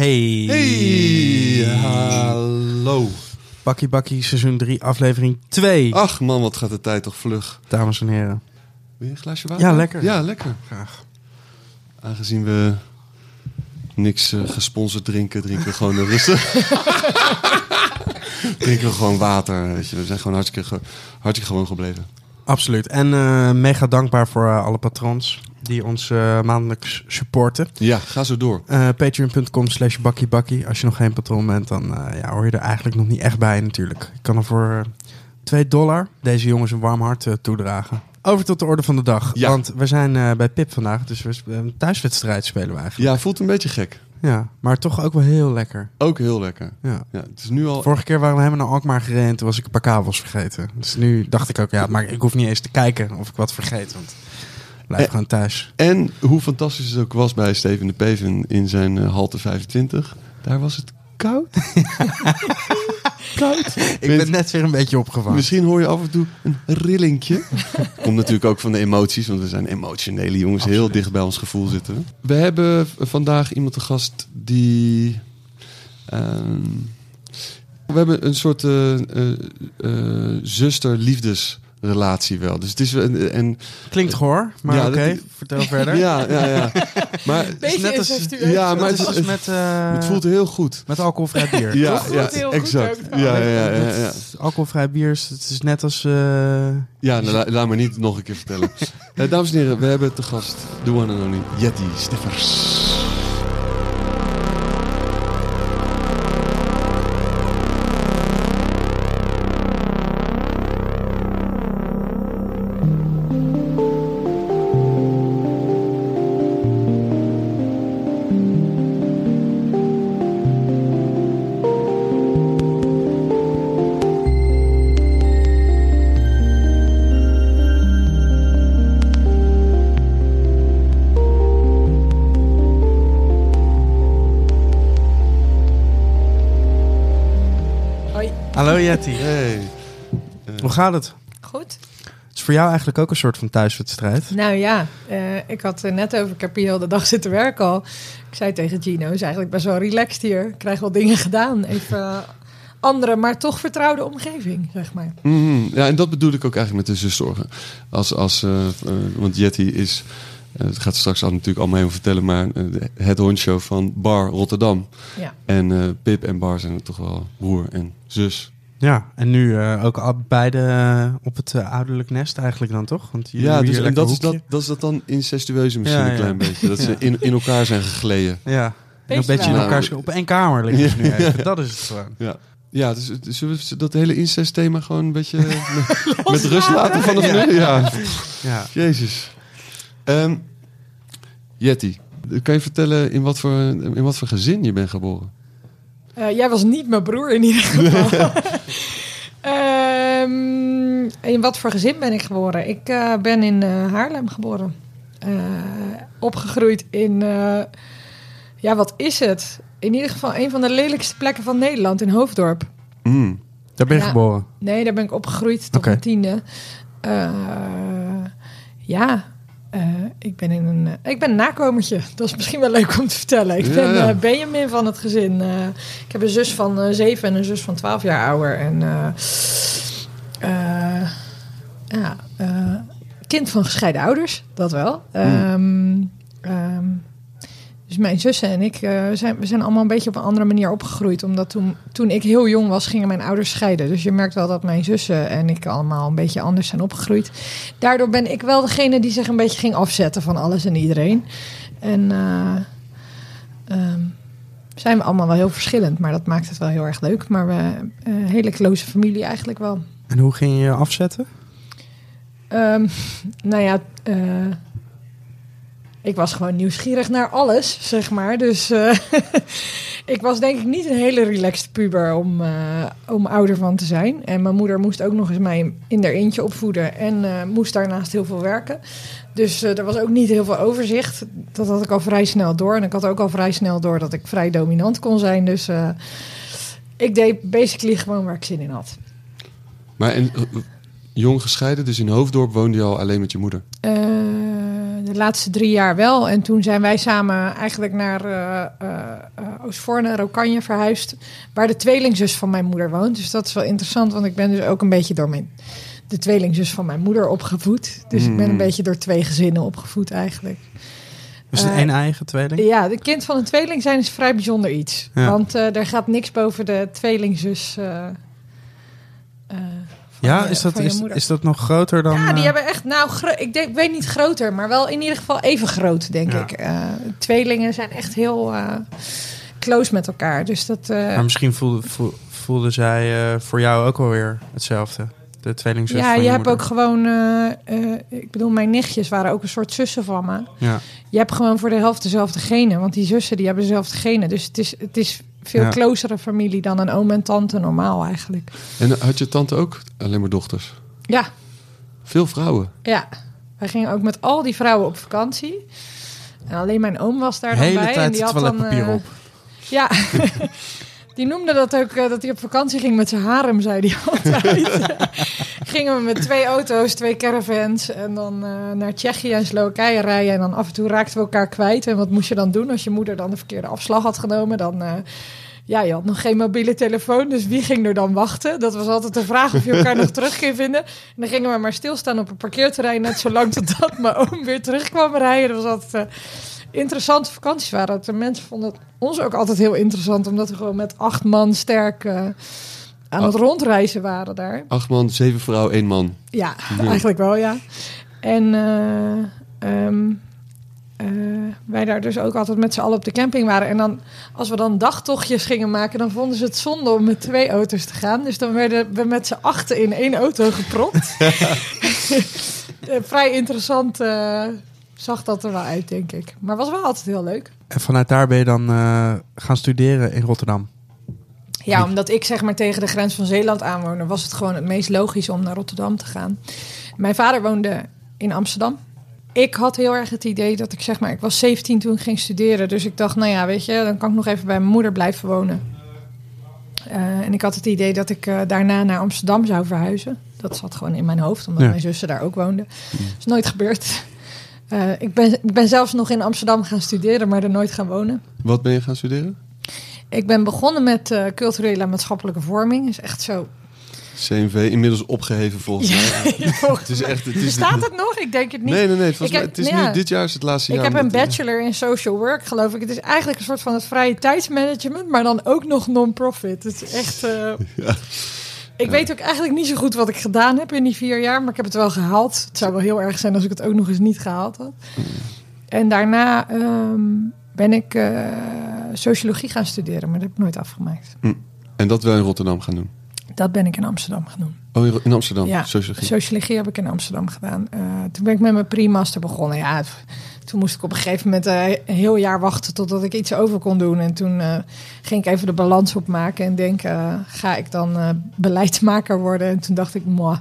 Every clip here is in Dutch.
Hey. Hey, hallo. Bakkie Bakkie, seizoen 3, aflevering 2. Ach man, wat gaat de tijd toch vlug. Dames en heren. Wil je een glaasje water? Ja, lekker. Ja, lekker. Graag. Aangezien we niks eh, gesponsord drinken, drinken we gewoon rustig. drinken we gewoon water. Weet je. We zijn gewoon hartstikke, ge- hartstikke gewoon gebleven. Absoluut. En eh, mega dankbaar voor eh, alle patrons die ons eh, maandelijks supporten. Ja, ga zo door. Eh, Patreon.com slash bakkiebakkie. Als je nog geen patron bent, dan eh, ja, hoor je er eigenlijk nog niet echt bij natuurlijk. Je kan er voor eh, 2 dollar deze jongens een warm hart toedragen. Over tot de orde van de dag. Ja. Want we zijn bij Pip vandaag, dus we een thuiswedstrijd spelen we eigenlijk. Ja, voelt een beetje gek. Ja, maar toch ook wel heel lekker. Ook heel lekker. Ja. Ja, het is nu al... Vorige keer waren we helemaal naar Alkmaar gereden en toen was ik een paar kabels vergeten. Dus nu dacht ik ook, ja, maar ik hoef niet eens te kijken of ik wat vergeet, want ik blijf Eh, gewoon thuis. En hoe fantastisch het ook was bij Steven de Peven in zijn eh, halte 25. Daar was het koud. koud. Ik ben net weer een beetje opgevangen. Misschien hoor je af en toe een rillingje. Komt natuurlijk ook van de emoties, want we zijn emotionele jongens. Heel dicht bij ons gevoel zitten. we. Hebben vandaag iemand te gast die... ehm, we hebben een soort eh, eh, eh, zuster-liefdesrelatie wel. Dus het is... En, en, Klinkt goor, maar Ja, oké, vertel verder. ja, ja, ja. Maar Het is Beetje net als. Ja, maar het is met, eh, het voelt heel goed. met alcoholvrij bier. Ja, ja heel goed exact. ook. Ja, ja, ja, ja, ja. Het alcoholvrij bier is, het is net als... eh, Ja, nou, la- laat me niet nog een keer vertellen. Eh, dames en heren, we hebben te gast de one and only Yeti Stiffers. Hoe gaat het? Goed. Het is voor jou eigenlijk ook een soort van thuiswedstrijd. Nou ja, eh, ik had er net over. Ik heb hier heel de dag zitten werken al. Ik zei tegen Gino, is eigenlijk best wel relaxed hier. Ik krijg wel dingen gedaan. Even eh, andere, maar toch vertrouwde omgeving, zeg maar. Mhm. Ja, en dat bedoel ik ook eigenlijk met de zuszorgen. Als, als, eh, want Yeti is, het gaat straks al natuurlijk allemaal helemaal vertellen, maar eh, het hondshow van Bar Rotterdam. Ja. En eh, Pip en Bar zijn toch wel broer en zus. Ja, en nu eh, ook al beide eh, op het eh, ouderlijk nest eigenlijk dan toch? Want jullie ja, dus, en dat is dat, dat is dat dan incestueuze misschien Ja, een ja. klein beetje. Dat ze in, in elkaar zijn gegleden. Ja, en een beetje in elkaar op één kamer liggen ze nu even. Dat is het gewoon. Ja. Ja, dus het- zullen we dat hele incest-thema gewoon een beetje met, met rust laten vanaf nu? Ja, Ja. jezus. Ehm Yeti, kan je vertellen in wat, voor, in wat voor gezin je bent geboren? Eh, jij was niet mijn broer in ieder geval. Ehm, in wat voor gezin ben ik geboren? Ik eh, ben in eh, Haarlem geboren. Opgegroeid in, ja, wat is het? In ieder geval een van de lelijkste plekken van Nederland, in Hoofddorp. Mm. Daar ben je Ja. geboren. Nee, daar ben ik opgegroeid tot Oké. mijn tiende. Ja, eh, ik ben in een, eh, ik ben een nakomertje. Dat is misschien wel leuk om te vertellen. Ik Ja, ben ja. eh, Benjamin van het gezin. Ik heb een zus van zeven en een zus van twaalf jaar ouder. En ja, kind van gescheiden ouders, dat wel. Ehm, ehm, dus mijn zussen en ik eh, zijn, we zijn allemaal een beetje op een andere manier opgegroeid. Omdat toen, toen ik heel jong was, gingen mijn ouders scheiden. Dus je merkt wel dat mijn zussen en ik allemaal een beetje anders zijn opgegroeid. Daardoor ben ik wel degene die zich een beetje ging afzetten van alles en iedereen. En eh, ehm, zijn we allemaal wel heel verschillend, maar dat maakt het wel heel erg leuk. Maar we eh, een hele close familie eigenlijk wel. En hoe ging je je afzetten? Ehm, nou ja, eh, ik was gewoon nieuwsgierig naar alles, zeg maar. Dus eh, ik was denk ik niet een hele relaxed puber om, eh, om ouder van te zijn. En mijn moeder moest ook nog eens mij in haar eentje opvoeden en eh, moest daarnaast heel veel werken. Dus er was ook niet heel veel overzicht. Dat had ik al vrij snel door. En ik had ook al vrij snel door dat ik vrij dominant kon zijn. Dus ik deed basically gewoon waar ik zin in had. Maar en, jong gescheiden, dus in Hoofddorp woonde je al alleen met je moeder. De laatste drie jaar wel. En toen zijn wij samen eigenlijk naar eh, eh, Oostvoorne, Rokanje verhuisd. Waar de tweelingzus van mijn moeder woont. Dus dat is wel interessant, want ik ben dus ook een beetje door mijn, de tweelingzus van mijn moeder opgevoed. Dus ik ben een Mm. beetje door twee gezinnen opgevoed eigenlijk. Dus een één eigen tweeling? Ja, de kind van een tweeling zijn is vrij bijzonder iets. Ja. Want er gaat niks boven de tweelingzus. Ja, je- is dat, is, is dat nog groter dan... ja, die eh, hebben echt, nou, ik, denk, weet niet groter, maar wel in ieder geval even groot, denk Ja. ik. Eh, tweelingen zijn echt heel eh, close met elkaar. Dus dat. Maar misschien voelde, voel- voelde zij voor jou ook alweer hetzelfde. De tweelingzus ja, je je hebt ook gewoon. ik bedoel, mijn nichtjes waren ook een soort zussen van me. Ja. Je hebt gewoon voor de helft dezelfde genen, want die zussen die hebben dezelfde genen. Dus het is, het is veel Ja. closere familie dan een oom en tante normaal eigenlijk. En had je tante ook alleen maar dochters? Ja, Veel vrouwen. ja. Wij gingen ook met al die vrouwen op vakantie. En alleen mijn oom was daar De dan hele bij. en tijd die had dan, eh, op. Ja, die noemde dat ook eh, dat hij op vakantie ging met zijn harem, zei hij altijd. Gingen we met twee auto's, twee caravans en dan eh, naar Tsjechië en Slowakije rijden. En dan af en toe raakten we elkaar kwijt. En wat moest je dan doen als je moeder dan de verkeerde afslag had genomen? Dan, eh, ja, je had nog geen mobiele telefoon, dus wie ging er dan wachten? Dat was altijd de vraag of je elkaar nog terug ging vinden. En dan gingen we maar stilstaan op een parkeerterrein, net zolang totdat mijn oom weer terugkwam rijden. Dat was altijd... interessante vakanties waren het. De mensen vonden het ons ook altijd heel interessant, omdat we gewoon met acht man sterk eh, aan het Oh. rondreizen waren daar. Acht man, zeven vrouwen, één man. Ja, Ja. eigenlijk wel, ja. En eh, ehm, eh, wij daar dus ook altijd met z'n allen op de camping waren. En dan, als we dan dagtochtjes gingen maken, dan vonden ze het zonde om met twee auto's te gaan. Dus dan werden we met z'n achten in één auto gepropt. Vrij interessant zag dat er wel uit, denk ik. Maar was wel altijd heel leuk. En vanuit daar ben je dan eh, gaan studeren in Rotterdam. Ja, omdat ik zeg maar tegen de grens van Zeeland aanwoonde, was het gewoon het meest logisch om naar Rotterdam te gaan. Mijn vader woonde in Amsterdam. Ik had heel erg het idee dat ik zeg maar, ik was 17 toen ik ging studeren. Dus ik dacht, nou ja, weet je, dan kan ik nog even bij mijn moeder blijven wonen. Eh, en ik had het idee dat ik eh, daarna naar Amsterdam zou verhuizen. Dat zat gewoon in mijn hoofd, omdat Ja. mijn zussen daar ook woonden. Dat is nooit gebeurd. Eh, ik, ben, ik ben zelfs nog in Amsterdam gaan studeren, maar er nooit gaan wonen. Wat ben je gaan studeren? Ik ben begonnen met eh, culturele en maatschappelijke vorming. is echt zo. CNV, inmiddels opgeheven volgens mij. Ja, Het is echt... Het is Bestaat het nog? Ik denk het niet. Nee, nee, nee. Volgens Ik mij, heb- het is ja. nu, dit jaar is het laatste ik jaar. heb een bachelor in social work, geloof ik. Het is eigenlijk een soort van het vrije tijdsmanagement, maar dan ook nog non-profit. Het is echt. eh, Ja. Ik weet ook eigenlijk niet zo goed wat ik gedaan heb in die vier jaar, maar ik heb het wel gehaald. Het zou wel heel erg zijn als ik het ook nog eens niet gehaald had. En daarna ehm, ben ik eh, sociologie gaan studeren, maar dat heb ik nooit afgemaakt. En dat wel in Rotterdam gaan doen. Dat ben ik in Amsterdam gaan doen. Oh, in Amsterdam. Ja, Sociologie. Sociologie heb ik in Amsterdam gedaan. Eh, toen ben ik met mijn pre-master begonnen. Ja, toen moest ik op een gegeven moment eh, een heel jaar wachten totdat ik iets over kon doen. En toen eh, ging ik even de balans opmaken en denken, eh, ga ik dan eh, beleidsmaker worden? En toen dacht ik, moi,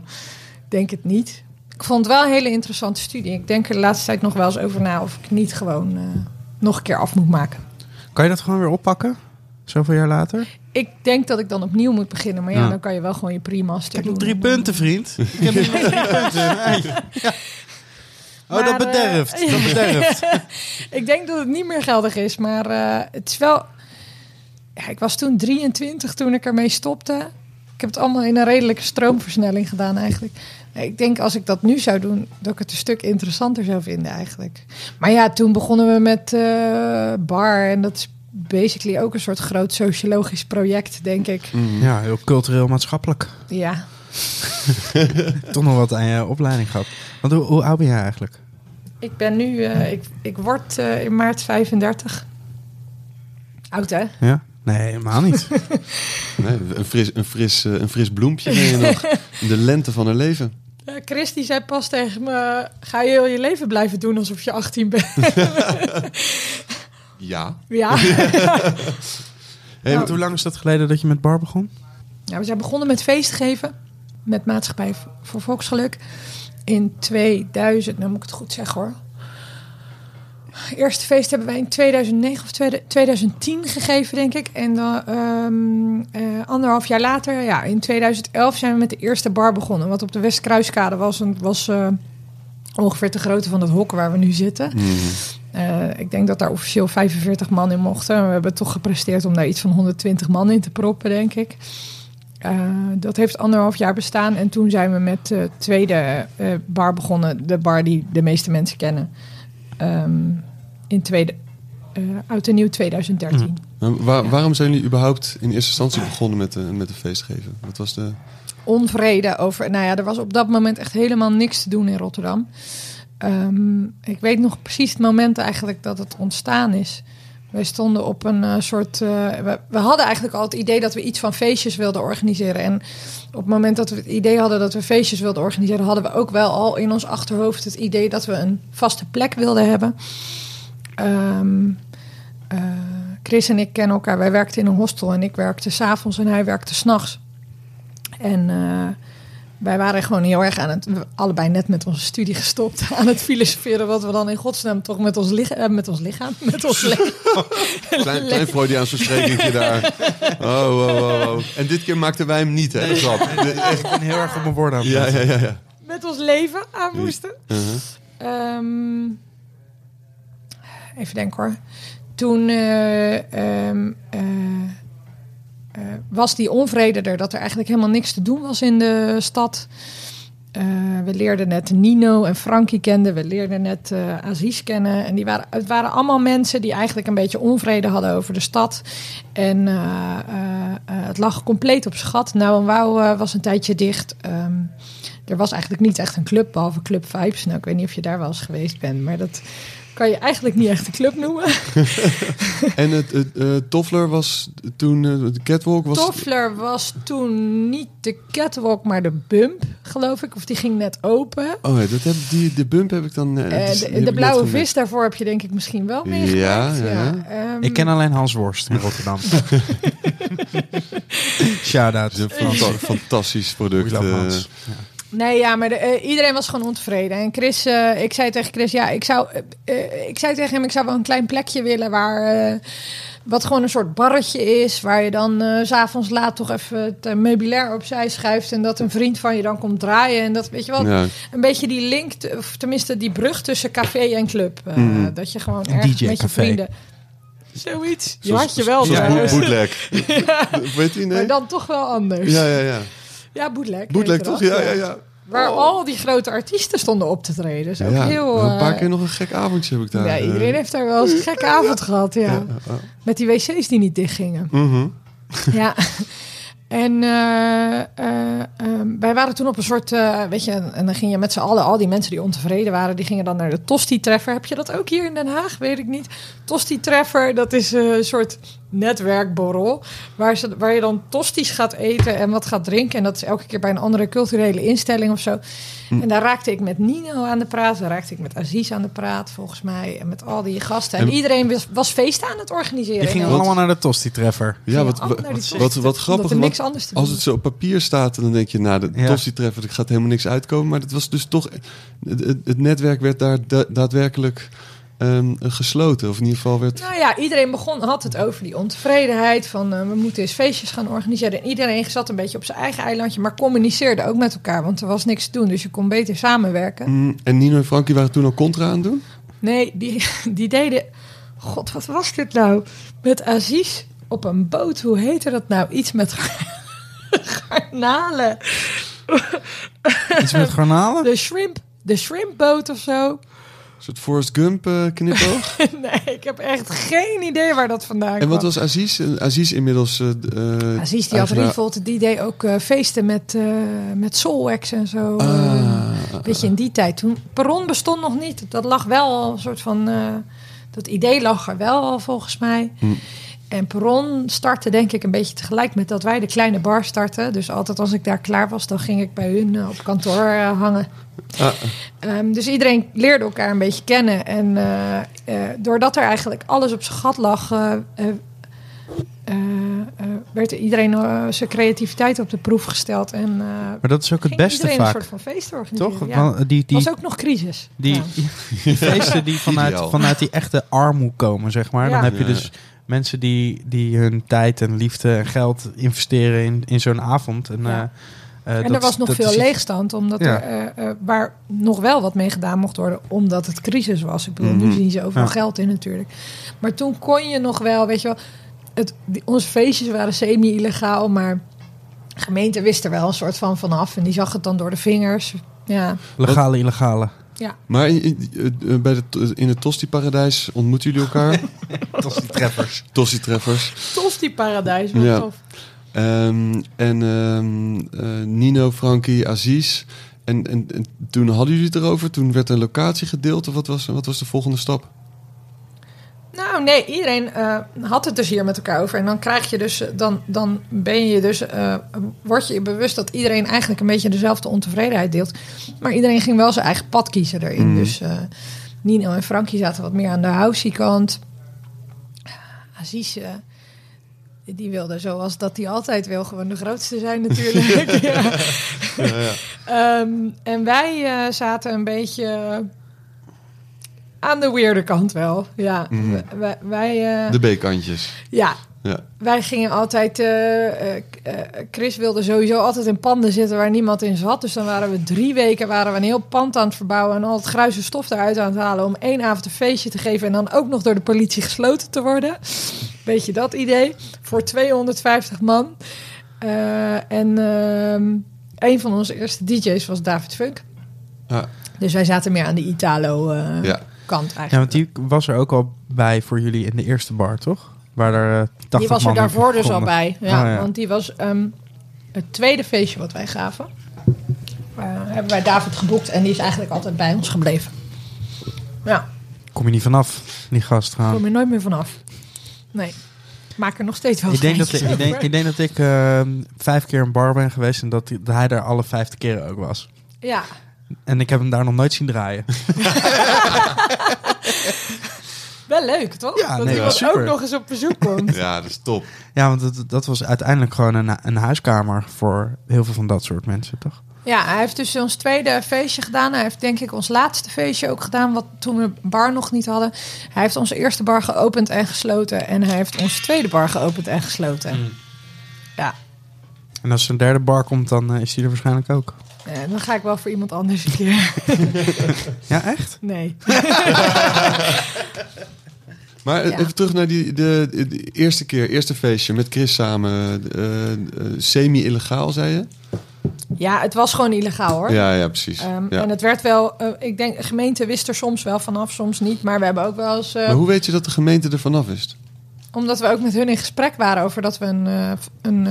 denk het niet. Ik vond het wel een hele interessante studie. Ik denk er de laatste tijd nog wel eens over na of ik niet gewoon eh, nog een keer af moet maken. Kan je dat gewoon weer oppakken? Zoveel jaar later? Ik denk dat ik dan opnieuw moet beginnen. Maar ja, Ja. dan kan je wel gewoon je pre-master Ik heb doen. nog drie punten, vriend. Ik heb nog drie punten. Ja. Oh, dat Maar, eh, bederft. Dat bederft. Ik denk dat het niet meer geldig is, maar eh, het is wel. Ja, ik was toen 23 toen ik ermee stopte. Ik heb het allemaal in een redelijke stroomversnelling gedaan eigenlijk. Ik denk als ik dat nu zou doen, dat ik het een stuk interessanter zou vinden eigenlijk. Maar ja, toen begonnen we met eh, bar en dat is basically ook een soort groot sociologisch project, denk ik. Mm. Ja, heel cultureel maatschappelijk. Ja, Toch nog wat aan je opleiding gehad. Want hoe, hoe oud ben jij eigenlijk? ik ben nu, eh, ik, ik word eh, in maart 35. Oud hè? Ja? Nee, helemaal niet. Nee, een, fris, een, fris, eh, een fris bloempje ben je nog. In de lente van haar leven. Ja, Chris die zei pas tegen me: ga je heel je leven blijven doen alsof je 18 bent? Ja. ja. Hey, hoe lang is dat geleden dat je met bar begon? ja, we zijn begonnen met feest geven met Maatschappij voor Volksgeluk in 2000. Nou moet ik het goed zeggen hoor. Eerste feest hebben wij in 2009 of 2010 gegeven, denk ik. En dan ehm, eh, anderhalf jaar later, ja, in 2011 zijn we met de eerste bar begonnen. Wat op de Westkruiskade was. En het was eh, Ongeveer de grootte van het hok waar we nu zitten. Mhm. Eh, ik denk dat daar officieel 45 man in mochten. We hebben toch gepresteerd om daar iets van 120 man in te proppen, denk ik. Eh, dat heeft anderhalf jaar bestaan. En toen zijn we met de tweede eh, bar begonnen. De bar die de meeste mensen kennen. Ehm, in tweede, eh oud en nieuw 2013. Maar waar- Ja. Waarom zijn jullie überhaupt in eerste instantie begonnen met, de, met een feest geven? Wat was de... onvrede over. Nou ja, er was op dat moment echt helemaal niks te doen in Rotterdam. Ehm, ik weet nog precies het moment eigenlijk dat het ontstaan is. Wij stonden op een eh, soort. eh, we, hadden eigenlijk al het idee dat we iets van feestjes wilden organiseren. En op het moment dat we het idee hadden dat we feestjes wilden organiseren, hadden we ook wel al in ons achterhoofd het idee dat we een vaste plek wilden hebben. Ehm, eh, Chris en ik kennen elkaar. Wij werkten in een hostel en ik werkte s'avonds en hij werkte s'nachts. En wij waren gewoon heel erg aan het, we allebei net met onze studie gestopt, aan het filosoferen wat we dan in godsnaam toch met ons, lich- eh, met ons lichaam, met ons leven. Klein, klein Freudiaans versprekingje daar. Oh, oh, oh, oh. En dit keer maakten wij hem niet, hè? Ik ben heel erg op mijn woorden aan het Ja, ja, ja. ja. met ons leven aan moesten. Uh-huh. Ehm, even denken hoor. Toen eh, ehm, eh, eh, was die onvrede er dat er eigenlijk helemaal niks te doen was in de stad. Eh, we leerden net Nino en Frankie kennen. We leerden net eh Aziz kennen. En die waren, het waren allemaal mensen die eigenlijk een beetje onvrede hadden over de stad. En eh, eh, eh, het lag compleet op schat. Nou en Wauw eh, was een tijdje dicht. Ehm, er was eigenlijk niet echt een club, behalve Club Vibes. Nou, ik weet niet of je daar wel eens geweest bent, maar dat kan je eigenlijk niet echt een club noemen. En het, het eh, Toffler was toen, eh, de catwalk was... Toffler was toen niet de catwalk, maar de bump, geloof ik. Of die ging net open. Oh ja, dat heb, die, de bump heb ik dan... die de blauwe vis, daarvoor heb je denk ik misschien wel meegemaakt. Ja, ja, ja. Ehm, Ik ken alleen Hans Worst in Rotterdam. Shout-out. Het is een fanta- fantastisch product. Ja. Nee, ja, maar de, eh, iedereen was gewoon ontevreden. En Chris, eh, ik zei tegen Chris, ja, ik zou, eh, ik zei tegen hem, ik zou wel een klein plekje willen waar, eh, wat gewoon een soort barretje is, waar je dan eh, s s'avonds laat toch even het meubilair opzij schuift en dat een vriend van je dan komt draaien en dat, weet je wel, ja. een beetje die link, of tenminste die brug tussen café en club, Eh, Mhm. dat je gewoon Een ergens met je vrienden. Zoiets. Je Zoals- had je wel zoals boot- bootleg. Weet je, nee? Maar dan toch wel anders. Ja, ja, ja. Ja, bootleg. Bootleg toch? Ja, ja, ja. Waar Oh. al die grote artiesten stonden op te treden. Dus ook ja, heel... een paar eh, keer nog een gek avondje heb ik daar. ja, eh, iedereen heeft daar wel eens een gekke avond gehad, ja. Met die wc's die niet dichtgingen. Mhm. ja. En eh, eh, ehm, wij waren toen op een soort, eh, weet je, en dan ging je met z'n allen, al die mensen die ontevreden waren, die gingen dan naar de Tosti-treffer. Heb je dat ook hier in Den Haag? Weet ik niet. Tosti-treffer, dat is een soort netwerkborrel, waar, ze, waar je dan tosties gaat eten en wat gaat drinken. En dat is elke keer bij een andere culturele instelling of zo. Hm. En daar raakte ik met Nino aan de praat, daar raakte ik met Aziz aan de praat, volgens mij, en met al die gasten. En, En- iedereen was, was feesten aan het organiseren. Die gingen En allemaal naar de Tosti-treffer. Ja, wat, wat, wat, wat grappig. want niks anders te als doen het zo op papier staat, dan denk je, nou, de Ja. tossie treffen, er gaat helemaal niks uitkomen. Maar het was dus toch, het, netwerk werd daar da- daadwerkelijk ehm, gesloten. Of in ieder geval werd... Nou ja, iedereen begon, had het over die ontevredenheid. Van eh, we moeten eens feestjes gaan organiseren. En iedereen zat een beetje op zijn eigen eilandje. Maar communiceerde ook met elkaar. Want er was niks te doen. Dus je kon beter samenwerken. Mm, en Nino en Frankie waren toen al contra aan het doen? Nee, die, die deden... God, wat was dit nou? Met Aziz op een boot. Hoe heette dat nou? Iets met garnalen. Iets met garnalen? De shrimp. De shrimpboot of zo. Een soort Forrest Gump eh, knipoog. Nee, ik heb echt geen idee waar dat vandaan kwam. en wat was Aziz? Aziz inmiddels... eh, eh, Aziz die had Revolt, die deed ook eh, feesten met, eh met Soulwax en zo. Ah, Weet je, in die tijd toen. Perron bestond nog niet. Dat lag wel een soort van. eh, dat idee lag er wel al volgens mij. Hm. En Perron startte denk ik een beetje tegelijk met dat wij de kleine bar startten. Dus altijd als ik daar klaar was, dan ging ik bij hun eh, op kantoor eh, hangen. ah, Ehm, dus iedereen leerde elkaar een beetje kennen. En eh, eh, doordat er eigenlijk alles op zijn gat lag, werd iedereen zijn creativiteit op de proef gesteld. En eh Maar dat is ook het beste iedereen een vaak. soort van feest organiseren. Toch? Ja. Want die, die, was ook nog crisis. die, Ja. die feesten die vanuit, vanuit die echte armoede komen, zeg maar. Dan heb je dus mensen die, die hun tijd en liefde en geld investeren in, in zo'n avond. En Ja. eh, Eh, en dat- er was nog veel is- leegstand, omdat Ja. er, eh, waar nog wel wat mee gedaan mocht worden, omdat het crisis was. Ik bedoel, nu Mhm. zien ze overal Ja. geld in natuurlijk. Maar toen kon je nog wel, weet je wel, het, die, onze feestjes waren semi-illegaal, maar de gemeente wist er wel een soort van vanaf en die zag het dan door de vingers. Ja, Legale, illegale. Maar in, in- eh, bij de, in het Tosti-paradijs ontmoeten jullie elkaar? Tosti-treffers. tof paradijs, wat Ja. tof. Ehm, en ehm, eh, Nino, Frankie, Aziz. En, en, en toen hadden jullie het erover. Toen werd een locatie gedeeld. Of wat was, wat was de volgende stap? Nou, nee, iedereen eh, had het dus hier met elkaar over. En dan krijg je dus, eh, dan, dan ben je dus, eh, word je je bewust dat iedereen eigenlijk een beetje dezelfde ontevredenheid deelt. Maar iedereen ging wel zijn eigen pad kiezen erin. Mhm. Dus Nino en Frankie zaten wat meer aan de housey kant. Aziz, die wilde zoals dat hij altijd wil, gewoon de grootste zijn natuurlijk. ja. Ehm, en wij zaten een beetje aan de weirde kant wel. Ja, Mhm. Wij, wij, eh, De B-kantjes. ja, Ja. wij gingen altijd. eh, eh, Chris wilde sowieso altijd in panden zitten waar niemand in zat. Dus dan waren we drie weken waren we een heel pand aan het verbouwen en al het gruise stof eruit aan het halen om één avond een feestje te geven en dan ook nog door de politie gesloten te worden. Beetje dat idee voor 250 man. En ehm, een van onze eerste DJ's was David Funk. Ja. Dus wij zaten meer aan de Italo Ja. Kant eigenlijk. Ja, want die was er ook al bij voor jullie in de eerste bar, toch? Waar er 80 Die was er daarvoor dus al bij. Ja, Oh, ja. Want die was ehm, het tweede feestje wat wij gaven. eh, hebben wij David geboekt en die is eigenlijk altijd bij ons gebleven. Ja, Kom je niet vanaf, die gast daar gaan. kom je nooit meer vanaf. Nee, maak er nog steeds wel Ik denk, dat, geintjes ik, denk, ik denk dat ik eh, vijf keer een bar ben geweest en dat, hij er alle vijfde keren ook was. Ja, En ik heb hem daar nog nooit zien draaien. wel leuk toch? Ja, dat nee, iemand super. ook nog eens op bezoek komt. ja, dat is top. Ja, want dat, dat was uiteindelijk gewoon een, een huiskamer voor heel veel van dat soort mensen, toch? Ja, hij heeft dus ons tweede feestje gedaan. Hij heeft denk ik ons laatste feestje ook gedaan, wat toen we bar nog niet hadden. Hij heeft onze eerste bar geopend en gesloten. En hij heeft onze tweede bar geopend en gesloten. Mm. Ja, En als er een derde bar komt, dan eh, is die er waarschijnlijk ook. Eh, dan ga ik wel voor iemand anders een keer. Ja, echt? Nee. Maar eh, Ja. even terug naar die, de, de eerste keer, eerste feestje met Chris samen. eh, Semi-illegaal, zei je? Ja, het was gewoon illegaal hoor. Ja, ja, precies. Ehm, ja. En het werd wel, ik denk, de gemeente wist er soms wel vanaf, soms niet. Maar we hebben ook wel eens, Maar hoe weet je dat de gemeente er vanaf is? omdat we ook met hun in gesprek waren over dat we een, een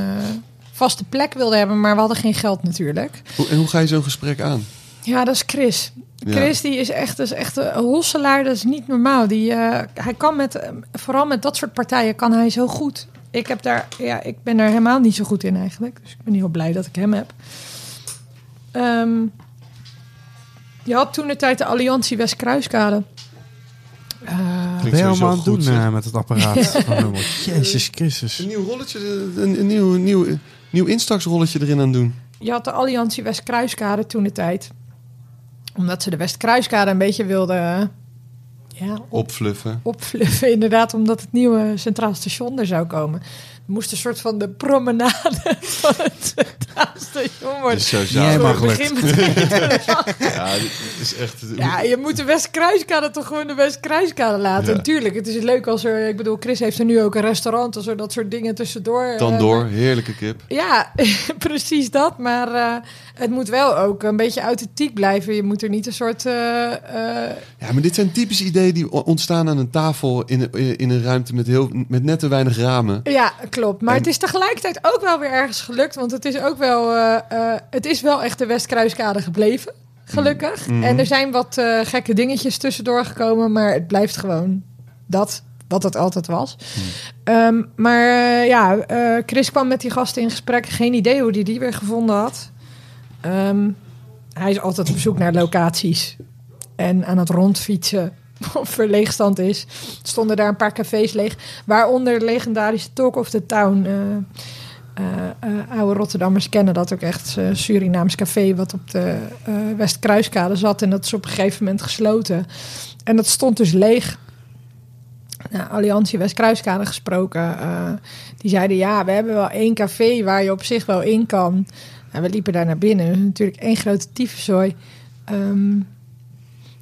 vaste plek wilden hebben. Maar we hadden geen geld natuurlijk. Hoe, en hoe ga je zo'n gesprek aan? Ja, dat is Chris. Ja. Chris die is echt, is echt een hosselaar, dat is niet normaal. Die, eh, hij kan met, vooral met dat soort partijen, kan hij zo goed. Ik, heb daar, ja, ik ben er helemaal niet zo goed in eigenlijk. Dus ik ben heel blij dat ik hem heb. Ehm, je had toen de tijd de Alliantie West-Kruiskade. Eh, Wat Klinkt ben je allemaal sowieso aan het doen eh, met het apparaat? van Hummel? Jezus Christus. Een nieuw rolletje, een, een nieuw, nieuw, nieuw instaksrolletje erin aan doen. je had de Alliantie West-Kruiskade toen de tijd. Omdat ze de West-Kruiskade een beetje wilden eh, ja, op, Opfluffen. opfluffen. Inderdaad, omdat het nieuwe Centraal Station er zou komen. Moest een soort van de promenade van het Station Dat worden. is zo Jij mag begin. Ja, dit is echt... Ja, je moet de West-Kruiskade toch gewoon de West-Kruiskade laten. Ja. Tuurlijk, het is leuk als er... Ik bedoel, Chris heeft er nu ook een restaurant... als er dat soort dingen tussendoor... eh, Dan door, heerlijke kip. Ja, precies dat. Maar eh, het moet wel ook een beetje authentiek blijven. Je moet er niet een soort... eh, Ja, maar dit zijn typische ideeën die ontstaan aan een tafel in, een- in een ruimte met, heel, met net te weinig ramen. ja, klopt. Maar En- het is tegelijkertijd ook wel weer ergens gelukt. Want het is ook wel... eh, eh, het is wel echt de Westkruiskade gebleven. Gelukkig. Mhm. En er zijn wat eh, gekke dingetjes tussendoor gekomen. Maar het blijft gewoon dat wat het altijd was. Ehm, maar ja, Chris kwam met die gasten in gesprek. Geen idee hoe hij die weer gevonden had. Ehm, hij is altijd op zoek naar locaties. En aan het rondfietsen of er leegstand is. Stonden daar een paar cafés leeg. Waaronder de legendarische Talk of the Town. eh, eh, eh, oude Rotterdammers kennen dat ook echt. Surinaams café wat op de Westkruiskade zat. En dat is op een gegeven moment gesloten. En dat stond dus leeg. Nou, Alliantie Westkruiskade gesproken. die zeiden ja, we hebben wel één café waar je op zich wel in kan. En we liepen daar naar binnen. Natuurlijk één grote tyfuszooi. Ehm,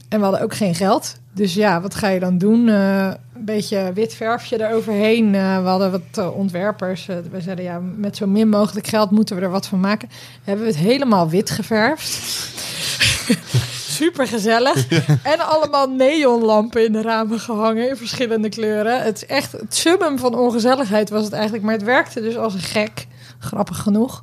en we hadden ook geen geld. Dus ja, wat ga je dan doen? Eh, een beetje wit verfje eroverheen. Uh, we hadden wat uh, ontwerpers. we zeiden ja, met zo min mogelijk geld moeten we er wat van maken. Hebben we het helemaal wit geverfd. Super gezellig. En allemaal neonlampen in de ramen gehangen in verschillende kleuren. Het is echt het summum van ongezelligheid was het eigenlijk. Maar het werkte dus als een gek. Grappig genoeg.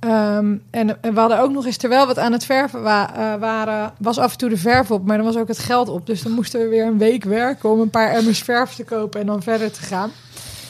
Um, en, en, we hadden ook nog eens, terwijl we het aan het verven wa uh, waren, was af en toe de verf op, maar dan was ook het geld op. Dus dan moesten we weer een week werken om een paar emmers verf te kopen en dan verder te gaan.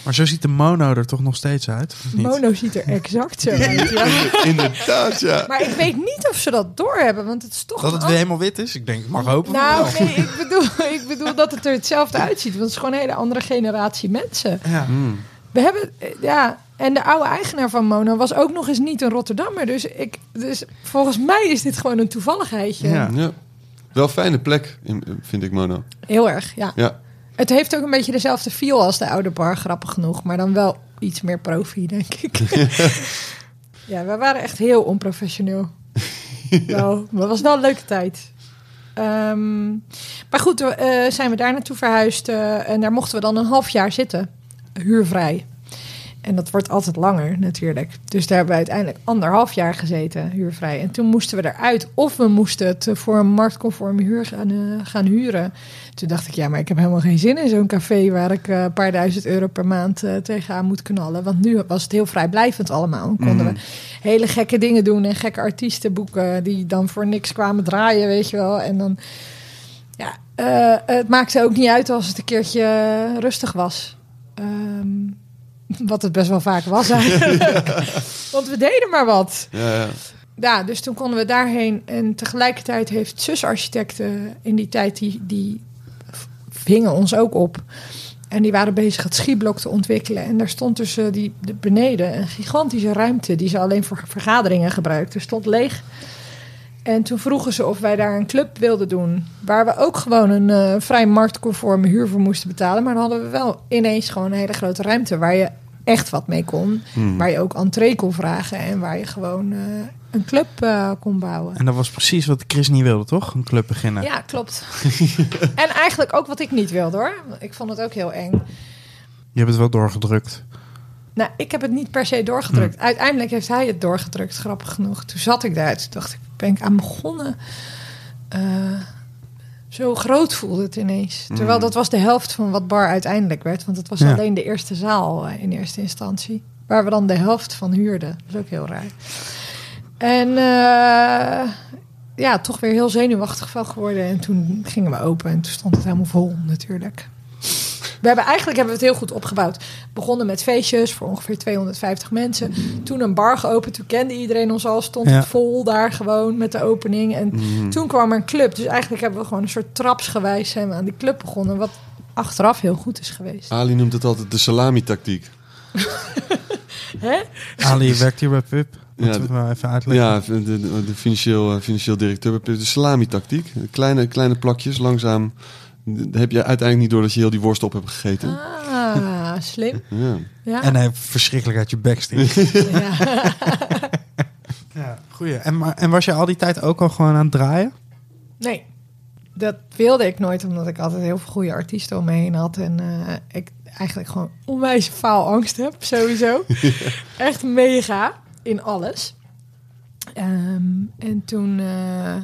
Maar zo ziet de mono er toch nog steeds uit? Mono ziet er exact zo uit. Ja. Inderdaad, ja. Maar ik weet niet of ze dat doorhebben, want het is toch. Dat het weer helemaal wit is? Ik denk, ik mag hopen. Nou, nee, ik bedoel, ik bedoel dat het er hetzelfde uitziet, want het is gewoon een hele andere generatie mensen. Ja. Mm. We hebben, ja, en de oude eigenaar van Mono was ook nog eens niet een Rotterdammer. Dus, ik, dus volgens mij is dit gewoon een toevalligheidje. Ja. ja. Wel fijne plek, vind ik Mono. Heel erg, ja. Ja. Het heeft ook een beetje dezelfde feel als de oude bar, grappig genoeg. Maar dan wel iets meer profi, denk ik. ja, we waren echt heel onprofessioneel. Wel, maar het was wel een leuke tijd. Ehm, maar goed, uh, zijn we daar naartoe verhuisd. Uh, en daar mochten we dan een half jaar zitten. Huurvrij. En dat wordt altijd langer natuurlijk. Dus daar hebben we uiteindelijk anderhalf jaar gezeten, huurvrij. En toen moesten we eruit. Of we moesten het voor een marktconforme huur gaan, uh, gaan huren. Toen dacht ik, ja, maar ik heb helemaal geen zin in zo'n café... waar ik uh, een paar duizend euro per maand uh, tegenaan moet knallen. Want nu was het heel vrijblijvend allemaal. Konden mm. we hele gekke dingen doen en gekke artiesten boeken... die dan voor niks kwamen draaien, weet je wel. En dan... Ja, het maakte ook niet uit als het een keertje rustig was. Um, wat het best wel vaak was eigenlijk. Want we deden maar wat. Ja, ja. ja, dus toen konden we daarheen. En tegelijkertijd heeft zusarchitecten in die tijd... die, die vingen ons ook op. En die waren bezig het schieblok te ontwikkelen. En daar stond dus uh, die, de beneden een gigantische ruimte... die ze alleen voor vergaderingen gebruikten. stond leeg. En toen vroegen ze of wij daar een club wilden doen. Waar we ook gewoon een uh, vrij marktconforme huur voor moesten betalen. Maar dan hadden we wel ineens gewoon een hele grote ruimte waar je echt wat mee kon. Hmm. Waar je ook entree kon vragen en waar je gewoon uh, een club uh, kon bouwen. En dat was precies wat Chris niet wilde, toch? Een club beginnen. Ja, klopt. en eigenlijk ook wat ik niet wilde hoor. Ik vond het ook heel eng. Je hebt het wel doorgedrukt. Nou, ik heb het niet per se doorgedrukt. Hmm. Uiteindelijk heeft hij het doorgedrukt, grappig genoeg. Toen zat ik daar, toen dacht ik, ben ik aan begonnen. Uh, zo groot voelde het ineens. Hmm. Terwijl dat was de helft van wat bar uiteindelijk werd. Want het was Ja. alleen de eerste zaal eh, in eerste instantie. Waar we dan de helft van huurden. Dat is ook heel raar. En eh, ja, toch weer heel zenuwachtig van geworden. En toen gingen we open en toen stond het helemaal vol natuurlijk. We hebben eigenlijk hebben we het heel goed opgebouwd. Begonnen met feestjes voor ongeveer 250 mensen. Toen een bar geopend. Toen kende iedereen ons al. Stond Ja. het vol daar gewoon met de opening. En Mm. toen kwam er een club. Dus eigenlijk hebben we gewoon een soort trapsgewijs zijn we aan die club begonnen. Wat achteraf heel goed is geweest. Ali noemt het altijd de salami-tactiek. Hè? Ali werkt hier bij Pub. Ja, Moeten we wel even uitleggen. Ja, de, de, de financieel, eh, financieel directeur bij Pip. De salami-tactiek. Kleine, kleine plakjes, langzaam. Dan heb je uiteindelijk niet door dat je heel die worst op hebt gegeten. Ah, slim. Ja. Ja. En hij verschrikkelijk uit je bek stinkt. ja. ja, goeie. En, en was je al die tijd ook al gewoon aan het draaien? Nee, dat wilde ik nooit, omdat ik altijd heel veel goede artiesten om me heen had. En eh, ik eigenlijk gewoon onwijs faalangst heb, sowieso. Echt mega in alles. Ehm, en toen eh, eh,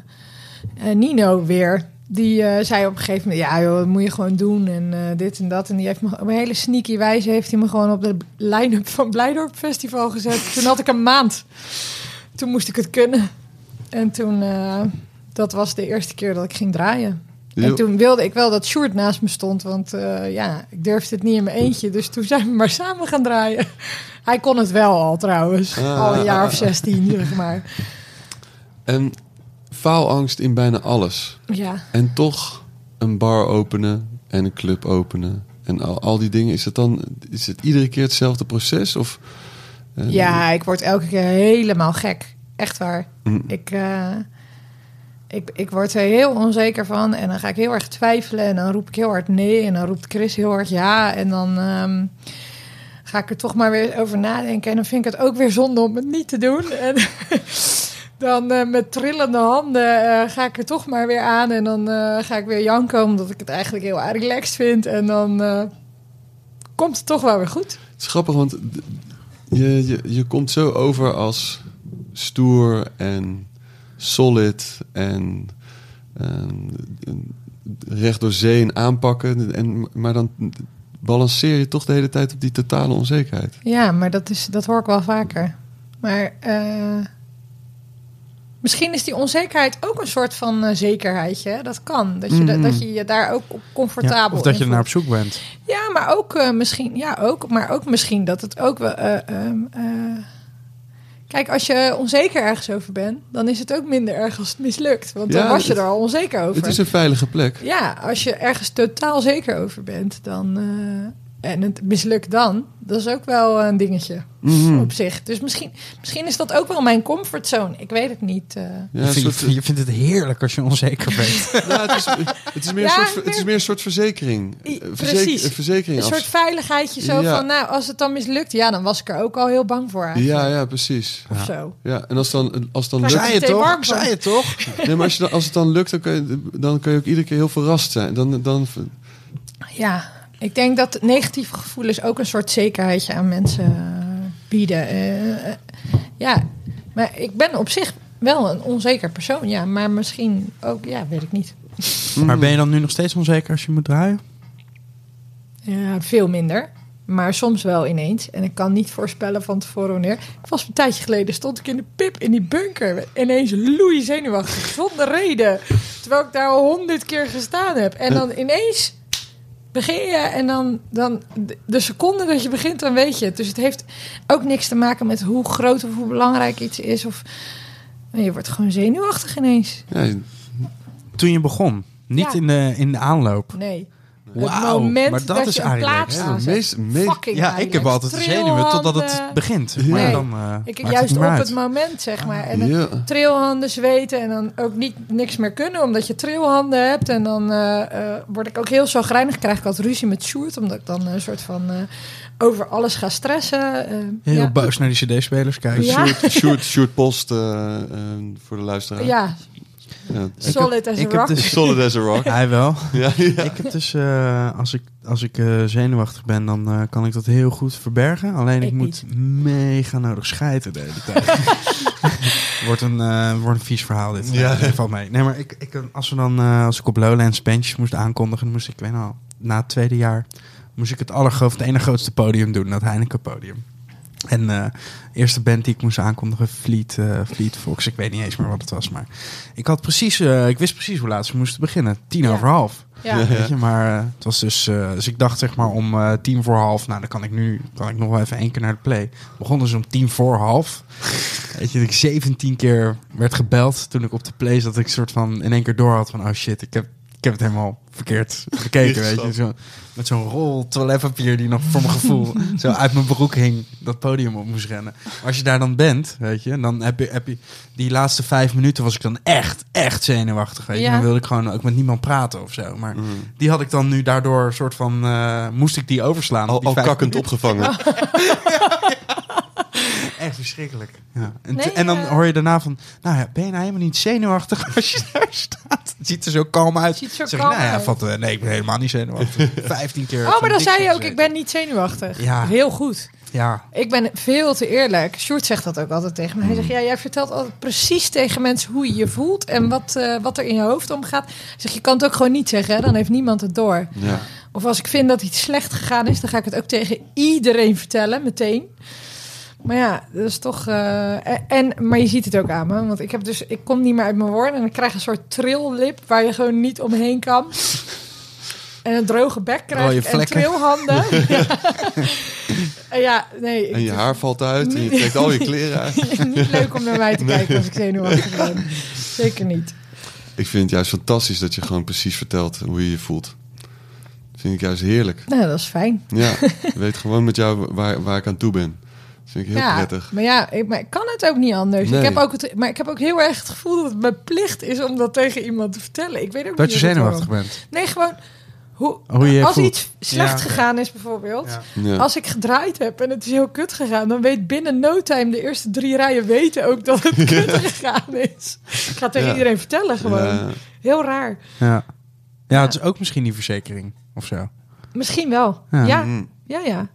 Nino weer, die eh, zei op een gegeven moment... ja joh, dat moet je gewoon doen en eh, dit en dat. En die heeft me op een hele sneaky wijze... heeft hij me gewoon op de line-up van Blijdorp Festival gezet. Toen had ik een maand. Toen moest ik het kunnen. En toen... eh, dat was de eerste keer dat ik ging draaien. En toen wilde ik wel dat Sjoerd naast me stond. Want ja, ik durfde het niet in mijn eentje. Dus toen zijn we maar samen gaan draaien. Hij kon het wel al trouwens. Ah. Al een jaar of 16, zeg maar. En faalangst in bijna alles. Ja, En toch een bar openen en een club openen. En al, al die dingen. Is het dan is het iedere keer hetzelfde proces? Of, eh, ja, ik word elke keer helemaal gek. Echt waar. Mm. Ik, eh, ik, ik word er heel onzeker van. En dan ga ik heel erg twijfelen. En dan roep ik heel hard nee. En dan roept Chris heel hard ja. En dan ehm, ga ik er toch maar weer over nadenken. En dan vind ik het ook weer zonde om het niet te doen. En dan eh, met trillende handen eh, ga ik er toch maar weer aan. En dan eh, ga ik weer janken, omdat ik het eigenlijk heel erg relaxed vind. En dan komt het toch wel weer goed. Het is grappig, want je, je, je komt zo over als stoer en solid en, en recht door zee en aanpakken. En, maar dan balanceer je toch de hele tijd op die totale onzekerheid. Ja, maar dat, is, dat hoor ik wel vaker. Maar misschien is die onzekerheid ook een soort van eh, zekerheidje. Dat kan. Dat je, da- dat je je daar ook comfortabel Ja, of dat je naar op zoek bent. Ja, maar ook eh, misschien. Ja, ook. Maar ook misschien dat het ook wel. eh, ehm, eh, Kijk, als je onzeker ergens over bent, dan is het ook minder erg als het mislukt. Want dan was je het- er al onzeker over. Het is een veilige plek. Ja, als je ergens totaal zeker over bent, dan. En het mislukt dan, dat is ook wel een dingetje Mhm. op zich. Dus misschien, misschien is dat ook wel mijn comfortzone. Ik weet het niet. eh. Ja, je, vindt, soort- je vindt het heerlijk als je onzeker bent. Ja, het, is, het, is meer Ja, een soort, het is meer- meer een soort verzekering. Een precies. Een verzekering. Een af- soort veiligheidje zo Ja. van, nou, als het dan mislukt, ja, dan was ik er ook al heel bang voor eigenlijk. Ja, ja, precies. Of Ja. zo. Ja, en als, dan, als, dan lukt, Zei je toch? zei het toch? nee, maar als, je dan, als het dan lukt, dan kun, je, dan kun je ook iedere keer heel verrast zijn. Dan, dan, Ja, ik denk dat negatieve gevoelens ook een soort zekerheidje aan mensen eh, bieden. Eh, eh, ja, maar ik ben op zich wel een onzeker persoon, ja. Maar misschien ook, ja, weet ik niet. Maar ben je dan nu nog steeds onzeker als je moet draaien? Ja, veel minder. Maar soms wel ineens. En ik kan niet voorspellen van tevoren wanneer. Ik was een tijdje geleden, stond ik in de pip in die bunker. Ineens loei zenuwachtig, zonder reden. Terwijl ik daar al honderd keer gestaan heb. En dan ineens begin je en dan, dan de- de seconde dat je begint, dan weet je het. Dus het heeft ook niks te maken met hoe groot of hoe belangrijk iets is. Of je wordt gewoon zenuwachtig ineens. ja, Toen je begon, niet Ja. in, de, in de aanloop. Nee. Wauw, het moment maar dat dat, is je een aanzet. meest, meest, Fucking Ja, ik heb altijd de zenuwen totdat het begint. Ja. Maar Nee. dan, eh, Ik juist het op het moment, zeg maar. En ja. trilhanden zweten en dan ook niet niks meer kunnen omdat je trilhanden hebt. En dan eh, eh, word ik ook heel zagrijnig. Krijg ik altijd ruzie met Sjoerd, omdat ik dan een soort van eh, over alles ga stressen. Heel ja. boos naar die cd-spelers kijken. Ja. Shoot, shoot, shoot post voor de luisteraar. Ja, Ja. solid as a ik heb rock. dus- Solid as a rock. Hij wel. ja, ja. Ik heb dus, eh, als ik, als ik eh, zenuwachtig ben, dan eh, kan ik dat heel goed verbergen. Alleen ik, Ik moet mega nodig schijten de hele tijd. wordt, een, eh, wordt een vies verhaal dit. Ja. Ja. valt mee. Nee, maar ik, ik, als, we dan, eh, als ik op Lowlands bandjes moest aankondigen, moest ik, ik weet nou, na het tweede jaar, moest ik het allergrootste, het ene grootste podium doen, dat Heineken podium. En eh eerste band die ik moest aankondigen, Fleet, eh Fleet Fox. Ik weet niet eens meer wat het was, maar ik had precies, eh, ik wist precies hoe laat ze moesten beginnen. Tien Ja. over half. ja. Weet je, maar eh, het was dus, eh, dus ik dacht zeg maar om eh, tien voor half, nou dan kan ik nu, kan ik nog wel even één keer naar de play. Begonnen ze om tien voor half. Weet je, dat ik 17 keer werd gebeld toen ik op de play zat, dat ik soort van in één keer door had van, oh shit, ik heb, ik heb het helemaal verkeerd bekeken, weet je. Zo, met zo'n rol toiletpapier die nog voor mijn gevoel zo uit mijn broek hing, dat podium op moest rennen. Maar als je daar dan bent, weet je, dan heb je, heb je die laatste vijf minuten was ik dan echt, echt zenuwachtig, weet je. Ja. Dan wilde ik gewoon ook met niemand praten of zo, maar Mm. die had ik dan nu daardoor soort van eh, moest ik die overslaan. Al, die al kakkend minuten. opgevangen. verschrikkelijk. Ja. En, Nee, en dan eh, hoor je daarna van, nou ja, ben je nou helemaal niet zenuwachtig als je daar staat? Het ziet er zo kalm uit. Ziet er zo zeg kalm ik, nou ja, uit. nee, ik ben helemaal niet zenuwachtig. Vijftien keer. Oh, maar dan zei je ook, ik ben niet zenuwachtig. Ja. Heel goed. Ja, Ik ben veel te eerlijk. Sjoerd zegt dat ook altijd tegen me. Hij zegt, ja, jij vertelt altijd precies tegen mensen hoe je je voelt en wat, eh, wat er in je hoofd omgaat. Hij zegt, je kan het ook gewoon niet zeggen, hè? dan heeft niemand het door. Ja. Of als ik vind dat iets slecht gegaan is, dan ga ik het ook tegen iedereen vertellen, meteen. Maar ja, dat is toch. eh, en, maar je ziet het ook aan me. Want ik heb dus. Ik kom niet meer uit mijn woorden. En ik krijg een soort trillip waar je gewoon niet omheen kan. En een droge bek krijg ik. En trilhanden. ja. Nee. En je haar valt uit en je trekt al je kleren uit. niet leuk om naar mij te kijken als ik zenuwachtig ben. Zeker niet. Ik vind het juist fantastisch dat je gewoon precies vertelt hoe je je voelt. Dat vind ik juist heerlijk. Nou, dat is fijn. Ja, ik weet gewoon met jou waar, waar ik aan toe ben. Dat vind ik heel ja, prettig. Maar ja, ik, maar ik kan het ook niet anders. Nee. Ik heb ook het, maar ik heb ook heel erg het gevoel dat het mijn plicht is om dat tegen iemand te vertellen. Ik weet ook dat niet je zenuwachtig bent. Nee, gewoon hoe, Hoe je je als voelt. iets slecht Ja, gegaan is bijvoorbeeld. Ja. Ja. Als ik gedraaid heb en het is heel kut gegaan, dan weet binnen no time de eerste drie rijen weten ook dat het kut gegaan is. Ik ga het tegen Ja. iedereen vertellen gewoon. Ja. Heel raar. Ja. ja, het is ook misschien die verzekering of zo. Misschien wel. Ja. Ja, Mm. ja, ja.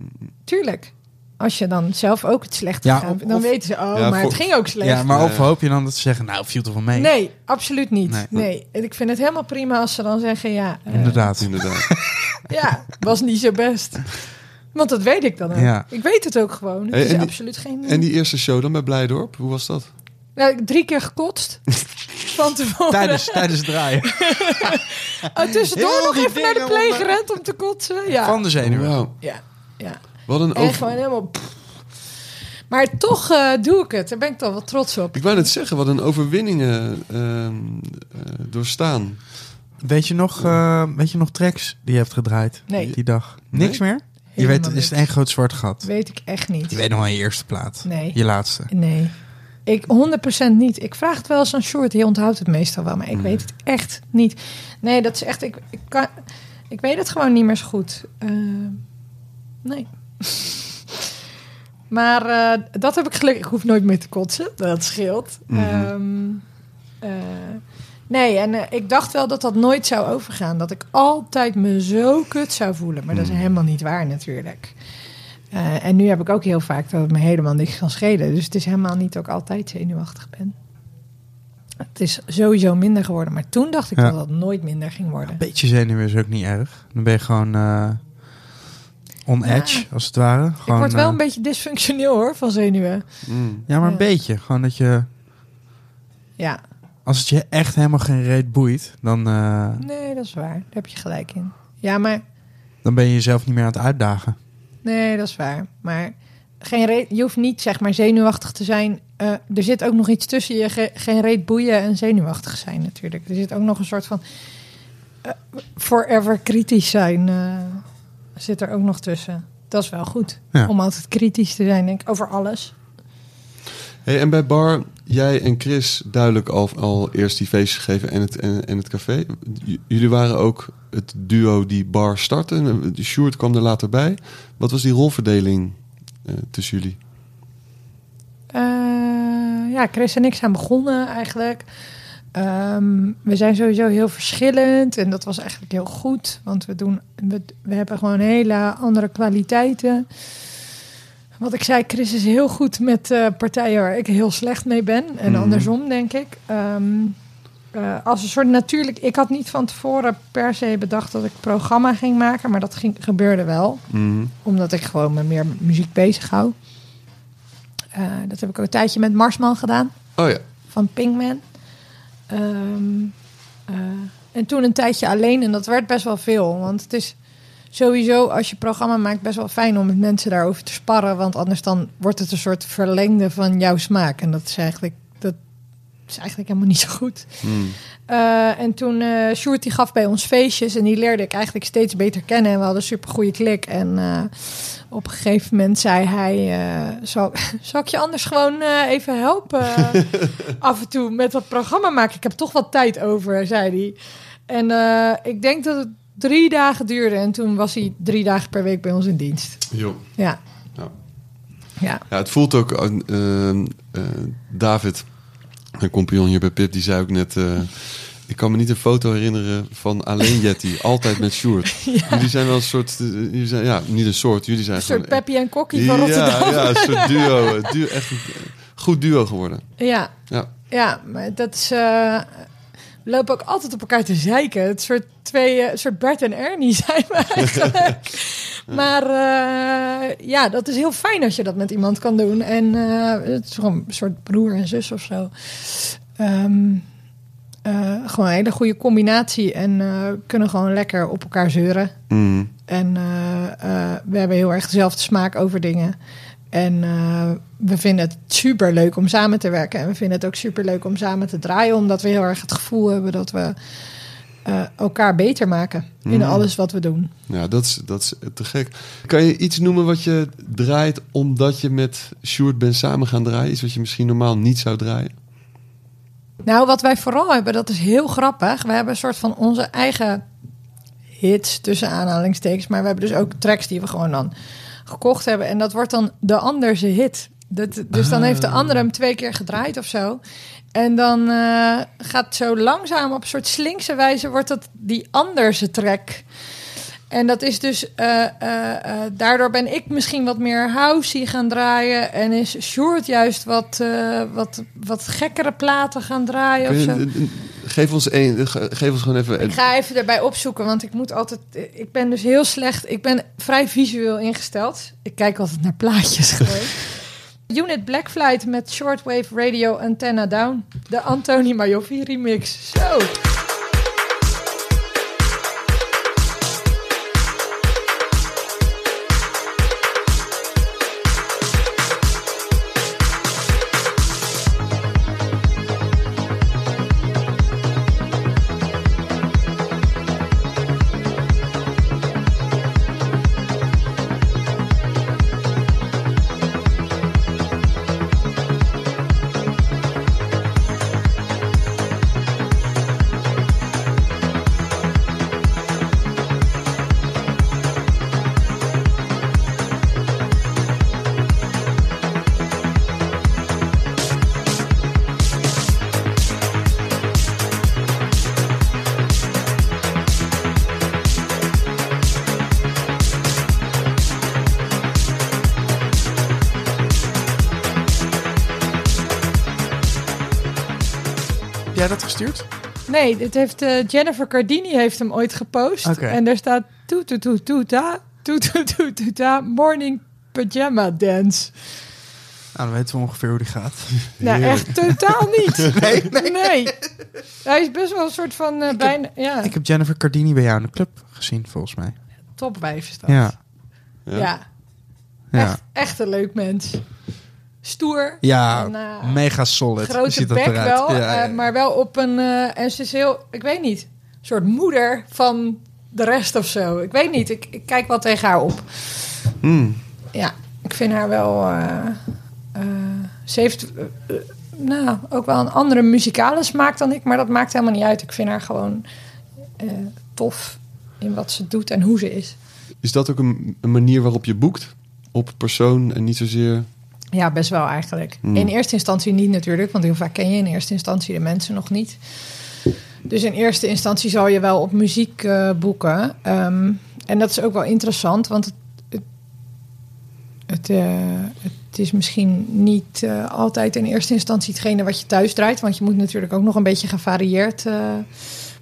Tuurlijk. Als je dan zelf ook het slecht Ja, of- dan of- weten ze, oh, Ja, maar voor- het ging ook slecht. Ja, maar of hoop je dan dat ze zeggen, nou, viel toch wel mee? Nee, absoluut niet. Nee. Nee. En ik vind het helemaal prima als ze dan zeggen, ja, eh, Inderdaad. Inderdaad. ja, was niet zo best. Want dat weet ik dan ook. Ja. Ik weet het ook gewoon. Het Hey, is en die- absoluut geen... En die eerste show dan bij Blijdorp, hoe was dat? Heb drie keer gekotst. Van tevoren. Tijdens, tijdens het draaien. Oh, tussendoor Heel nog even naar de play om, eh, gerend om te kotsen. Ja, Van de zenuwen. Wauw. ja, ja. Wat een gewoon helemaal... pff. Maar toch eh, doe ik het. Daar ben ik toch wel trots op. Ik wou net zeggen, wat een overwinningen ehm, eh, doorstaan. Weet je, nog, eh, weet je nog tracks die je hebt gedraaid Nee. die dag? Nee? Niks meer? Je weet, het is het één groot zwart gat. Weet ik echt niet. Je weet nog wel je eerste plaat. Nee. Je laatste. Nee. Ik 100% niet. Ik vraag het wel eens aan Short. Hij onthoudt het meestal wel, maar ik Mm. weet het echt niet. Nee, dat is echt. Ik, ik, kan, ik weet het gewoon niet meer zo goed. Eh, nee. maar eh, dat heb ik gelukkig. Ik hoef nooit meer te kotsen. Dat scheelt. Mhm. Ehm, eh, nee, en eh, ik dacht wel dat dat nooit zou overgaan. Dat ik altijd me zo kut zou voelen. Maar dat is Mhm. helemaal niet waar natuurlijk. En nu heb ik ook heel vaak dat het me helemaal niks kan schelen. Dus het is helemaal niet dat ik altijd zenuwachtig ben. Het is sowieso minder geworden. Maar toen dacht ik Ja. dat dat nooit minder ging worden. Een beetje zenuwen is ook niet erg. Dan ben je gewoon eh, on Ja. edge, als het ware. ik Gewoon, word wel eh, een beetje dysfunctioneel hoor, van zenuwen. Mm. Ja, maar een Ja. beetje. Gewoon dat je... Ja, Als het je echt helemaal geen reet boeit, dan, eh, nee, dat is waar. Daar heb je gelijk in. Ja, maar dan ben je jezelf niet meer aan het uitdagen. nee, dat is waar. Maar geen re- je hoeft niet zeg maar zenuwachtig te zijn. Eh, er zit ook nog iets tussen je ge- geen reet boeien en zenuwachtig zijn natuurlijk. Er zit ook nog een soort van eh, forever kritisch zijn. eh, zit er ook nog tussen. Dat is wel goed. Ja. Om altijd kritisch te zijn, denk ik, over alles. Hey, en bij Bar, jij en Chris duidelijk al, al eerst die feestjes gegeven en het, en, en het café. J- jullie waren ook het duo die Bar startte. De Sjoerd kwam er later bij. Wat was die rolverdeling eh, tussen jullie? Eh, ja, Chris en ik zijn begonnen eigenlijk. Ehm, we zijn sowieso heel verschillend en dat was eigenlijk heel goed, want we, doen, we, we hebben gewoon hele andere kwaliteiten. Wat ik zei, Chris is heel goed met eh, partijen waar ik heel slecht mee ben en Mhm. andersom, denk ik. Ehm, eh, als een soort natuurlijk, ik had niet van tevoren per se bedacht dat ik programma ging maken, maar dat ging, gebeurde wel omdat ik gewoon me meer muziek bezig hou. Eh, dat heb ik ook een tijdje met Marsman gedaan, Oh ja. van Pinkman. Ehm, eh, en toen een tijdje alleen en dat werd best wel veel. Want het is sowieso, als je programma maakt, best wel fijn om met mensen daarover te sparren. Want anders dan wordt het een soort verlengde van jouw smaak. En dat is eigenlijk, is eigenlijk helemaal niet zo goed. Mm. Eh, en toen eh Sjoerd die gaf bij ons feestjes en die leerde ik eigenlijk steeds beter kennen. En we hadden een super goede klik. En eh, op een gegeven moment zei hij: zal, zal ik je anders gewoon even helpen af en toe met dat programma maken? Ik heb toch wat tijd over, zei hij. En ik denk dat het drie dagen duurde. En toen was hij drie dagen per week bij ons in dienst. Jo. Ja. Ja. Ja. Ja, het voelt ook... David, een compagnon hier bij Pip, die zei ook net... eh, ik kan me niet een foto herinneren van alleen Jetty. altijd met Sjoerd. Jullie zijn wel een soort... eh, jullie zijn, ja, niet een soort. Jullie zijn Een soort gewoon... Peppy en Kokkie van Rotterdam. ja, ja, een soort duo. eh, duo echt een goed duo geworden. ja. Ja. Ja, maar dat is. Lopen ook altijd op elkaar te zeiken. Het soort twee, eh, soort Bert en Ernie zijn we eigenlijk. maar eh, ja, dat is heel fijn als je dat met iemand kan doen. En eh, het is gewoon een soort broer en zus of zo. Ehm, eh, gewoon een hele goede combinatie. En kunnen gewoon lekker op elkaar zeuren. Mm. En we hebben heel erg dezelfde smaak over dingen. En eh, we vinden het super leuk om samen te werken. En we vinden het ook super leuk om samen te draaien. Omdat we heel erg het gevoel hebben dat we eh, elkaar beter maken in Mm. alles wat we doen. Ja, dat is, dat is te gek. Kan je iets noemen wat je draait omdat je met Sjoerd bent samen gaan draaien? Iets wat je misschien normaal niet zou draaien? Nou, wat wij vooral hebben, dat is heel grappig. We hebben een soort van onze eigen hits tussen aanhalingstekens. Maar we hebben dus ook tracks die we gewoon dan gekocht hebben. En dat wordt dan de anderse hit. Dat, dus dan heeft de andere hem twee keer gedraaid of zo. En dan eh, gaat zo langzaam op een soort slinkse wijze wordt dat die anderse track. En dat is dus, eh, eh, eh, daardoor ben ik misschien wat meer housey gaan draaien. En is Short juist wat, wat, wat gekkere platen gaan draaien. Of Kun je- zo. een- een- geef, ons één, ge- geef ons gewoon even... Ik ga even erbij opzoeken, want ik moet altijd. Ik ben dus heel slecht. Ik ben vrij visueel ingesteld. Ik kijk altijd naar plaatjes gewoon. Unit Black Flight met Shortwave Radio Antenna Down. De Anthony Majoffi remix. Zo. Gestuurd? Nee, dit heeft eh, Jennifer Cardini heeft hem ooit gepost. En daar staat toet toet toet toeta, toet toet toet toeta, morning pyjama dance. Nou, dan weten we ongeveer hoe die gaat. Nou, Heerlijk. echt totaal niet. Nee, nee. Hij is best wel een soort van eh, bijna, ja, Ik heb Jennifer Cardini bij jou in de club gezien, volgens mij. topwijf is dat. Ja. Ja. Ja. Ja, Echt, echt een leuk mens. Stoer. ja En, eh, mega solid. Grote ziet dat bek eruit. wel, Ja, ja, eh, ja. maar wel op een... eh, en ze is heel, ik weet niet, een soort moeder van de rest of zo. Ik weet niet, ik, ik kijk wel tegen haar op. Hmm. Ja, ik vind haar wel... eh, eh, ze heeft nou, ook wel een andere muzikale smaak dan ik, maar dat maakt helemaal niet uit. Ik vind haar gewoon eh, tof in wat ze doet en hoe ze is. Is dat ook een, een manier waarop je boekt? Op persoon en niet zozeer... Ja, best wel eigenlijk. Hmm. In eerste instantie niet natuurlijk, want heel vaak ken je in eerste instantie de mensen nog niet. Dus in eerste instantie zal je wel op muziek eh, boeken. Ehm, en dat is ook wel interessant, want het, het, het, eh, het is misschien niet eh, altijd in eerste instantie hetgene wat je thuis draait, want je moet natuurlijk ook nog een beetje gevarieerd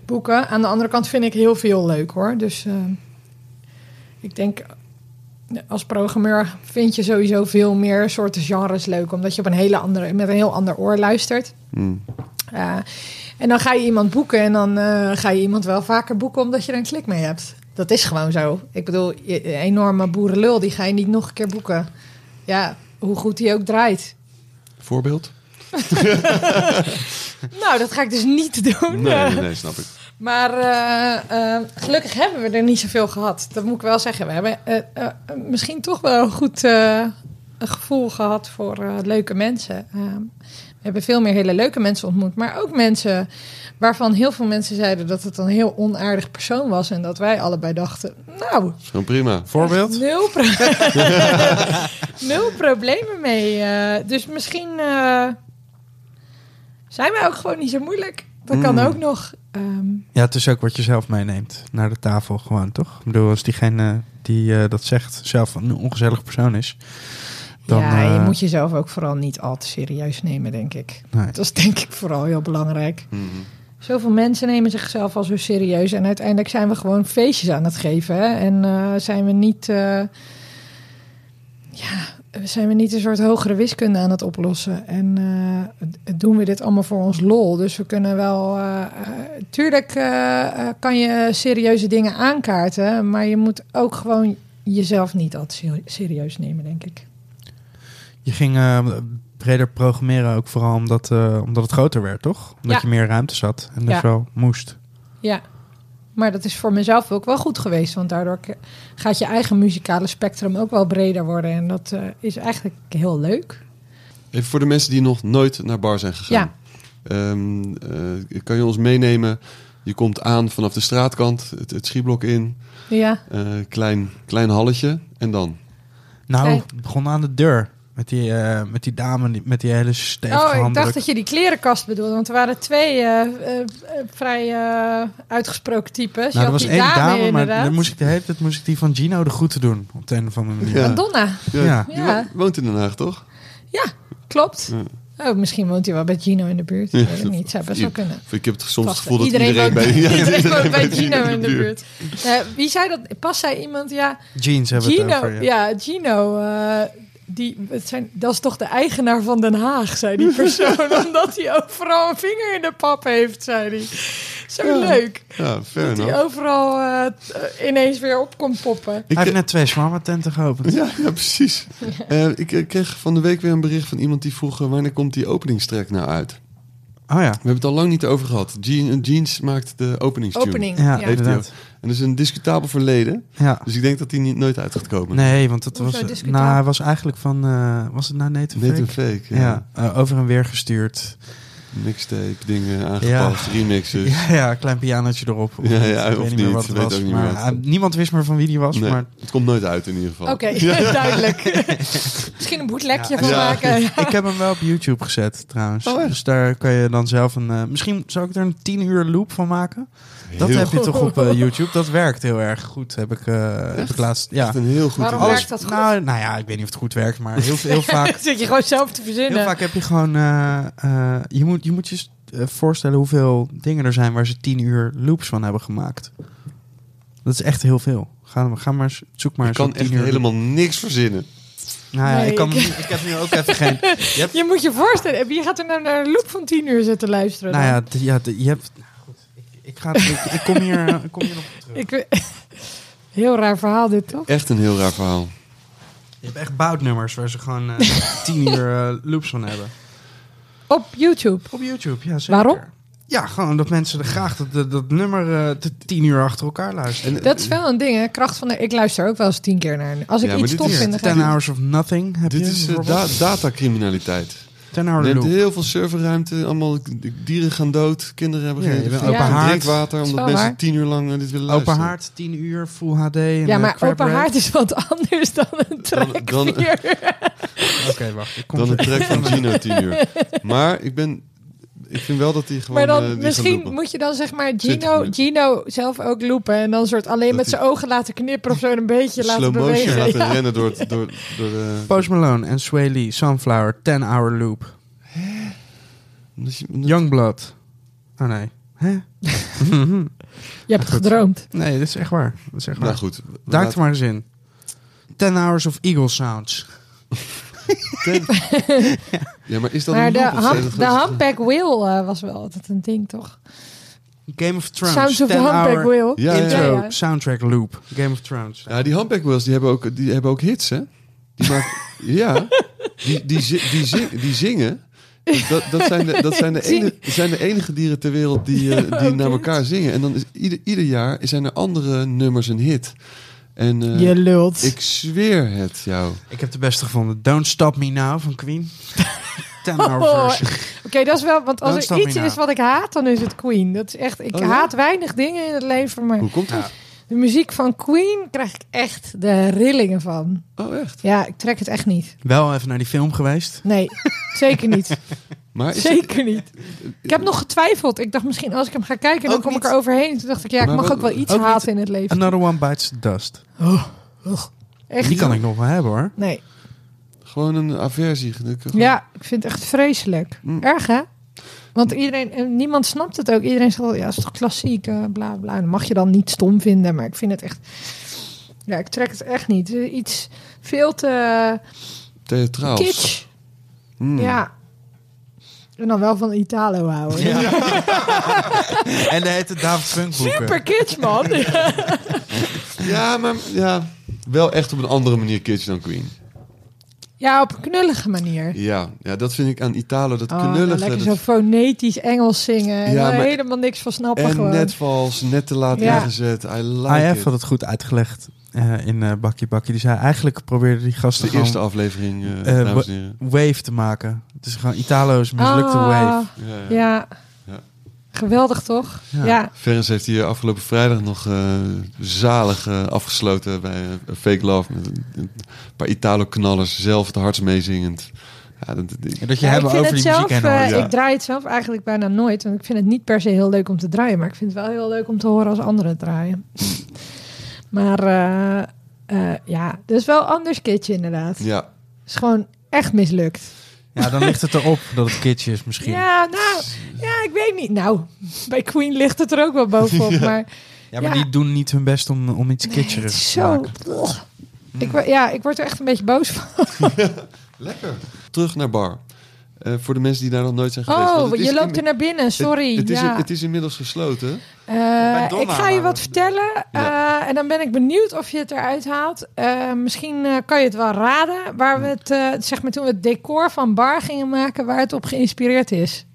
boeken. Aan de andere kant vind ik heel veel leuk hoor. Dus ik denk als programmeur vind je sowieso veel meer soorten genres leuk, omdat je op een hele andere, met een heel ander oor luistert. Hmm. Uh, en dan ga je iemand boeken en dan uh, ga je iemand wel vaker boeken omdat je er een klik mee hebt. Dat is gewoon zo. Ik bedoel, een enorme boerenlul, die ga je niet nog een keer boeken. Ja, hoe goed die ook draait. Voorbeeld? nou, dat ga ik dus niet doen. Nee, nee, nee snap ik. Maar uh, uh, gelukkig hebben we er niet zoveel gehad. Dat moet ik wel zeggen. We hebben uh, misschien toch wel een goed een gevoel gehad voor leuke mensen. we hebben veel meer hele leuke mensen ontmoet. Maar ook mensen waarvan heel veel mensen zeiden dat het een heel onaardig persoon was. En dat wij allebei dachten, nou... Gewoon prima. Voorbeeld? Nul, pro nul problemen mee. dus misschien zijn wij ook gewoon niet zo moeilijk. Dat kan Mm. ook nog. Um, Ja, het is ook wat je zelf meeneemt naar de tafel gewoon, toch? Ik bedoel, als diegene die uh, dat zegt zelf een ongezellig persoon is... Dan, ja, je uh, moet jezelf ook vooral niet al te serieus nemen, denk ik. Nee. Dat is denk ik vooral heel belangrijk. Mm -hmm. Zoveel mensen nemen zichzelf al zo serieus. En uiteindelijk zijn we gewoon feestjes aan het geven. Hè? En uh, zijn we niet... Uh, ja, zijn we niet een soort hogere wiskunde aan het oplossen. En uh, doen we dit allemaal voor ons lol. Dus we kunnen wel... Uh, tuurlijk uh, kan je serieuze dingen aankaarten. Maar je moet ook gewoon jezelf niet altijd serieus nemen, denk ik. Je ging breder programmeren ook vooral omdat, omdat het groter werd, toch? Omdat Ja. je meer ruimte zat en dus Ja. wel moest. Ja, maar dat is voor mezelf ook wel goed geweest. Want daardoor gaat je eigen muzikale spectrum ook wel breder worden. En dat uh, is eigenlijk heel leuk. Even voor de mensen die nog nooit naar bar zijn gegaan. Ja. Um, uh, kan je ons meenemen Je komt aan vanaf de straatkant, het, het schietblok in, Ja. eh, klein, klein halletje en dan. Nou, het begon aan de deur. Met die, eh, met die dame die, met die hele stevige Oh, ik handdruk. dacht dat je die klerenkast bedoelde. Want er waren twee eh, eh, vrij eh, uitgesproken types. je Nou, er had was die één dame, maar dan moest ik de hele tijd moest ik die van Gino de groeten doen. Op de een of andere manier. Ja. Madonna. Ja. Die Ja. wo- woont in Den Haag, toch? Ja, klopt. Ja. Oh, misschien woont hij wel bij Gino in de buurt. Ik weet het niet. Zou best wel kunnen. Ik heb het soms het gevoel dat iedereen, woont, bij, ja, iedereen woont bij Gino Gino in de buurt. Eh, wie zei dat? Pas zei iemand, ja, Jeans hebben we het Gino, over. ja. Gino, eh, die, het zijn, dat is toch de eigenaar van Den Haag, zei die persoon. omdat hij overal een vinger in de pap heeft, zei hij. Zo Ja. leuk. Ja, fair Dat hij overal eh, eh, ineens weer op komt poppen. Ik, Hij heeft net twee shawarma tenten geopend. ja, ja, precies. Eh, ik eh, kreeg van de week weer een bericht van iemand die vroeg... eh, wanneer komt die openingstrek nou uit? Oh ja. We hebben het al lang niet over gehad. Jean, Jeans maakt de openingstune. Opening. Ja, Ja. Heeft. En dat is een discutabel verleden. Ja. Dus ik denk dat die niet, nooit uit gaat komen. Nee, want Hoezo was... Nou, hij was eigenlijk van... eh, was het nou Nathan Net een Fake? fake. Ja. Ja, eh, over en weer gestuurd. Mixtape, dingen aangepast, remixes. Ja, ja, klein pianootje erop. Of Ja, niet, ja, ik of weet niet meer wat het weet was. niet maar, eh, niemand wist meer van wie die was. Nee, Maar het komt nooit uit in ieder geval. Oké, duidelijk. Misschien een boetlekje Ja, van ja. maken. ik heb hem wel op YouTube gezet trouwens. Oh, dus daar kan je dan zelf een... eh, misschien zou ik er een 10 uur loop van maken. Dat Heel heb je toch op eh, YouTube. Dat werkt heel erg goed. Heb ik, eh, heb ik laatst... Ja. Echt een heel goed Waarom werkt dat goed? Nou, nou ja, ik weet niet of het goed werkt, maar heel, heel vaak... Zit je gewoon zelf te verzinnen. Heel vaak heb je gewoon... eh, eh, je, moet, je moet je voorstellen hoeveel dingen er zijn waar ze 10 uur loops van hebben gemaakt. Dat is echt heel veel. Ga, ga maar zoek maar Ik eens kan op 10 echt uur helemaal niks verzinnen. Nou ja, Nee, ik, kan, ik- heb nu ook even geen... Je hebt, Je moet je voorstellen, wie gaat er nou naar een loop van 10 uur zitten luisteren? nou dan? ja, je hebt... ik, ga, ik, ik kom hier, ik kom hier nog op terug. Ik, heel raar verhaal dit, toch? Echt een heel raar verhaal. Je hebt echt boutnummers waar ze gewoon eh 10 uur eh, loops van hebben. Op YouTube. Op YouTube, ja zeker. Waarom? Ja, gewoon dat mensen er graag dat, dat, dat nummer eh, te 10 uur achter elkaar luisteren. En, Dat is wel een ding, hè? Kracht van de... Ik luister ook wel eens tien keer naar... Als ik Ja, iets tof vind, dan ga 10 ik... Hours of Nothing heb dit je is da datacriminaliteit. 10 Hour Je hebt heel veel serverruimte, allemaal dieren gaan dood, kinderen hebben Ja, geen, geen open haard. drinkwater, omdat mensen waar. tien uur lang eh, dit willen Open luisteren. haard, 10 uur, full HD. En, Ja, eh, maar open haard is wat anders dan een vier. Oké, wacht. Ik kom Dan een track van Gino tien uur. Maar ik ben, ik vind wel dat hij gewoon. Maar eh, dan gaat misschien moet je dan zeg maar Gino. Gino zelf ook loopen. En dan soort alleen Dat met zijn ogen laten knipperen of zo een beetje laten slow motion bewegen. laten Ja. rennen door, het- door, door de. Post Malone en Sway Lee, Sunflower, 10 Hour Loop. omdat je- Youngblood. Oh nee. Hè? Je hebt gedroomd. nee, dit is echt waar. Dat is echt waar. Nou goed. Duik laten- er maar eens in. 10 Hours of Eagle Sounds. Ja, maar is dat Maar een de, ham, dat de Humpback Wheel eh, was wel altijd een ding, toch? Game of Thrones. Sounds of the 10 Humpback Wheel. Ja, ja, Intro, ja. soundtrack loop. Game of Thrones. Ja, die Humpback Wheels die hebben ook, die hebben ook hits, hè? Die maken, ja, die, die, zi- die, zing- die zingen. Dat, dat, zijn de, dat zijn, de enige, zijn de enige dieren ter wereld die, eh, die naar elkaar zingen. En dan is ieder, ieder jaar zijn er andere nummers een hit. En eh, Je lult. ik zweer het jou. Ik heb de beste gevonden. Don't Stop Me Now van Queen. 10 hour Oh, version. Oké, dat is wel, want als Don't er iets is wat ik haat, dan is het Queen. Dat is echt, ik Oh, ja? haat weinig dingen in het leven, maar Hoe komt dat? De muziek van Queen krijg ik echt de rillingen van. Oh, echt? Ja, ik trek het echt niet. Wel even naar die film geweest. Nee, zeker niet. Maar Zeker niet. Ik heb nog getwijfeld. Ik dacht misschien als ik hem ga kijken, dan Ook kom ik er overheen. Toen dacht ik, ja, ik Maar mag ook wel iets ook niet- haten in het leven. Another One Bites the Dust. Echt Die kan ik nog wel hebben hoor. Nee. gewoon een aversie? Gewoon- Ja, ik vind het echt vreselijk. Mm. Erg, hè? Want iedereen, en niemand snapt het ook. Iedereen zegt, ja, is toch klassiek, eh, bla bla. Dat mag je dan niet stom vinden, maar ik vind het echt... Ja, ik trek het echt niet. Eh, Iets veel te Theatraals. kitsch. Mm. Ja. En dan wel van Italo houden. En de heette David Funk boeken. Super kitsch, man. Ja, maar ja, wel echt op een andere manier kitsch dan Queen. Ja, op een knullige manier. Ja, ja dat vind ik aan Italo, dat Oh, knullige. lekker dat- zo fonetisch Engels zingen. En Ja, maar- helemaal niks van snappen en gewoon. net vals, net te laat Ja. ingezet. I like IF it. had het goed uitgelegd eh, in eh Bakkie Bakkie. Die zei eigenlijk probeerde die gasten de eerste gewoon aflevering, eh wave te maken. Het is gewoon Italo's mislukte Ah, wave. Ja, ja. Ja. Geweldig toch? Ja. Ja. Ferens heeft hier afgelopen vrijdag nog eh, zalig eh, afgesloten bij eh, Fake Love. Met een, een paar Italo-knallers, zelf het hardst meezingend. Ja, dat, dat- En dat je Ja, hebben over het die zelf, muziek en ik draai het zelf eigenlijk bijna nooit. Want ik vind het niet per se heel leuk om te draaien. Maar ik vind het wel heel leuk om te horen als anderen het draaien. maar eh, eh, ja, dat is wel anders kitje inderdaad. Het ja. is gewoon echt mislukt. Ja, dan ligt het erop dat het kitsch is misschien. Ja, nou, ja, ik weet niet. Nou, bij Queen ligt het er ook wel bovenop. Maar Ja, maar Ja. die doen niet hun best om, om iets nee, kitscherigs te zo... maken. Ik, word- ja, ik word er echt een beetje boos van. Lekker. Terug naar bar. Eh, voor de mensen die daar nog nooit zijn geweest. Oh, Want het je loopt in- er naar binnen, sorry. Het, het, is, ja. het is inmiddels gesloten. Eh, ik ga je wat vertellen Ja. eh, en dan ben ik benieuwd of je het eruit haalt. Eh, misschien eh, kan je het wel raden waar we het, eh, zeg maar toen we het decor van Bar gingen maken, waar het op geïnspireerd is.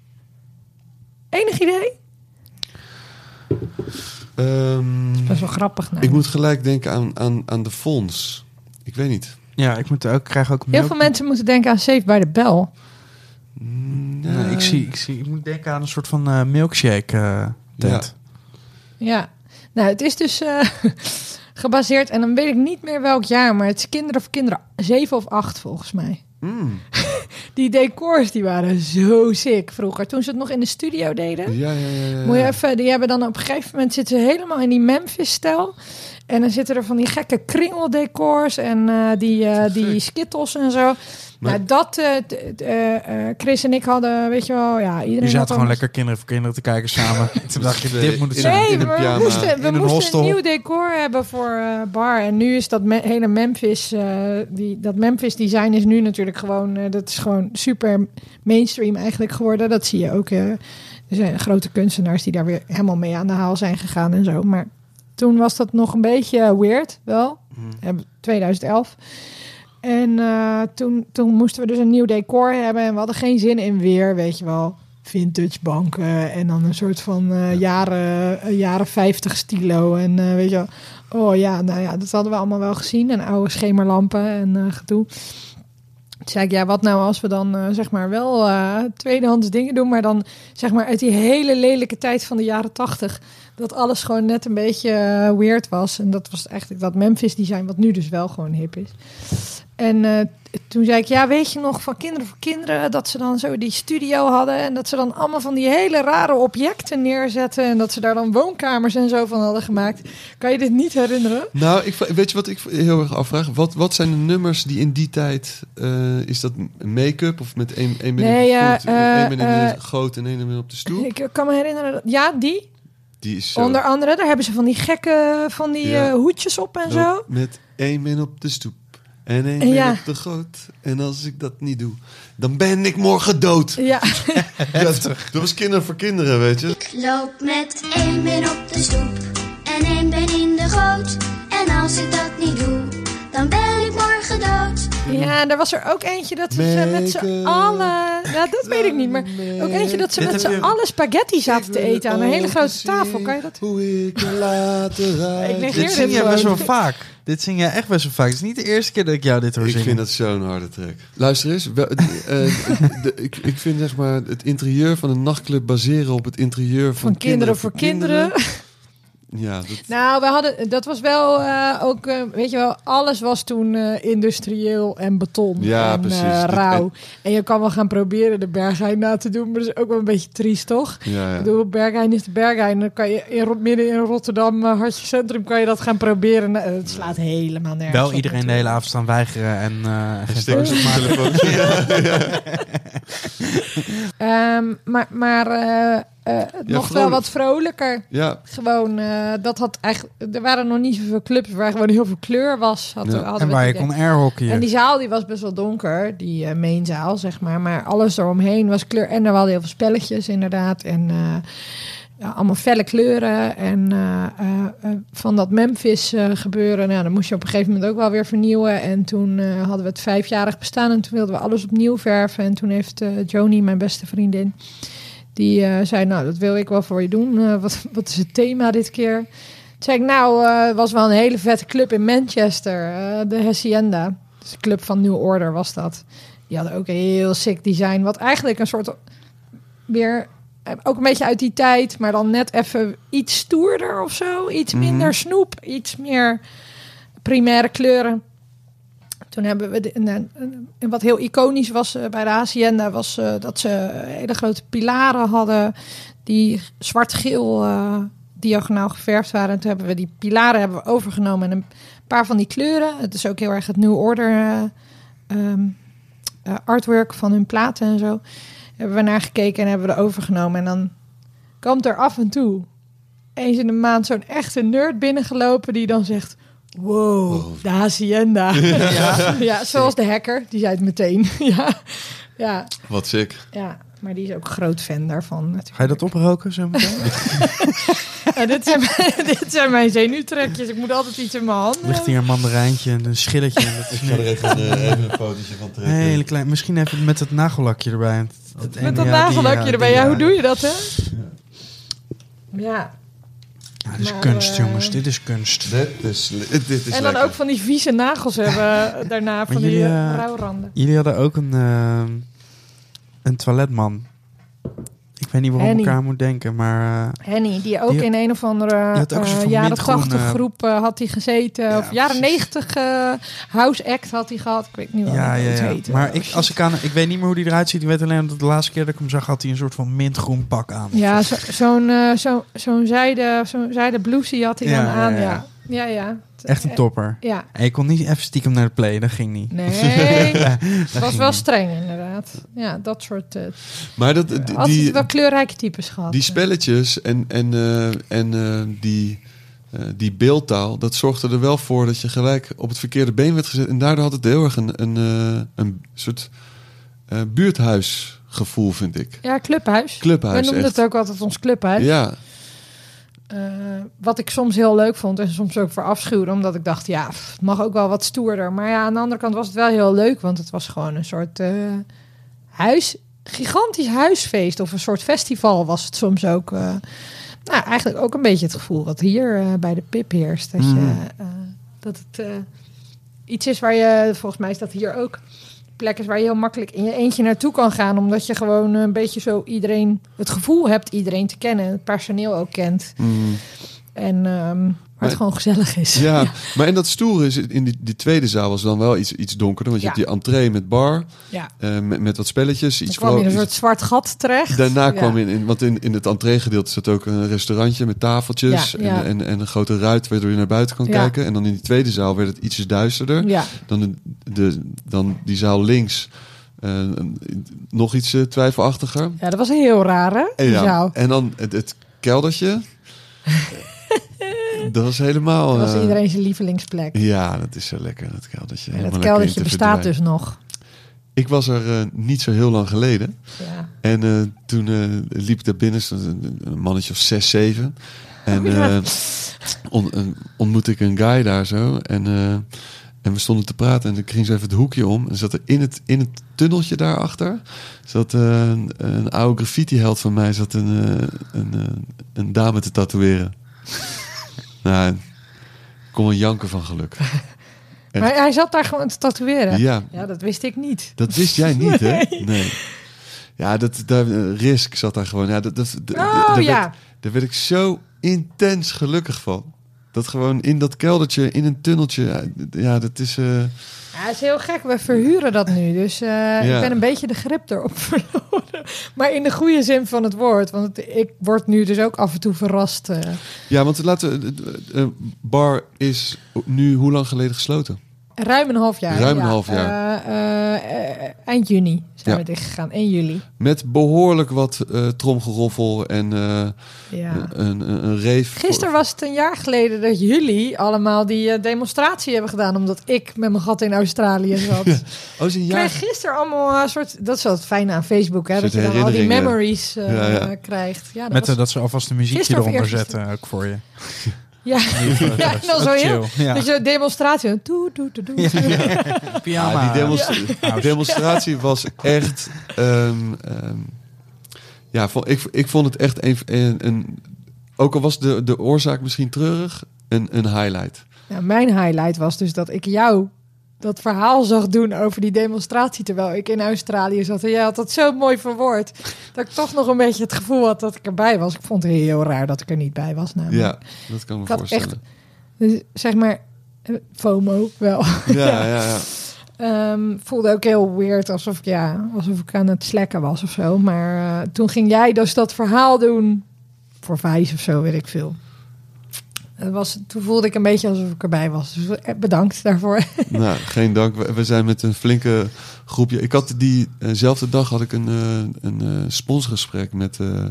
Enig idee? Ehm, Dat is wel grappig. Nou. ik moet gelijk denken aan, aan, aan de fonds. Ik weet niet. Ja, ik moet ook, krijg ook Heel veel mensen moeten denken aan Safe by the Bell. Ja, ja. ik, zie, ik, zie, ik moet denken aan een soort van eh, milkshake eh, tent. Ja, nou het is dus eh, gebaseerd en dan weet ik niet meer welk jaar, maar het is kinderen voor kinderen zeven of acht volgens mij. Mm, Die decors die waren zo sick vroeger, toen ze het nog in de studio deden. ja, ja, ja, ja. Moet je even, die hebben dan op een gegeven moment zitten ze helemaal in die Memphis-stijl. En dan zitten er van die gekke kringeldecors en eh, die, eh, die skittles en zo. Maar- nou, dat, eh, Chris en ik hadden, weet je wel, ja, iedereen had zaten gewoon lekker kinderen voor kinderen te kijken samen. Toen dacht je, dit moet het in- zijn. Nee, in een maar we pyjama. moesten, we een moesten hostel. een nieuw decor hebben voor eh, bar. En nu is dat me- hele Memphis, eh, die, dat Memphis design is nu natuurlijk gewoon, eh, dat is gewoon super mainstream eigenlijk geworden. Dat zie je ook. eh, er zijn grote kunstenaars die daar weer helemaal mee aan de haal zijn gegaan en zo. Maar toen was dat nog een beetje weird, wel. Eh, 2011. En eh, toen, toen moesten we dus een nieuw decor hebben. En we hadden geen zin in weer, weet je wel. Vintage banken en dan een soort van eh, jaren, eh, jaren 50 stilo. En weet je wel. Oh ja, nou ja, dat hadden we allemaal wel gezien. En oude schemerlampen en gedoe. Toen zei ik, ja, wat nou als we dan zeg maar wel eh, tweedehands dingen doen, maar dan zeg maar uit die hele lelijke tijd van de jaren tachtig, dat alles gewoon net een beetje eh, weird was. En dat was eigenlijk dat Memphis design, wat nu dus wel gewoon hip is. En eh, toen zei ik, ja, weet je nog van Kinderen voor Kinderen, dat ze dan zo die studio hadden en dat ze dan allemaal van die hele rare objecten neerzetten en dat ze daar dan woonkamers en zo van hadden gemaakt. Kan je dit niet herinneren? Nou, ik, weet je wat ik heel erg afvraag? Wat, wat zijn de nummers die in die tijd... eh, is dat make-up of met één één Nee, op de één in de goot en één benen op de stoel? Ik kan me herinneren, ja, die. Die is zo... Onder andere, daar hebben ze van die gekke van die Ja. eh, hoedjes op en zo. Loop Met één been op de stoep en één ja. op de goot. En als ik dat niet doe, dan ben ik morgen dood. Ja, Dat, dat was kinderen voor kinderen, weet je. Ik loop met één been op de stoep en één been in de goot. En als ik dat niet doe, dan ben ik morgen dood. Ja, er was er ook eentje dat ze met z'n allen... Nou, dat weet ik niet, maar ook eentje dat ze Dit met z'n je- allen spaghetti zaten Ik te eten aan een hele grote tafel. Kan je dat? Hoe ik je later Ik Dit dit zing jij best wel vaak. Dit zing jij echt best wel vaak. Het is niet de eerste keer dat ik jou dit hoor Ik zingen. vind dat zo'n harde track. Luister eens, wel, eh, de- ik, ik vind zeg maar het interieur van een nachtclub baseren op het interieur van, Van kinderen voor kinderen. Ja, dat, Nou, we hadden, dat was wel eh, ook, eh, weet je wel, alles was toen eh, industrieel en beton Ja, en precies. eh, Dit- rauw. en- En je kan wel gaan proberen de Berghain na te doen, maar dat is ook wel een beetje triest, toch? ja, Ik ja. bedoel, Berghain is de Berghain. Dan kan je in, midden in Rotterdam, uh, Hartje Centrum, kan je dat gaan proberen. Nou, het slaat helemaal nergens Wel op iedereen de hele avond staan weigeren en eh op telefoon. Ehm, maar maar eh, nog wel wat vrolijker. Ja, Gewoon, eh, dat had eigenlijk... Er waren nog niet zoveel clubs waar gewoon heel veel kleur was. Had, Ja. hadden En waar je kon airhockeyen. En die zaal die was best wel donker, die eh mainzaal, zeg maar. Maar alles eromheen was kleur. En er hadden heel veel spelletjes, inderdaad. En eh, ja, allemaal felle kleuren. En eh, eh, eh, van dat Memphis eh, gebeuren, nou, dan moest je op een gegeven moment ook wel weer vernieuwen. En toen eh, hadden we het vijfjarig bestaan en toen wilden we alles opnieuw verven. En toen heeft eh Joni, mijn beste vriendin, die eh, zei, nou, dat wil ik wel voor je doen. Eh, wat, wat is het thema dit keer? Toen zei ik, nou, het was wel een hele vette club in Manchester, de Hacienda. Dus de club van New Order was dat. Die hadden ook een heel sick design, wat eigenlijk een soort weer ook een beetje uit die tijd, maar dan net even iets stoerder of zo. Iets Mhm. minder snoep, iets meer primaire kleuren. Toen hebben we, de, en, en- wat heel iconisch was eh, bij de Hacienda, was eh, dat ze hele grote pilaren hadden die zwart-geel eh, diagonaal geverfd waren. En toen hebben we die pilaren hebben we overgenomen en een paar van die kleuren. Het is ook heel erg het New Order eh, ehm, eh, artwork van hun platen en zo. Hebben we naar gekeken en hebben we er overgenomen. En dan komt er af en toe eens in de maand zo'n echte nerd binnengelopen die dan zegt... Wow, de Hacienda. Ja. ja, zoals de hacker, die zei het meteen. ja, ja, Wat sick. ja, maar die is ook groot fan daarvan natuurlijk. Ga je dat oproken zo meteen? Ja, dit, zijn mijn, dit zijn mijn zenuwtrekjes. Ik moet altijd iets in mijn handen Ligt hier een mandarijntje en een schilletje. En dat is Ik ga er even, een, even een fotootje van een trekken. hele klein. Misschien even met het nagellakje erbij. Het- het Met dat nagellakje erbij. Ja, hoe doe je dat, hè? Ja. Ja, dit is Maar, kunst, eh, jongens. Dit is kunst. Dit is, dit is En dan lekker. ook van die vieze nagels hebben daarna, van die jullie, uh, eh, rouwranden. Jullie hadden ook een, eh, een toiletman. Ik weet niet waarom ik Henny. elkaar moet denken, maar... eh, Henny, die ook Die- in een of andere van jaren mintgroen, 80 eh, groep eh, had hij gezeten. Ja, of jaren precies. 90 eh, house act had hij gehad. Ik weet niet wat ja, het ja, ja. heet. Maar Oh, ik, shit. als ik, aan, ik weet niet meer hoe die eruit ziet. Ik weet alleen dat de laatste keer dat ik hem zag, had hij een soort van mintgroen pak aan. Ja, zo- zo'n eh, zo, zo'n zijde, zo'n zijde blousie had hij dan aan. ja. Ja, ja. Echt een topper. Ja, En je kon niet even stiekem naar de play, dat ging niet. nee. Het was wel niet. streng inderdaad. Ja, dat soort... eh Maar dat, die, altijd die, wel kleurrijke types gehad. die spelletjes en, en, eh, en eh, die, eh, die beeldtaal, dat zorgde er wel voor dat je gelijk op het verkeerde been werd gezet. En daardoor had het heel erg een, een, eh, een soort eh, buurthuisgevoel, vind ik. Ja, clubhuis. Clubhuis, We noemden echt. het ook altijd ons clubhuis. Ja, Eh, wat ik soms heel leuk vond en soms ook verafschuwde, omdat ik dacht, ja, pff, het mag ook wel wat stoerder. Maar ja, aan de andere kant was het wel heel leuk, want het was gewoon een soort eh, huis, gigantisch huisfeest of een soort festival was het soms ook. eh. nou, eigenlijk ook een beetje het gevoel wat hier bij de Pip heerst. Dat, je, Mm. dat het iets is waar je, volgens mij is dat hier ook, plek is waar je heel makkelijk in je eentje naartoe kan gaan. Omdat je gewoon een beetje zo iedereen, het gevoel hebt iedereen te kennen. Het personeel ook kent. Mm. En ehm, waar het Maar- gewoon gezellig is. ja. maar in dat stoere is in die, die tweede zaal was dan wel iets, iets donkerder. Want je Ja. hebt die entree met bar, ja. eh, met, met wat spelletjes. Dan Iets kwam je in een soort zwart gat terecht. Daarna Ja. kwam je in, want in, in het entreegedeelte zat ook een restaurantje met tafeltjes en. En, en een grote ruit waardoor je naar buiten kan kijken. En dan in die tweede zaal werd het ietsjes duisterder. Ja, Dan, de, de, dan die zaal links eh, nog iets twijfelachtiger. ja, dat was heel raar, hè? En, ja, en dan het, het keldertje. dat was helemaal... Dat was eh, iedereen zijn lievelingsplek. Ja, dat is zo lekker, dat keldertje. En lekker keldertje bestaat dus nog. Ik was er eh, niet zo heel lang geleden. Ja. En eh, toen eh, liep ik daar binnen, een, mannetje of zes, zeven. En Oh, ja. eh, on- ontmoette ik een guy daar zo. En, eh, en we stonden te praten en ik ging zo even het hoekje om. En zat er in het, in het tunneltje daarachter... zat eh, een, een oude graffiti-held van mij... zat een, eh, een, eh, een dame te tatoeëren. Nou, ik kon een janken van geluk. Echt. Maar hij zat daar gewoon te tatoeëren. Ja, Ja, dat wist ik niet. dat wist jij niet, hè? Nee. Ja, dat, dat, eh, Risk zat daar gewoon. Ja, dat, dat, Oh ja. werd, daar werd ik zo intens gelukkig van. Dat gewoon in dat keldertje, in een tunneltje. ja, dat is... eh, Ja, is heel gek. We verhuren dat nu. Dus eh, ik ben een beetje de grip erop verloren. Maar in de goede zin van het woord. Want ik word nu dus ook af en toe verrast. eh. Ja, want laten we... bar is nu hoe lang geleden gesloten? Ruim een half jaar. Ruim een ja. half jaar. Eh, eh, eh, eind juni zijn Ja. we dichtgegaan. 1 juli. Met behoorlijk wat eh tromgeroffel en eh, Ja. een, een, een reef. Gisteren was het een jaar geleden dat jullie allemaal die demonstratie hebben gedaan. Omdat ik met mijn gat in Australië zat. Oh, is een Ik jaar... kreeg gisteren allemaal een soort... Dat is wel het fijne aan Facebook, hè? Dat je dan al die memories eh, Ja, ja. krijgt. Ja, dat Met was- dat ze alvast een muziekje eronder zetten, ook voor je. ja, Ook zo heel... Ja. Dat je demonstratie... Doe, doe, doe, doe. Pyjama. Ja, die demonstra- demonstratie was echt. ehm, ehm, ja, ik, ik vond het echt een, een, een- Ook al was de, de oorzaak misschien treurig, een, een highlight. Nou, mijn highlight was dus dat ik jou dat verhaal zag doen over die demonstratie terwijl ik in Australië zat. En jij had dat zo mooi verwoord. Dat ik toch nog een beetje het gevoel had dat ik erbij was. Ik vond het heel raar dat ik er niet bij was. Namelijk. Ja, dat kan me Ik voorstellen. Dus, zeg maar, eh, FOMO wel. Ja, ja, ja. Ehm, voelde ook heel weird, alsof ik, ja, alsof ik aan het slekken was of zo. Maar eh, toen ging jij dus dat verhaal doen voor vijf of zo, weet ik veel. Was, toen voelde ik een beetje alsof ik erbij was. Dus eh, bedankt daarvoor. Nou, geen dank. We, we zijn met een flinke groepje. Ik had diezelfde dag had ik een, eh, een eh, sponsorgesprek met eh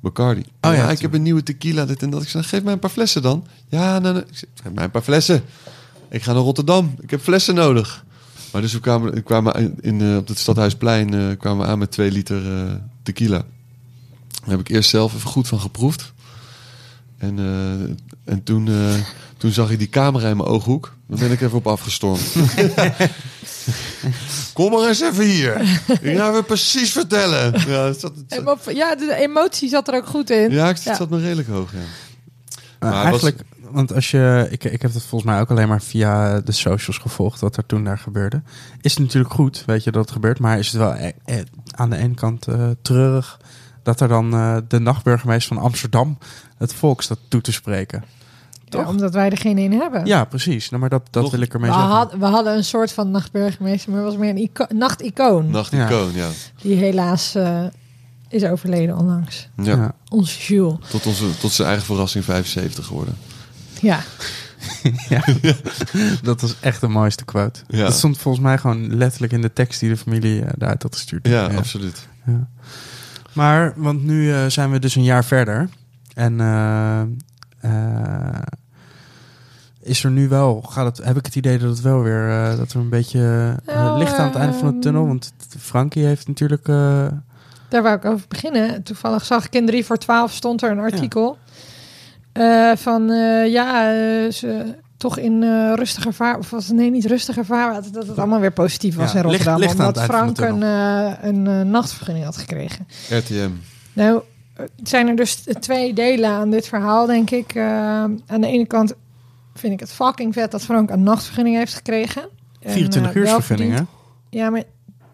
Bacardi. Oh ja, ik heb een nieuwe tequila, dit en dat. Ik zei, geef mij een paar flessen dan. Ja, nou, nou. Ik zei, geef mij een paar flessen. Ik ga naar Rotterdam. Ik heb flessen nodig. Maar dus we kwamen, we kwamen in, in, eh, op het Stadhuisplein eh, kwamen we aan met twee liter eh, tequila. Daar heb ik eerst zelf even goed van geproefd. En, eh, en toen, eh, toen zag ik die camera in mijn ooghoek. Daar ben ik even op afgestormd. Kom maar eens even hier. Ik ga even precies vertellen. Ja, het zat, het zat- En wat- ja, de emotie zat er ook goed in. ja, het Ja. zat me redelijk hoog. Ja. Uh, Maar eigenlijk, want als je, ik, ik heb het volgens mij ook alleen maar via de socials gevolgd wat er toen daar gebeurde. Is het natuurlijk goed, weet je dat het gebeurt, maar is het wel eh, eh, aan de ene kant eh, treurig dat er dan eh, de nachtburgemeester van Amsterdam het volk staat toe te spreken. Ja, omdat wij er geen in hebben. Ja, precies. Nou, maar dat, dat wil ik ermee we, zeggen. had- we hadden een soort van nachtburgemeester, maar het was meer een ico- nachticoon. Nachticoon, ja. Die helaas eh, is overleden onlangs. ja. Ja. Onze Jules. Tot, onze, tot zijn eigen verrassing 75 geworden. Ja. Ja, dat was echt de mooiste quote. Ja. Dat stond volgens mij gewoon letterlijk in de tekst die de familie eh, daaruit had gestuurd. Ja, absoluut. Maar, want nu eh, zijn we dus een jaar verder. En is er nu wel, gaat het, heb ik het idee dat het wel weer, eh, dat er een beetje eh, Nou, licht aan het einde van de ehm, tunnel. Want Frankie heeft natuurlijk, eh, Daar wou ik over beginnen. Toevallig zag ik in 3 voor 12 stond er een artikel. eh, van eh, ja, eh, ze toch in eh, rustiger vaar... Of was nee, niet rustiger vaarwater. Dat het allemaal weer positief was Ja, in Rotterdam. licht omdat Frank een, eh, een eh, nachtvergunning had gekregen. RTM. Nou, zijn er dus twee delen aan dit verhaal, denk ik. Eh, aan de ene kant vind ik het fucking vet dat Frank een nachtvergunning heeft gekregen. En, 24 eh, uur vergunning, hè? Ja, maar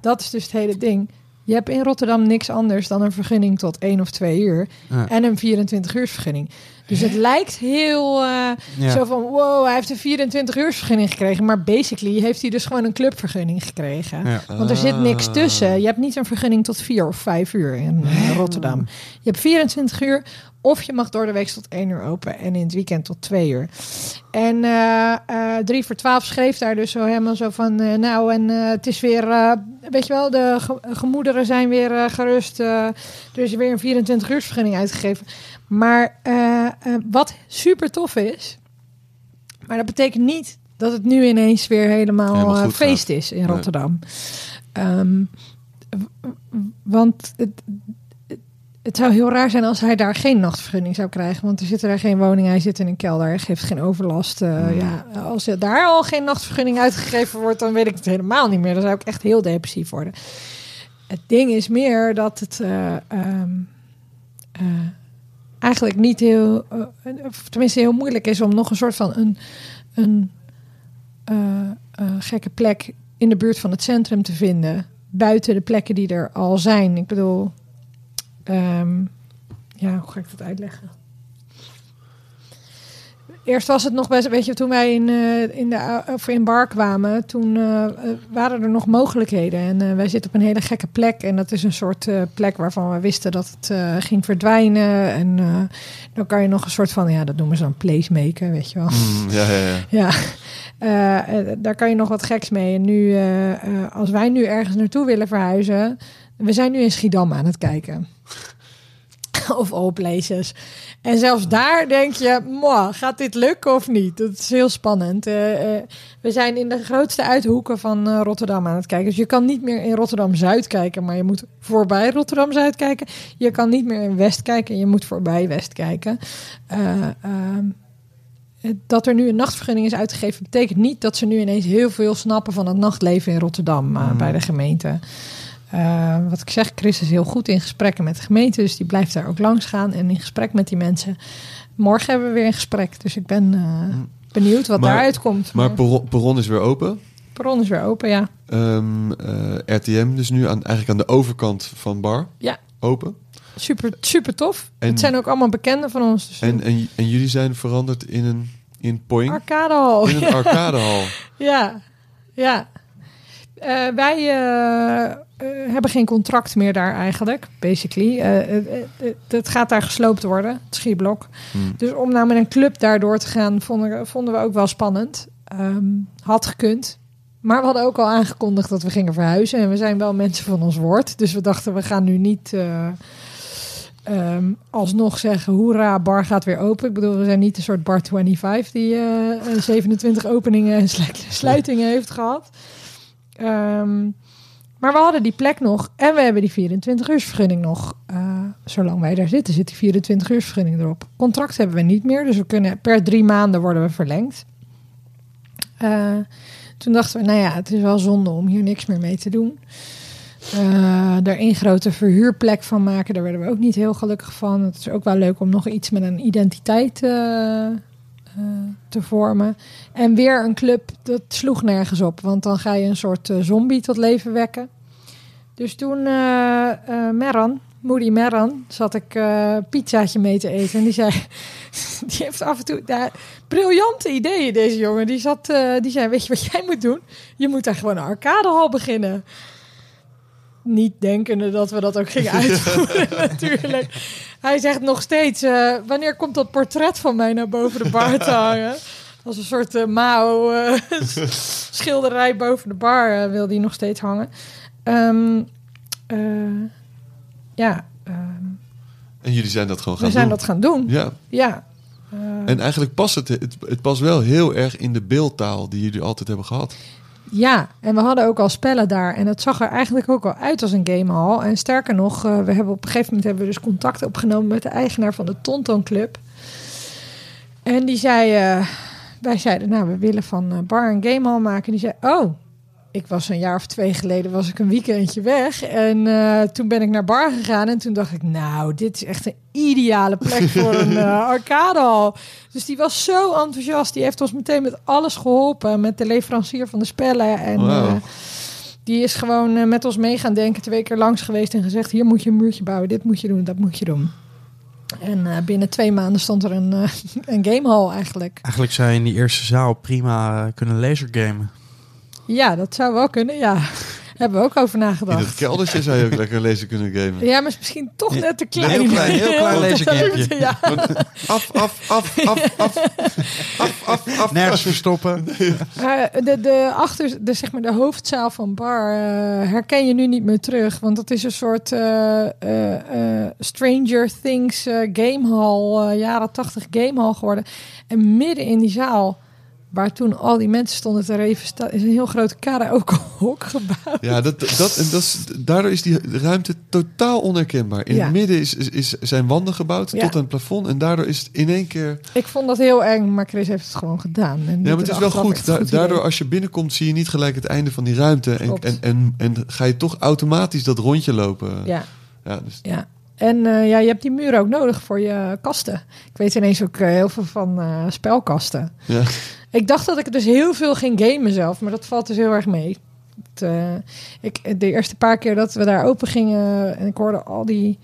dat is dus het hele ding. Je hebt in Rotterdam niks anders dan een vergunning tot één of twee uur. Ja. En een 24 uur vergunning. Dus het lijkt heel eh, Ja. zo van... wow, hij heeft een 24 uur vergunning gekregen. Maar basically heeft hij dus gewoon een clubvergunning gekregen. Ja. Want er zit niks Ah. tussen. Je hebt niet een vergunning tot vier of vijf uur in eh, Rotterdam. Je hebt 24 uur. Of je mag door de week tot één uur open. En in het weekend tot twee uur. En eh 3 voor 12 schreef daar dus zo helemaal zo van... nou, en het is weer... weet je wel, de ge- gemoederen zijn weer gerust. er is weer een 24 uur vergunning uitgegeven. Maar eh, eh, wat super tof is... Maar dat betekent niet dat het nu ineens weer helemaal, Helemaal eh, feest gaat. is in. Rotterdam. Ehm, want het, het, zou heel raar zijn als hij daar geen nachtvergunning zou krijgen. Want er zit er geen woning, hij zit in een kelder, hij geeft geen overlast. Ja, als er daar al geen nachtvergunning uitgegeven wordt, dan weet ik het helemaal niet meer. Dan zou ik echt heel depressief worden. Het ding is meer dat het eh, ehm, eh, eigenlijk niet heel, eh, of tenminste heel moeilijk is om nog een soort van een, een eh, eh, gekke plek in de buurt van het centrum te vinden. Buiten de plekken die er al zijn. Ik bedoel, ehm, ja, hoe ga ik dat uitleggen? Eerst was het nog best, weet je, toen wij in, eh, in, de, of in Bar kwamen, toen eh, waren er nog mogelijkheden. En eh, wij zitten op een hele gekke plek. En dat is een soort plek waarvan we wisten dat het ging verdwijnen. En dan kan je nog een soort van, ja, dat noemen ze dan placemaker, weet je wel. Mm, ja, ja, ja. Ja, daar kan je nog wat geks mee. En nu, als wij nu ergens naartoe willen verhuizen, we zijn nu in Schiedam aan het kijken. of all places. En zelfs daar denk je, "Mwah, gaat dit lukken of niet? Dat is heel spannend. Eh, eh, we zijn in de grootste uithoeken van eh, Rotterdam aan het kijken. Dus je kan niet meer in Rotterdam-Zuid kijken, maar je moet voorbij Rotterdam-Zuid kijken. Je kan niet meer in West kijken, je moet voorbij West kijken. Eh, ehm, dat er nu een nachtvergunning is uitgegeven, betekent niet dat ze nu ineens heel veel snappen van het nachtleven in Rotterdam eh, Mm. bij de gemeente. Eh, wat ik zeg, Chris is heel goed in gesprekken met de gemeente, dus die blijft daar ook langs gaan en in gesprek met die mensen. Morgen hebben we weer een gesprek, dus ik ben eh, benieuwd wat Maar- daaruit komt. Maar perron is weer open. perron is weer open, ja. Ehm, eh, RTM, dus nu aan, eigenlijk aan de overkant van bar. Ja. Open. Super, super tof. En- het zijn ook allemaal bekenden van ons. Dus En, en, en jullie zijn veranderd in een in Poing. Arcadehal. In een arcadehal. Ja, ja. Eh, wij eh, eh, hebben geen contract meer daar eigenlijk, basically. Het, gaat daar gesloopt worden, het schieblok. Hmm. Dus om nou met een club daardoor te gaan, vonden, vonden we ook wel spannend. Ehm, had gekund. Maar we hadden ook al aangekondigd dat we gingen verhuizen. En we zijn wel mensen van ons woord. Dus we dachten, we gaan nu niet eh, ehm, alsnog zeggen... hoera, bar gaat weer open. Ik bedoel, we zijn niet een soort bar 25... die eh, eh, 27 openingen en slu- sluitingen heeft gehad. Ehm, maar we hadden die plek nog. En we hebben die 24-uursvergunning nog. Eh, zolang wij daar zitten, zit die 24-uursvergunning erop. Contract hebben we niet meer. Dus we kunnen per drie maanden worden we verlengd. Eh, toen dachten we, nou ja, het is wel zonde om hier niks meer mee te doen. Eh er één grote verhuurplek van maken, daar werden we ook niet heel gelukkig van. Het is ook wel leuk om nog iets met een identiteit te vormen. En weer een club, dat sloeg nergens op. Want dan ga je een soort eh, zombie tot leven wekken. Dus toen eh eh Merran, Moody Merran, zat ik eh pizzaatje mee te eten. En die zei, die heeft af en toe daar briljante ideeën, deze jongen. Die, zat, eh, die zei, weet je wat jij moet doen? Je moet daar gewoon een arcadehal beginnen. Niet denkende dat we dat ook gingen uitvoeren, natuurlijk. Hij zegt nog steeds, eh, wanneer komt dat portret van mij naar boven de bar te hangen? Als een soort eh, Mao eh, schilderij boven de bar wil die nog steeds hangen. Ehm, eh, ja, ehm, En jullie zijn dat gewoon gaan we zijn doen. dat gaan doen. Ja. Ja. En eigenlijk past het, het, het past wel heel erg in de beeldtaal die jullie altijd hebben gehad. Ja, en we hadden ook al spellen daar. En het zag er eigenlijk ook al uit als een gamehall. En sterker nog, eh, we hebben op een gegeven moment hebben we dus contact opgenomen met de eigenaar van de Tonton Club. En die zei, eh, wij zeiden, nou, we willen van eh, bar een gamehall maken. En die zei, oh, ik was een jaar of twee geleden, was ik een weekendje weg. En eh, toen ben ik naar bar gegaan en toen dacht ik, nou, dit is echt een ideale plek voor een eh, arcadehal. Dus die was zo enthousiast. Die heeft ons meteen met alles geholpen. Met de leverancier van de spellen. En eh, die is gewoon met ons mee gaan denken. Twee keer langs geweest en gezegd... hier moet je een muurtje bouwen. Dit moet je doen, dat moet je doen. En binnen twee maanden stond er een, een gamehall eigenlijk. Eigenlijk zou je in die eerste zaal prima kunnen lasergamen. Ja, dat zou wel kunnen, ja. Hebben we ook over In nagedacht. het keldertje zou je ook lekker lezen kunnen gamen. Ja, maar is misschien toch net te klein. Heel klein, heel klein lasergamepje. ja. Af, af, af, af, af. Af, af, af. Nergens verstoppen. Eh, de, de, achter, de, zeg maar de hoofdzaal van Bar eh, herken je nu niet meer terug. Want dat is een soort eh, Stranger Things eh, gamehall, eh, jaren tachtig gamehall geworden. En midden in die zaal, waar toen al die mensen stonden te reven, is een heel groot karaoke-hok gebouwd. Ja, dat, dat, en dat is, daardoor is die ruimte totaal onherkenbaar. In Ja. het midden is, is, is- zijn wanden gebouwd Ja. tot aan het plafond. En daardoor is het in één keer... Ik vond dat heel eng, maar Chris heeft het gewoon gedaan. En Ja, maar het is wel goed. Da- daardoor als je binnenkomt zie je niet gelijk het einde van die ruimte. En, en, en, en ga je toch automatisch dat rondje lopen. Ja. Ja, dus, Ja. En eh, ja, je hebt die muren ook nodig voor je kasten. Ik weet ineens ook eh, heel veel van eh, spelkasten. ja. Ik dacht dat ik dus heel veel ging gamen zelf, maar dat valt dus heel erg mee. Het, ik, de eerste paar keer dat we daar open gingen en ik hoorde al die...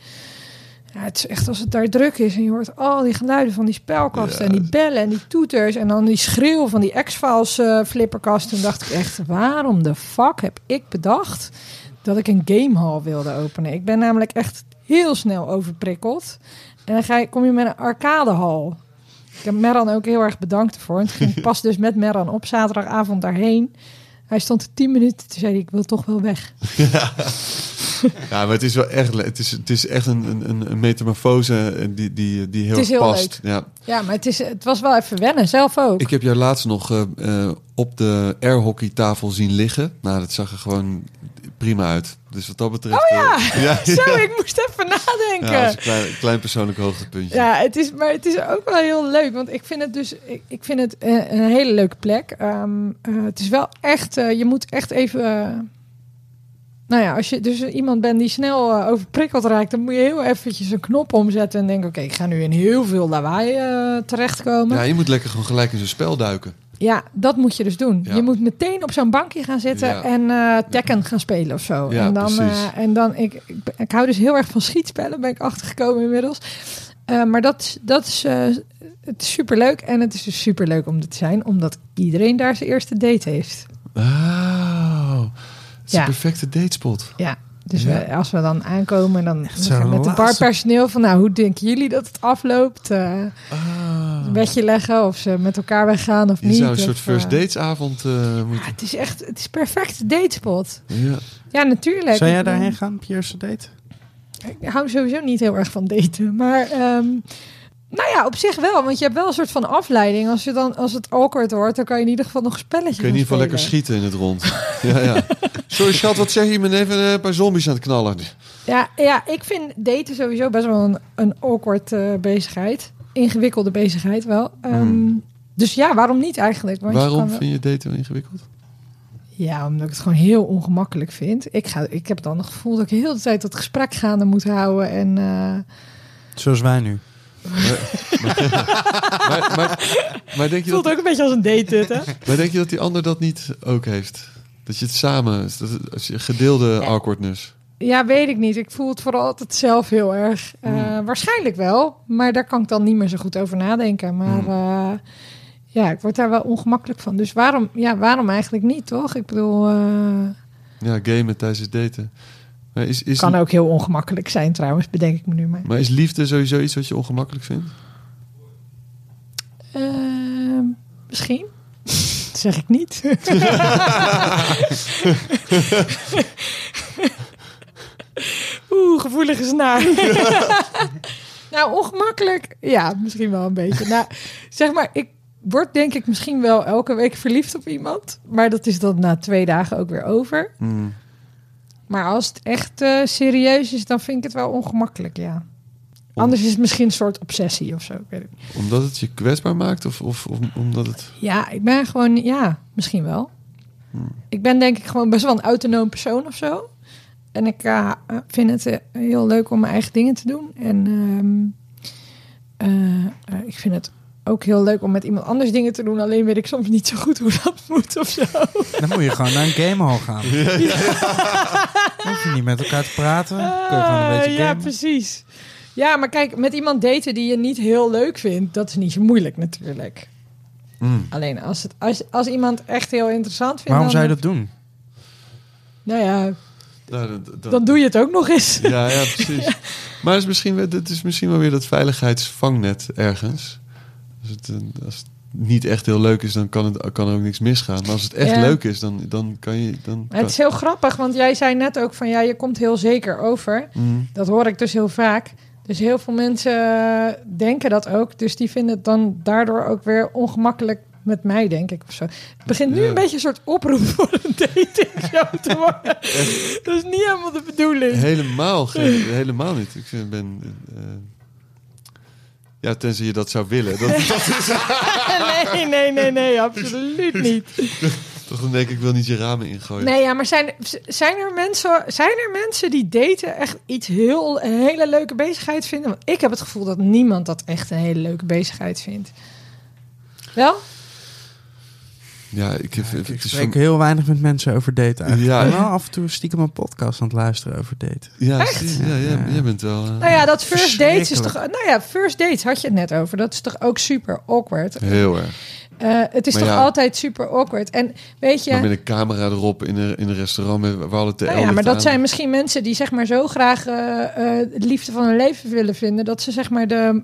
Ja, het is echt als het daar druk is en je hoort al die geluiden van die spelkasten Ja. en die bellen en die toeters en dan die schreeuw van die X-Files flipperkast. Toen dacht ik echt, waarom de fuck heb ik bedacht dat ik een gamehall wilde openen? Ik ben namelijk echt heel snel overprikkeld. En dan ga je, kom je met een arcadehal. Ik heb Meran ook heel erg bedankt ervoor. Toen ging ik pas dus met Meran op zaterdagavond daarheen. Hij stond tien minuten. Toen zei hij, ik wil toch wel weg. ja, maar het is wel echt... Het is, het is echt een, een, een metamorfose eh, die, die, die heel Het is heel past. Ja. Ja, maar het, is, het was wel even wennen. Zelf ook. Ik heb jou laatst nog eh, eh, op de airhockeytafel zien liggen. Nou, dat zag er gewoon prima uit. Dus wat dat betreft... Oh ja! eh, ja, Zo, ik moest even nadenken. ja, Ja, een klein, klein persoonlijk hoogtepuntje. het is, maar het is ook wel heel leuk. Want ik vind het dus ik, ik vind het eh, een hele leuke plek. Ehm, eh, het is wel echt... je moet echt even... nou ja, als je dus iemand bent die snel overprikkeld raakt... dan moet je heel eventjes een knop omzetten... en denken, oké, ik ga nu in heel veel lawaai terechtkomen. Ja, je moet lekker gewoon gelijk in zo'n spel duiken. Ja, dat moet je dus doen. Ja. Je moet meteen op zo'n bankje gaan zitten Ja. en Tekken gaan spelen of zo. Ja, en dan, eh, en dan ik, ik, ik hou dus heel erg van schietspellen, ben ik achtergekomen inmiddels. Eh, maar dat, is- dat is, het is superleuk. En het is dus superleuk om dit te zijn, omdat iedereen daar zijn eerste date heeft. Oh, het is een perfecte datespot. Ja. Dus Ja. we- als we dan aankomen, dan gaan met het barpersoneel van, nou, hoe denken jullie dat het afloopt? Eh, Ah. Een bedje leggen of ze met elkaar weggaan of Je niet. zou een of, soort first eh, datesavond eh ja, moeten... het is echt, het is perfect datespot. Ja. Ja, natuurlijk. Zou jij daarheen gaan op je eerste date? Ik hou sowieso niet heel erg van daten. Maar ehm, nou ja, op zich wel. Want je hebt wel een soort van afleiding. Als, je dan, als het awkward wordt, dan kan je in ieder geval nog een spelletje Kun je in ieder geval lekker schieten in het rond. ja, ja. Sorry schat, wat zeg je? Ik ben even eh, een paar zombies aan het knallen. Ja, ja, ik vind daten sowieso best wel een, een awkward eh, bezigheid. Ingewikkelde bezigheid wel. Ehm, Hmm. Dus ja, waarom niet eigenlijk? Want je Waarom kan vind je daten ingewikkeld? Ja, omdat ik het gewoon heel ongemakkelijk vind. Ik, ga, ik heb dan het gevoel dat ik heel de hele tijd dat gesprek gaande moet houden. En eh, Zoals wij nu. Maar, maar, maar, denk je het voelt dat, ook een beetje als een date dit, hè? maar denk je dat die ander dat niet ook heeft? Dat je het samen... Dat het, als je gedeelde Ja. awkwardness. Ja, weet ik niet. Ik voel het vooral altijd zelf heel erg. Eh, Hmm. Waarschijnlijk wel, maar daar kan ik dan niet meer zo goed over nadenken. Maar Hmm. eh, ja, ik word daar wel ongemakkelijk van. Dus waarom, ja, waarom eigenlijk niet, toch? Ik bedoel, eh, Ja, gamen tijdens het daten. Is, is, kan ook heel ongemakkelijk zijn trouwens, bedenk ik me nu maar. maar is liefde sowieso iets wat je ongemakkelijk vindt? Ehm, misschien. Dat zeg ik niet. Oeh, gevoelige snaar. nou, ongemakkelijk. Ja, misschien wel een beetje. Nou, zeg maar, ik word denk ik misschien wel elke week verliefd op iemand. Maar dat is dan na twee dagen ook weer over. Hmm. Maar als het echt eh, serieus is, dan vind ik het wel ongemakkelijk, ja. Anders is het misschien een soort obsessie of zo. Ik weet het niet. Omdat het je kwetsbaar maakt? Of, of, of omdat het... Ja, ik ben gewoon, ja, misschien wel. Hmm. Ik ben denk ik gewoon best wel een autonoom persoon of zo. En ik eh, vind het eh, heel leuk om mijn eigen dingen te doen. En ehm, eh, eh, ik vind het ook heel leuk om met iemand anders dingen te doen. Alleen weet ik soms niet zo goed hoe dat moet of zo. Dan moet je gewoon naar een gamehall gaan. Dan hoef je niet met elkaar te praten. Kun je gewoon een Ah, beetje ja, gamen. precies. Ja, maar kijk, met iemand daten die je niet heel leuk vindt, dat is niet zo moeilijk natuurlijk. Hmm. Alleen als, het, als, als iemand echt heel interessant vindt. Waarom dan, zou je dat doen? Nou ja, Nou, dat- dat- dan doe je het ook nog eens. Ja, ja, precies. Maar het is, misschien, wel- het is misschien wel weer dat veiligheidsvangnet ergens. Als het, eh, als het niet echt heel leuk is, dan kan, het, kan er ook niks misgaan. Maar als het echt Ja. leuk is, dan, dan kan je... Dan het is heel grappig, want jij zei net ook van ja, je komt heel zeker over. Mm. Dat hoor ik dus heel vaak. Dus heel veel mensen denken dat ook. Dus die vinden het dan daardoor ook weer ongemakkelijk met mij, denk ik. Of zo. Het begint nu Ja. een beetje een soort oproep voor een dating te worden. dat is niet helemaal de bedoeling. Helemaal, geen, helemaal niet. Ik ben... eh, ja, tenzij je dat zou willen. Dat, dat is, nee, nee, nee, nee, absoluut niet. toch dan denk ik, ik wil niet je ramen ingooien. Nee, ja, maar zijn, zijn, er mensen, zijn er mensen die daten echt iets heel, een hele leuke bezigheid vinden? Want ik heb het gevoel dat niemand dat echt een hele leuke bezigheid vindt. Wel? Ja, ik, heb Ik het spreek van- heel weinig met mensen over daten eigenlijk. Ja. Ik ben wel af en toe stiekem een podcast aan het luisteren over daten. Ja, Echt? ja, jij, jij bent wel... eh, Nou ja, dat first dates is toch... Nou ja, first dates had je het net over. Dat is toch ook super awkward. Heel erg. Eh, het is Maar toch ja. altijd super awkward. En weet je... Maar met een camera erop in een, in een restaurant met waar alle TL Nou ja, maar dat aan. zijn misschien mensen die zeg maar zo graag eh, eh, de liefde van hun leven willen vinden, dat ze zeg maar de,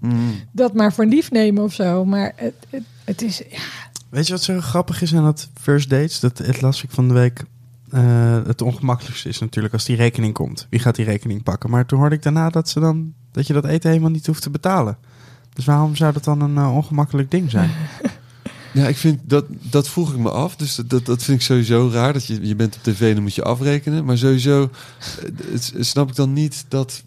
Mm. dat maar voor lief nemen of zo. Maar het, het, het is, ja, Weet je wat zo grappig is aan dat first dates? Dat het las ik van de week. eh, het ongemakkelijkste is natuurlijk als die rekening komt. Wie gaat die rekening pakken? Maar toen hoorde ik daarna dat, ze dan, dat je dat eten helemaal niet hoeft te betalen. Dus waarom zou dat dan een eh, ongemakkelijk ding zijn? Ja, ik vind dat, dat vroeg ik me af. Dus dat, dat, vind ik sowieso raar. Dat je, je bent op tv, dan moet je afrekenen. Maar sowieso eh, snap ik dan niet dat.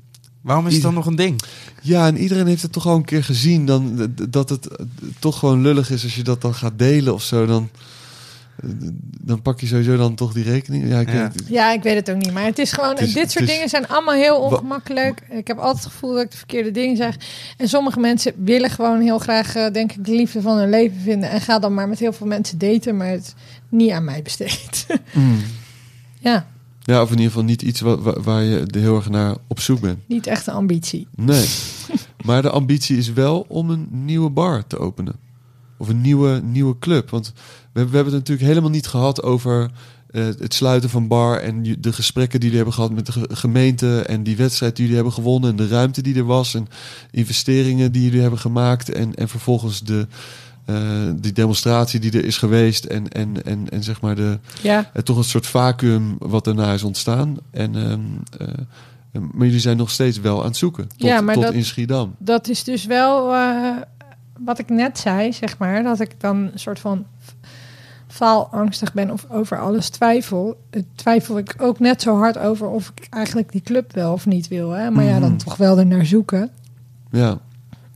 Waarom is het dan nog een ding? Ja, en iedereen heeft het toch al een keer gezien. Dan, dat het eh, toch gewoon lullig is als je dat dan gaat delen of zo. Dan, dan pak je sowieso dan toch die rekening. Ja, ik Ja. weet- Ja, ik weet het ook niet. Maar het is gewoon, Het is- dit soort is- dingen zijn allemaal heel ongemakkelijk. Ik heb altijd het gevoel dat ik de verkeerde dingen zeg. En sommige mensen willen gewoon heel graag, eh, denk ik, de liefde van hun leven vinden. En ga dan maar met heel veel mensen daten, maar het is niet aan mij besteed. Mm. ja, Ja, of in ieder geval niet iets wa- wa- waar je er heel erg naar op zoek bent. niet echt een ambitie. Nee. maar de ambitie is wel om een nieuwe bar te openen. Of een nieuwe, nieuwe club. Want we, hebben- we hebben het natuurlijk helemaal niet gehad over eh, het sluiten van bar en de gesprekken die jullie hebben gehad met de ge- gemeente en die wedstrijd die jullie hebben gewonnen en de ruimte die er was en investeringen die jullie hebben gemaakt en, en vervolgens de, eh, die demonstratie die er is geweest en, en, en, en zeg maar de, Ja, en toch een soort vacuüm wat daarna is ontstaan. En, ehm, eh, maar jullie zijn nog steeds wel aan het zoeken. Tot, Ja, maar tot dat- in Schiedam. dat is dus wel eh, wat ik net zei, zeg maar. Dat ik dan een soort van faalangstig ben of over alles twijfel. Eh, Twijfel ik ook net zo hard over of ik eigenlijk die club wel of niet wil. Hè? Maar ja, dan Mhm. toch wel er naar zoeken. Ja,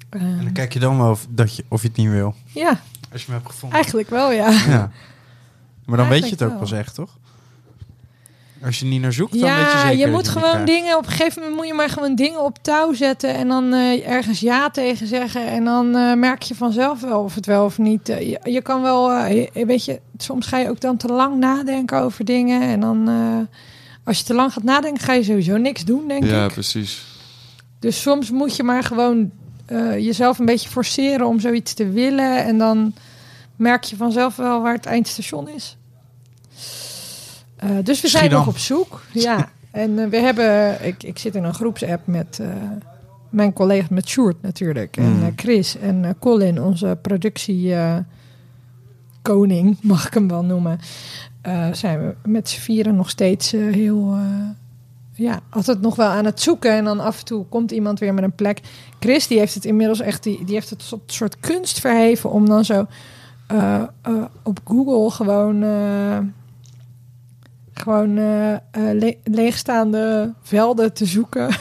En dan kijk je dan wel of, dat je, of je het niet wil. ja, Als je hem hebt gevonden. eigenlijk wel, ja. Ja. Maar dan weet je het ook wel. pas echt, toch? Als je niet naar zoekt, dan weet je Ja, zeker je dat moet gewoon dingen... Op een gegeven moment moet je maar gewoon dingen op touw zetten... en dan eh, ergens ja tegen zeggen. En dan eh, merk je vanzelf wel of het wel of niet... eh, je, je kan wel... eh, je- weet je, soms ga je ook dan te lang nadenken over dingen. En dan... eh, als je te lang gaat nadenken, ga je sowieso niks doen, denk ja ik. precies. Dus soms moet je maar gewoon eh, jezelf een beetje forceren om zoiets te willen. En dan merk je vanzelf wel waar het eindstation is. Eh, dus we zijn nog op zoek. Ja, en eh, we hebben... Ik, ik zit in een groepsapp met mijn collega, met Sjoerd natuurlijk. En Mm. Chris en Colin, onze productie... koning, mag ik hem wel noemen. zijn we met z'n vieren nog steeds heel... ja, altijd nog wel aan het zoeken. En dan af en toe komt iemand weer met een plek. Chris, die heeft het inmiddels echt... Die, die heeft het tot soort kunst verheven... om dan zo eh, eh, op Google gewoon... eh, gewoon le- leegstaande velden te zoeken.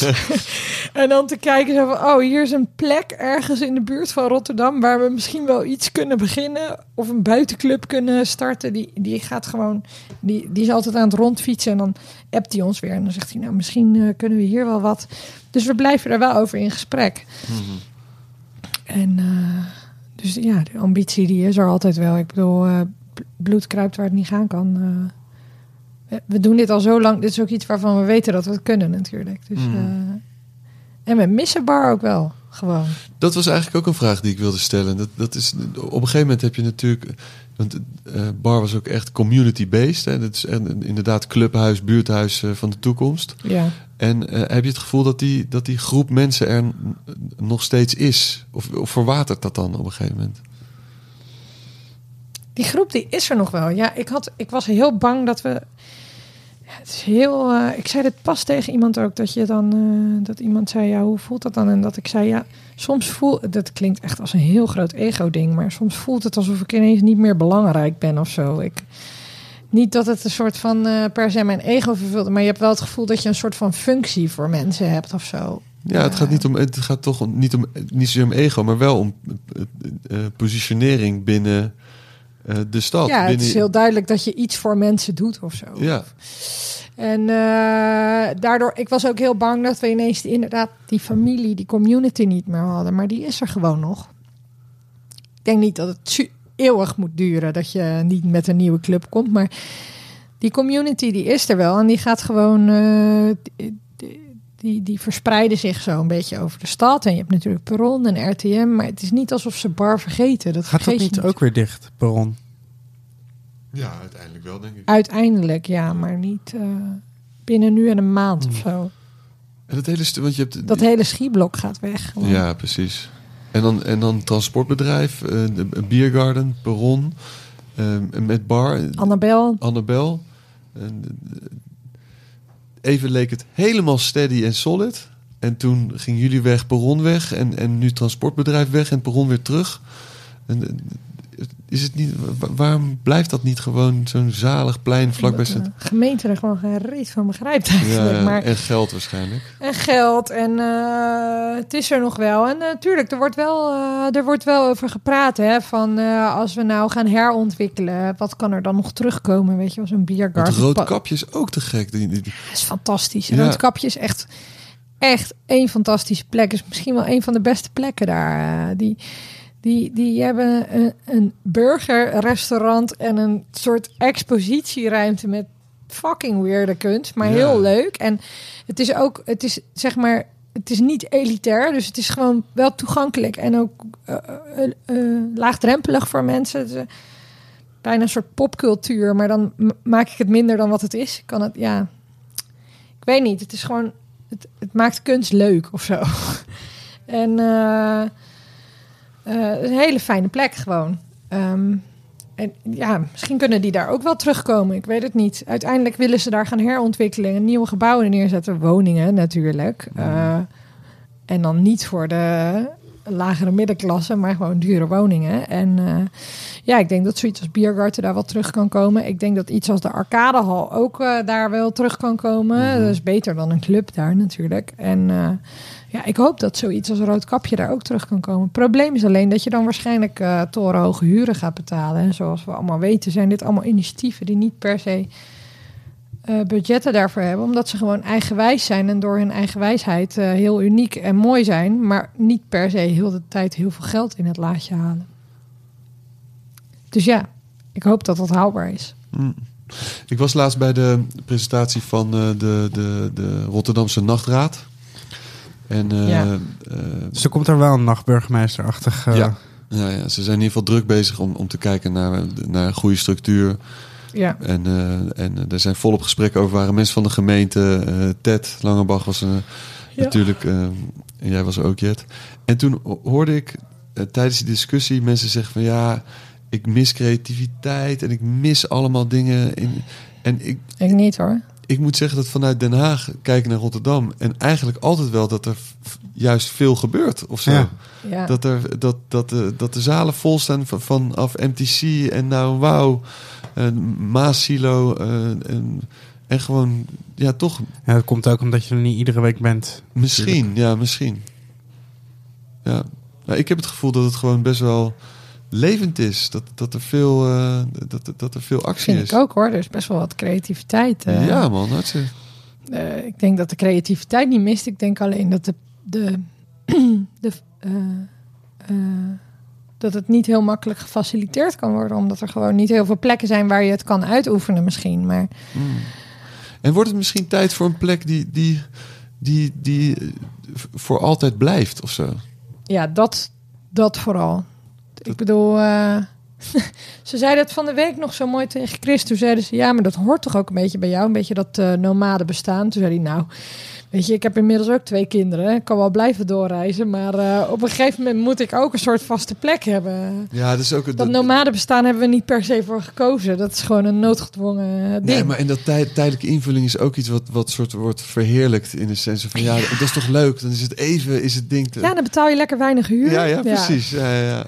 en dan te kijken zo van... Oh, hier is een plek ergens in de buurt van Rotterdam... waar we misschien wel iets kunnen beginnen. Of een buitenclub kunnen starten. Die, die gaat gewoon... Die, die is altijd aan het rondfietsen. En dan appt hij ons weer. En dan zegt hij... Nou, misschien eh, kunnen we hier wel wat... Dus we blijven er wel over in gesprek. En eh, dus ja, de ambitie die is er altijd wel. Ik bedoel, eh, bloed kruipt waar het niet gaan kan. we- we doen dit al zo lang. Dit is ook iets waarvan we weten dat we het kunnen natuurlijk. Dus, Mhm. En we missen bar ook wel, gewoon. Dat was eigenlijk ook een vraag die ik wilde stellen. Dat, dat is, op een gegeven moment heb je natuurlijk... Want eh, Bar was ook echt community-based. Dat is inderdaad clubhuis, buurthuis eh, van de toekomst. Ja. En eh, heb je het gevoel dat die, dat die groep mensen er nog steeds is? Of, of verwatert dat dan op een gegeven moment? Die groep die is er nog wel. Ja, ik, had, ik was heel bang dat we. Het is heel. eh, ik zei dit pas tegen iemand ook dat je dan. eh, dat iemand zei: Ja, hoe voelt dat dan? En dat ik zei: Ja, soms voel. Dat klinkt echt als een heel groot ego-ding. Maar soms voelt het alsof ik ineens niet meer belangrijk ben of zo. Ik, niet dat het een soort van. eh, per se mijn ego vervult. Maar je hebt wel het gevoel dat je een soort van functie voor mensen hebt of zo. Ja, het gaat, niet om, het gaat toch om- niet, om, niet zozeer om ego, maar wel om positionering binnen eh, de stad. ja, het is heel duidelijk dat je iets voor mensen doet of zo. Ja, En eh, daardoor, ik was ook heel bang dat we ineens die, inderdaad die familie, die community niet meer hadden. Maar die is er gewoon nog. Ik denk niet dat het eeuwig moet duren dat je niet met een nieuwe club komt. Maar die community die is er wel. En die gaat gewoon, eh, die, die, verspreiden zich zo een beetje over de stad. En je hebt natuurlijk Perron en RTM. Maar het is niet alsof ze bar vergeten. Dat Gaat dat niet ook weer dicht, Perron? ja, uiteindelijk wel, denk ik. Uiteindelijk, ja. Maar niet eh, binnen nu en een maand of zo. En dat hele want je hebt Dat hele schieblok gaat weg. gewoon. Ja, precies. En dan, en dan transportbedrijf, eh, de- een biergarden, perron, eh, met bar, Annabel. Annabel. En, even leek het helemaal steady en solid. En toen gingen jullie weg, perron weg. En, en nu transportbedrijf weg en perron weer terug. En, is het niet, wa- waarom blijft dat niet gewoon zo'n zalig plein vlakbij de gemeente er gewoon geen reet van begrijpt eigenlijk. Ja, maar, en geld waarschijnlijk. en geld en eh, het is er nog wel. En natuurlijk, er wordt wel, eh, er wordt wel over gepraat. Hè, van eh, als we nou gaan herontwikkelen, wat kan er dan nog terugkomen? Weet je, als een Het biergarten. roodkapje is ook te gek. Die, is fantastisch. Ja. Roodkapje is echt, echt één fantastische plek. Is misschien wel een van de beste plekken daar. eh, die, die, die hebben een, een burgerrestaurant en een soort expositieruimte met fucking weirde kunst, maar Ja. heel leuk. En het is ook, het is zeg maar, het is niet elitair, dus het is gewoon wel toegankelijk en ook eh, eh, eh, laagdrempelig voor mensen. Bijna een soort popcultuur, maar dan maak ik het minder dan wat het is. Ik kan het, ja, ik weet niet. Het is gewoon, het, het maakt kunst leuk of zo. en eh, een hele fijne plek gewoon. Ehm, en ja, misschien kunnen die daar ook wel terugkomen. Ik weet het niet. Uiteindelijk willen ze daar gaan herontwikkelen en nieuwe gebouwen neerzetten. Woningen natuurlijk. Eh, en dan niet voor de lagere middenklasse, maar gewoon dure woningen. En eh, ja, ik denk dat zoiets als Biergarten daar wel terug kan komen. Ik denk dat iets als de Arcadehal ook eh, daar wel terug kan komen. Dat is beter dan een club daar natuurlijk. En eh, ja, ik hoop dat zoiets als Roodkapje daar ook terug kan komen. Het probleem is alleen dat je dan waarschijnlijk torenhoge huren gaat betalen. En zoals we allemaal weten zijn dit allemaal initiatieven die niet per se eh, budgetten daarvoor hebben. Omdat ze gewoon eigenwijs zijn en door hun eigenwijsheid eh, heel uniek en mooi zijn. Maar niet per se heel de tijd heel veel geld in het laadje halen. Dus ja, ik hoop dat dat haalbaar is. Ik was laatst bij de presentatie van eh, de, de, de Rotterdamse Nachtraad. En eh, Ja. eh, Dus er komt er wel een nachtburgemeesterachtig... eh, Ja. ja, ja, ze zijn in ieder geval druk bezig om, om te kijken naar, naar een goede structuur. Ja, En, eh, en er zijn volop gesprekken over waren mensen van de gemeente. eh, Ted Langebach was Ja. natuurlijk. eh, en jij was er ook, Jet. En toen ho- hoorde ik eh, tijdens die discussie mensen zeggen van ja, ik mis creativiteit en ik mis allemaal dingen. In, en ik, ik niet hoor. ik moet zeggen dat vanuit Den Haag kijken naar Rotterdam en eigenlijk altijd wel dat er juist veel gebeurt of zo. Ja. Ja. Dat, er, dat, dat, de, dat de zalen vol staan van, vanaf MTC en nou wauw, en Maasilo eh, en, en gewoon, ja toch, Ja, dat komt ook omdat je er niet iedere week bent. misschien, ja misschien. Ja, nou, ik heb het gevoel dat het gewoon best wel levend is. Dat, dat, er, veel, eh, dat, dat er veel actie Vind is. ik ook hoor. Er is best wel wat creativiteit. eh. Ja man, hartstikke. Eh, ik denk dat de creativiteit niet mist. Ik denk alleen dat de, de, de eh, eh, dat het niet heel makkelijk gefaciliteerd kan worden, omdat er gewoon niet heel veel plekken zijn waar je het kan uitoefenen misschien. Maar Mm. En wordt het misschien tijd voor een plek die, die, die, die eh, voor altijd blijft of zo? ja, dat, dat vooral. Ik bedoel, ze zeiden het van de week nog zo mooi tegen Chris. Toen zeiden ze, ja, maar dat hoort toch ook een beetje bij jou, een beetje dat eh nomade bestaan. Toen zei hij, nou, weet je, ik heb inmiddels ook twee kinderen. Ik kan wel blijven doorreizen, maar eh, op een gegeven moment moet ik ook een soort vaste plek hebben. Ja, dat is ook Dat dat- nomade bestaan hebben we niet per se voor gekozen. Dat is gewoon een noodgedwongen ding. Nee, maar en dat tij- tijdelijke invulling is ook iets wat, wat soort wordt verheerlijkt in de sens van ja, dat is toch leuk. Dan is het even, is het ding te. Ja, dan betaal je lekker weinig huur. ja, ja, precies. Ja, ja, ja.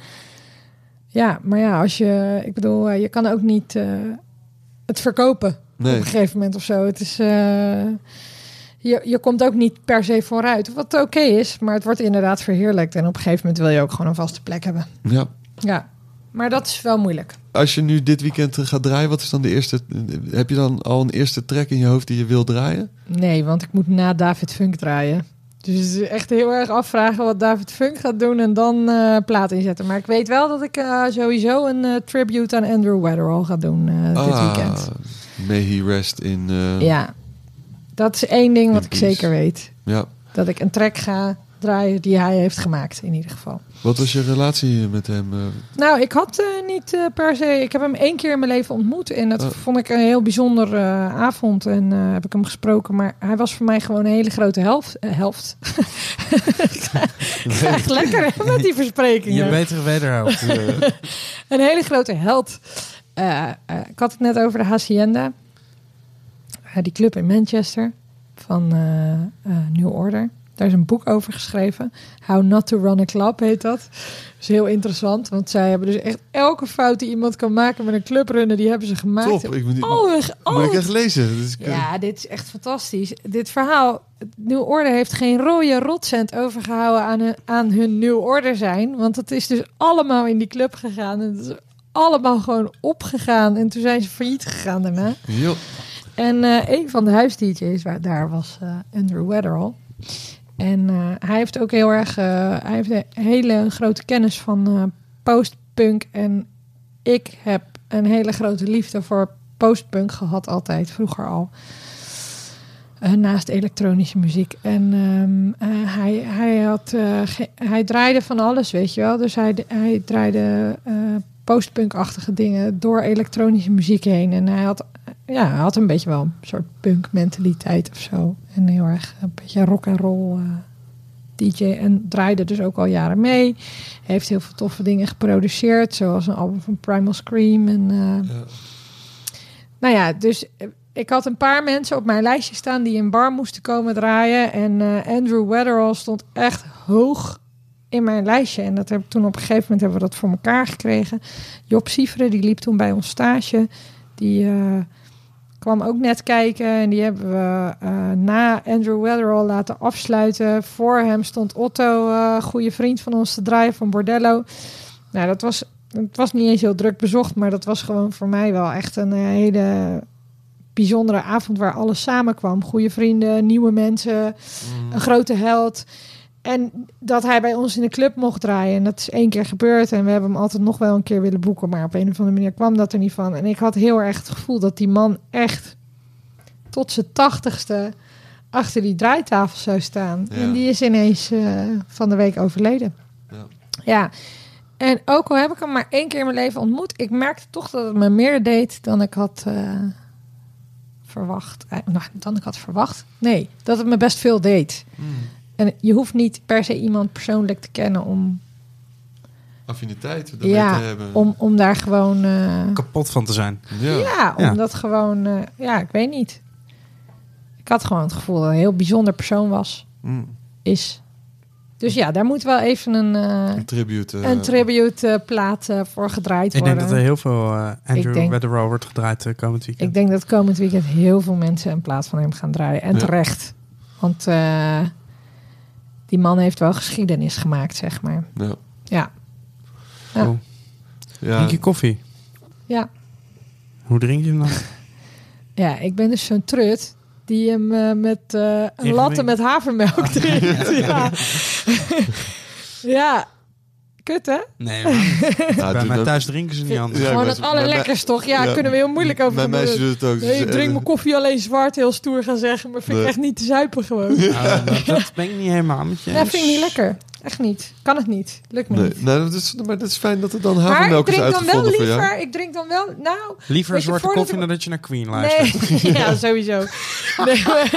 Ja, maar ja, als je, ik bedoel, eh, je kan ook niet eh, het verkopen Nee. op een gegeven moment of zo. Het is, je, je komt ook niet per se vooruit, wat oké is, maar het wordt inderdaad verheerlijkt. En op een gegeven moment wil je ook gewoon een vaste plek hebben. ja. Ja, maar dat is wel moeilijk. Als je nu dit weekend eh, gaat draaien, wat is dan de eerste? Heb je dan al een eerste track in je hoofd die je wil draaien? Nee, want ik moet na David Funk draaien. Dus echt heel erg afvragen wat David Funk gaat doen en dan eh plaat inzetten. Maar ik weet wel dat ik eh, sowieso een eh, tribute aan Andrew Weatherall ga doen eh, dit weekend. Ah, May he rest in. eh, Ja, dat is één ding wat In ik peace. zeker weet. ja. Dat ik een track ga draaien die hij heeft gemaakt, in ieder geval. Wat was je relatie met hem? eh? Nou, ik had eh, niet eh, per se... Ik heb hem één keer in mijn leven ontmoet. En dat Oh. vond ik een heel bijzonder eh, avond. En eh, heb ik hem gesproken. Maar hij was voor mij gewoon een hele grote helft. helft. ik ga echt lekker hè, met die versprekingen. Je betere wederhelft. Een hele grote held. Eh, eh, ik had het net over de Hacienda. Eh, die club in Manchester van eh, eh, New Order. Daar is een boek over geschreven. How Not to Run a Club heet dat. Dat is heel interessant, want zij hebben dus echt elke fout die iemand kan maken met een clubrunnen, die hebben ze gemaakt. Top. Ik moet, Oh, oh, moet ik echt lezen. Dus ik, ja, dit is echt fantastisch. Dit verhaal, Nieuw Orde heeft geen rode rotcent overgehouden aan hun, aan hun Nieuw Orde zijn. Want het is dus allemaal in die club gegaan. En het is allemaal gewoon opgegaan. En toen zijn ze failliet gegaan daarna. Jo. En eh, een van de huis-DJ's daar was eh, Andrew Weatherall. En eh, hij heeft ook heel erg, hij heeft een hele grote kennis van postpunk. En ik heb een hele grote liefde voor postpunk gehad altijd, vroeger al. Naast elektronische muziek. En ehm, eh, hij, hij, had, hij draaide van alles, weet je wel. Dus hij, hij draaide postpunk-achtige dingen door elektronische muziek heen. En hij had, ja, hij had een beetje wel een soort punk-mentaliteit of zo. En heel erg een beetje rock and roll eh, DJ. En draaide dus ook al jaren mee. Heeft heel veel toffe dingen geproduceerd, zoals een album van Primal Scream. En, eh, Ja. nou ja, dus eh, ik had een paar mensen op mijn lijstje staan die in bar moesten komen draaien. En Andrew Weatherall stond echt hoog in mijn lijstje. En dat heb, toen op een gegeven moment hebben we dat voor elkaar gekregen. Job Sieveren, die liep toen bij ons stage. Die eh, kwam ook net kijken. En die hebben we eh, na Andrew Weatherall laten afsluiten. Voor hem stond Otto, eh goede vriend van ons, te draaien van Bordello. Nou, dat was, het was niet eens heel druk bezocht. Maar dat was gewoon voor mij wel echt een hele bijzondere avond waar alles samenkwam. Goede vrienden, nieuwe mensen, een grote held. En dat hij bij ons in de club mocht draaien. En dat is één keer gebeurd. En we hebben hem altijd nog wel een keer willen boeken. Maar op een of andere manier kwam dat er niet van. En ik had heel erg het gevoel dat die man echt tot zijn tachtigste achter die draaitafel zou staan. Ja. En die is ineens eh, van de week overleden. Ja. ja. En ook al heb ik hem maar één keer in mijn leven ontmoet, ik merkte toch dat het me meer deed dan ik had eh, verwacht. Eh, nou, dan ik had verwacht. Nee, dat het me best veel deed. Hmm. En je hoeft niet per se iemand persoonlijk te kennen om, Affiniteit daarmee ja, te hebben. om, om daar gewoon. eh, Kapot van te zijn. ja. ja, om Ja. dat gewoon. eh, ja, ik weet niet. Ik had gewoon het gevoel dat een heel bijzonder persoon was, Mm. is. Dus ja, daar moet wel even een, eh, Een tribute. eh, een tribute plaat voor gedraaid Ik worden. denk dat er heel veel Andrew denk- Weatherall wordt gedraaid uh, komend weekend. Ik denk dat komend weekend heel veel mensen een plaat van hem gaan draaien. En Ja. terecht. Want eh, die man heeft wel geschiedenis gemaakt, zeg maar. Ja. Ja, Ja. Cool. Ja. Drink je koffie? ja. Hoe drink je hem dan? ja ik ben dus zo'n trut die hem eh, met eh, een latte met havermelk drinkt. ja. ja, kut hè? Nee, man. Nou, bij mij dat- thuis drinken ze niet anders. Ja, Gewoon maar- het allerlekkers toch? Ja, Ja. kunnen we heel moeilijk over Mijn gaan meisje doen. doet het ook. Nee, ik drink mijn koffie alleen zwart, heel stoer gaan zeggen. Maar vind ik echt niet te zuipen gewoon. Nou, dat, ben ik niet helemaal met je Ja, vind ik niet lekker. Echt niet. Kan het niet. Lukt me Nee, niet. nou, dat is, maar dat is fijn dat er dan Maar ik havermelk is drink dan wel uitgevonden voor jou. liever. Ik drink dan wel. Nou, Liever je, zwarte koffie ik- dan dat je naar Queen luistert. nee. ja, sowieso. Nee, maar-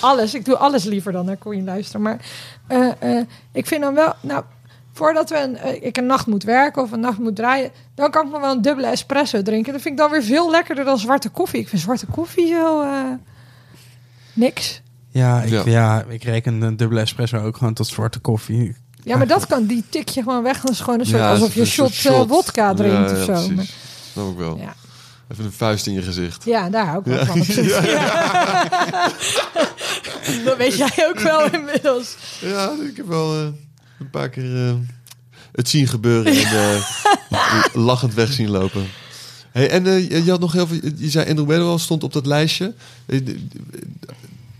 alles. Ik doe alles liever dan naar Queen luisteren. Maar eh, eh, ik vind dan wel. Nou, voordat we een, eh, ik een nacht moet werken of een nacht moet draaien, dan kan ik nog wel een dubbele espresso drinken. Dat vind ik dan weer veel lekkerder dan zwarte koffie. Ik vind zwarte koffie zo. eh, niks. Ja, ik, Ja. ja. ik reken een dubbele espresso ook gewoon tot zwarte koffie. Ja, maar dat kan, die tik je gewoon weg. Dat is gewoon een soort Ja, alsof je een shot, wodka drinkt Ja, of zo. Maar- Snap ik wel. ja. Even een vuist in je gezicht. ja, daar ik wel van. dat weet jij ook wel inmiddels. Ja, ik heb wel eh, een paar keer eh, het zien gebeuren en eh, lachend weg zien lopen. Hey, en eh, je- had nog heel veel. Je zei Andrew Weatherall stond op dat lijstje.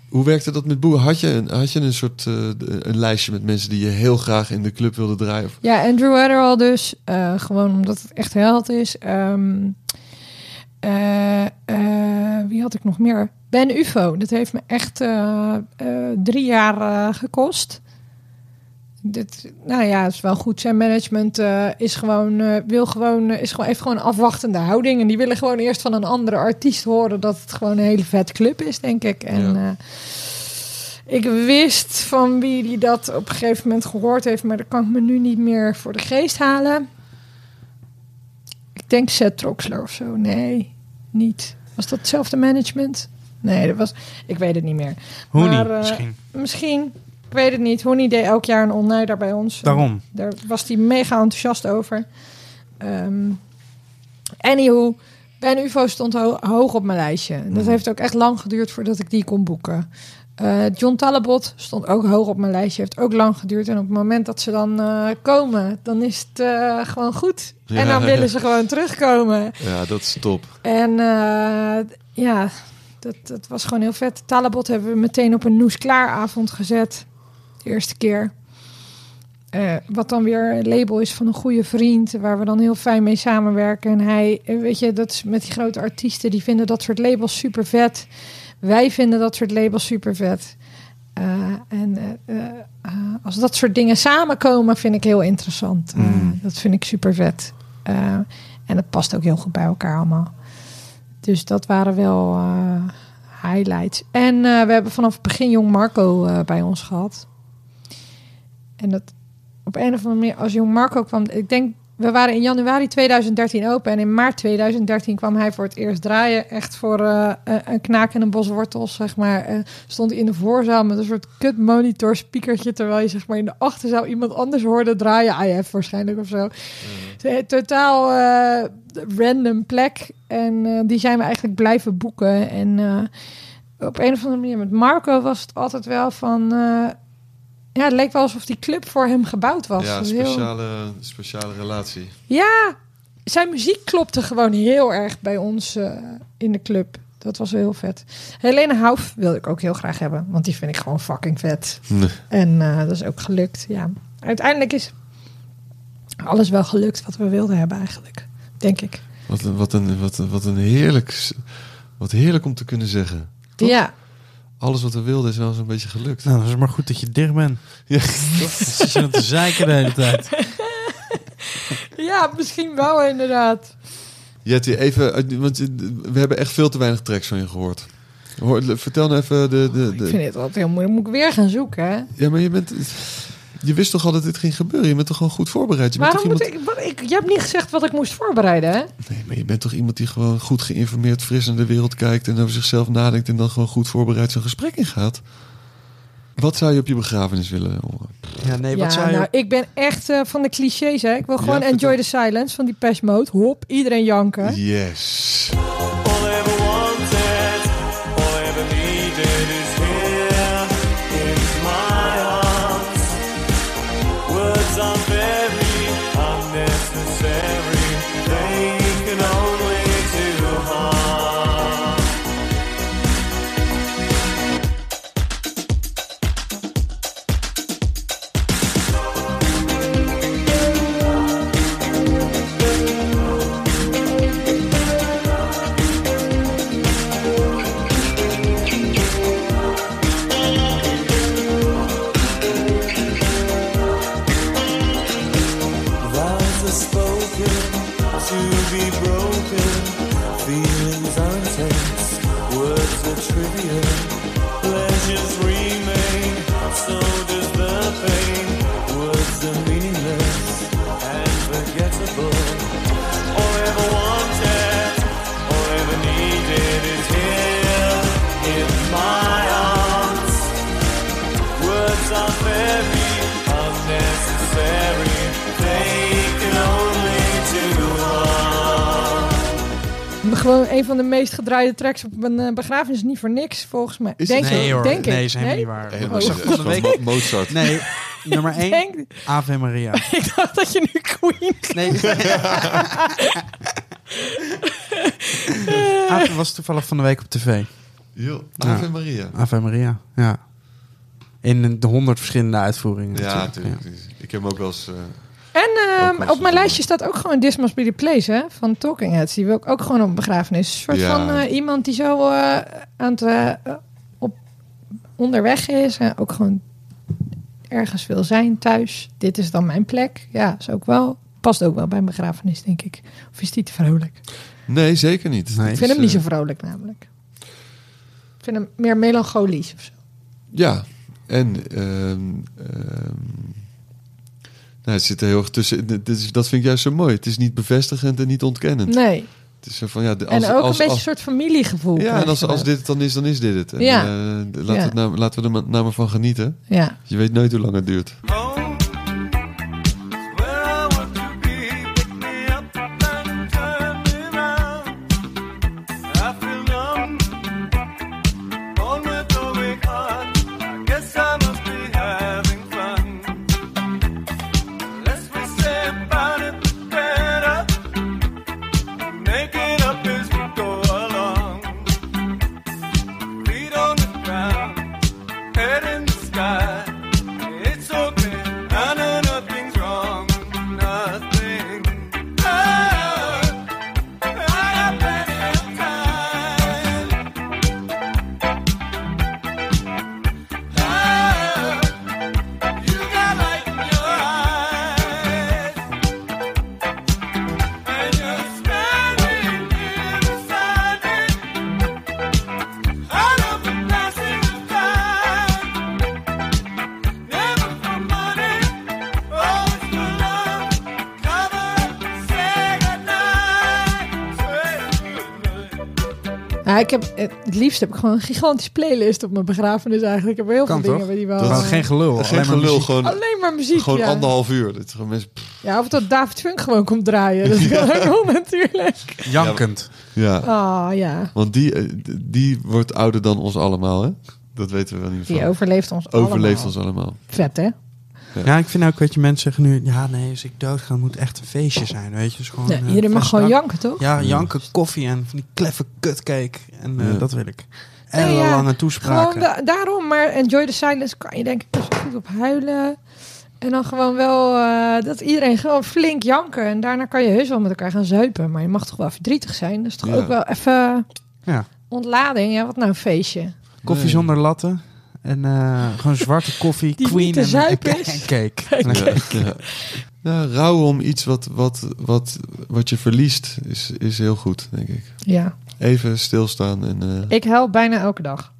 Hoe werkte dat met boeren? Had je een, had je een soort eh, een lijstje met mensen die je heel graag in de club wilde draaien? Of- Ja, Andrew Weatherall dus. eh, gewoon omdat het echt held is. Ehm, eh, eh, wie had ik nog meer? Ben Ufo. Dat heeft me echt eh, drie jaar gekost. Dit, nou ja, het is wel goed. Zijn management is gewoon, wil gewoon, is gewoon, heeft gewoon een afwachtende houding. En die willen gewoon eerst van een andere artiest horen dat het gewoon een hele vet club is, denk ik. En Ja. ik wist van wie die dat op een gegeven moment gehoord heeft, maar dat kan ik me nu niet meer voor de geest halen. Denk Seth Troxler of zo. Nee, niet. Was dat hetzelfde management? Nee, dat was, ik weet het niet meer. Maar, eh, misschien. Misschien, ik weet het niet. Hoenie deed elk jaar een daar bij ons. Daarom. Daar was hij mega enthousiast over. Ehm anywho, Ben UFO stond ho- hoog op mijn lijstje. Dat heeft ook echt lang geduurd voordat ik die kon boeken. Eh, John Talabot stond ook hoog op mijn lijstje. Heeft ook lang geduurd. En op het moment dat ze dan eh, komen, dan is het eh, gewoon goed. En dan willen ze gewoon terugkomen. Ja, dat is top. En ja, dat, dat was gewoon heel vet. Talabot hebben we meteen op een Noes Klaaravond gezet. De eerste keer. Wat dan weer een label is van een goede vriend. Waar we dan heel fijn mee samenwerken. En hij, weet je, dat is met die grote artiesten. Die vinden dat soort labels super vet. Wij vinden dat soort labels super vet. Eh, en eh, eh, als dat soort dingen samenkomen, vind ik heel interessant. Mm. Dat vind ik super vet. En het past ook heel goed bij elkaar allemaal. Dus dat waren wel highlights. En we hebben vanaf het begin Jong Marco bij ons gehad. En dat op een of andere manier, als Jong Marco kwam, ik denk, we waren in januari 2013 open en in maart 2013 kwam hij voor het eerst draaien. Echt voor eh, een- een knaak en een bos wortels, zeg maar. Eh, stond hij in de voorzaal met een soort kut monitor speakertje, terwijl je zeg maar in de achterzaal iemand anders hoorde draaien. IF waarschijnlijk of zo. Eh, Totaal eh, random plek. En eh, die zijn we eigenlijk blijven boeken. En eh, op een of andere manier met Marco was het altijd wel van... ja, het leek wel alsof die club voor hem gebouwd was. Ja, heel- speciale, speciale relatie. ja, zijn muziek klopte gewoon heel erg bij ons eh, in de club. Dat was heel vet. Helene Hauf wilde ik ook heel graag hebben. Want die vind ik gewoon fucking vet. Nee. En eh, dat is ook gelukt, ja. Uiteindelijk is alles wel gelukt wat we wilden hebben eigenlijk. Denk ik. Wat, een- wat, een, wat, een- wat een heerlijk... Wat heerlijk om te kunnen zeggen. Toch? Ja, Alles wat we wilden is wel zo'n beetje gelukt. Nou, dat is maar goed dat je dicht bent. Ja. Zit je aan te zeiken de hele tijd. ja misschien wel inderdaad. Jetty, even... eh, Want eh, we hebben echt veel te weinig tracks van je gehoord. Hoor, vertel nou even de... de, Ik de vind het altijd heel moeilijk. Moet ik weer gaan zoeken, hè? ja, maar je bent... Je wist toch al dat dit ging gebeuren? Je bent toch gewoon goed voorbereid? Je bent Waarom toch moet ik, wat, ik... Je hebt niet gezegd wat ik moest voorbereiden, hè? Nee, maar je bent toch iemand die gewoon goed geïnformeerd, fris naar de wereld kijkt en over zichzelf nadenkt en dan gewoon goed voorbereid zo'n gesprek ingaat? Wat zou je op je begrafenis willen horen? Ja, nee, wat ja, zou je... nou, ik ben echt eh, van de clichés, hè? Ik wil gewoon Ja, Enjoy the. Silence van die Pesh Mode. Hop, iedereen janken. Yes. fire Gewoon een van de meest gedraaide tracks op een eh, begrafenis. Niet voor niks, volgens mij. Is denk het- Nee ik. hoor, denk nee, ik. is helemaal Nee? niet waar. Helemaal van week... Mo- Mozart. Nee, nummer 1, Denk, Ave Maria. ik dacht dat je nu Queen... Nee. Ave was toevallig van de week op tv. Ja. Ave Maria. Ave Maria, ja. In de honderd verschillende uitvoeringen. Ja, natuurlijk, natuurlijk. Ik heb hem ook wel eens... eh, En ehm, op mijn lijstje staat ook gewoon Dismas Be The Place, hè? Van Talking Heads. Die wil ik ook gewoon op een begrafenis. Een soort Ja. van eh, iemand die zo eh, aan het... eh, op, onderweg is. En ook gewoon ergens wil zijn, thuis. Dit is dan mijn plek. Ja, is ook wel... Past ook wel bij een begrafenis, denk ik. Of is die te vrolijk? Nee, zeker niet. Nee. Ik vind is, hem niet zo vrolijk, namelijk. Ik vind hem meer melancholisch of zo. Ja, en ehm, ehm, nou, het zit er heel erg tussen. Dat vind ik juist zo mooi. Het is niet bevestigend en niet ontkennend. Nee. Het is zo van, ja, als, en ook als, een beetje als- een soort familiegevoel. Ja, en als, als dit het dan is, dan is dit het. En, Ja. eh, laten, Ja. we het nou, laten we er maar, nou maar van genieten. Ja. Je weet nooit hoe lang het duurt. Home het liefst heb ik gewoon een gigantische playlist op mijn begrafenis eigenlijk. Ik heb heel Kan veel dingen toch? waar die wel... Dat- Gewoon geen gelul. Geen alleen maar gelul, muziek. gewoon, Alleen maar muziek, gewoon ja. anderhalf uur. Dit is gewoon mensen, Ja, of dat David Funk gewoon komt draaien. Dat kan ook wel natuurlijk. Jankend. ja, Ah, ja. want die, eh, die wordt ouder dan ons allemaal, hè? Dat weten we wel niet Die overleeft ons Overleeft allemaal. ons allemaal. Vet, hè? Ja, ik vind ook, weet je, mensen zeggen nu... Ja, nee, als ik doodga, moet echt een feestje zijn, weet je. Dus gewoon, Ja, eh, iedereen mag gewoon janken, toch? Ja, janken, koffie en van die kleffe kutcake. En eh, Ja. dat wil ik. Nee, En ja, lange Gewoon toespraken. da- daarom, maar Enjoy the Silence kan je denk ik best wel goed op huilen. En dan gewoon wel eh, dat iedereen gewoon flink janken. En daarna kan je heus wel met elkaar gaan zuipen. Maar je mag toch wel verdrietig zijn. Dat is toch Ja. ook wel even Ja. ontlading. Ja, wat nou een feestje. Koffie Nee. zonder latten. En eh, gewoon zwarte koffie, Die queen en, en, en cake. Ja, ja. Ja, rouwen om iets wat, wat, wat, wat je verliest is, is heel goed, denk ik. Ja, Even stilstaan en... eh, ik huil bijna elke dag.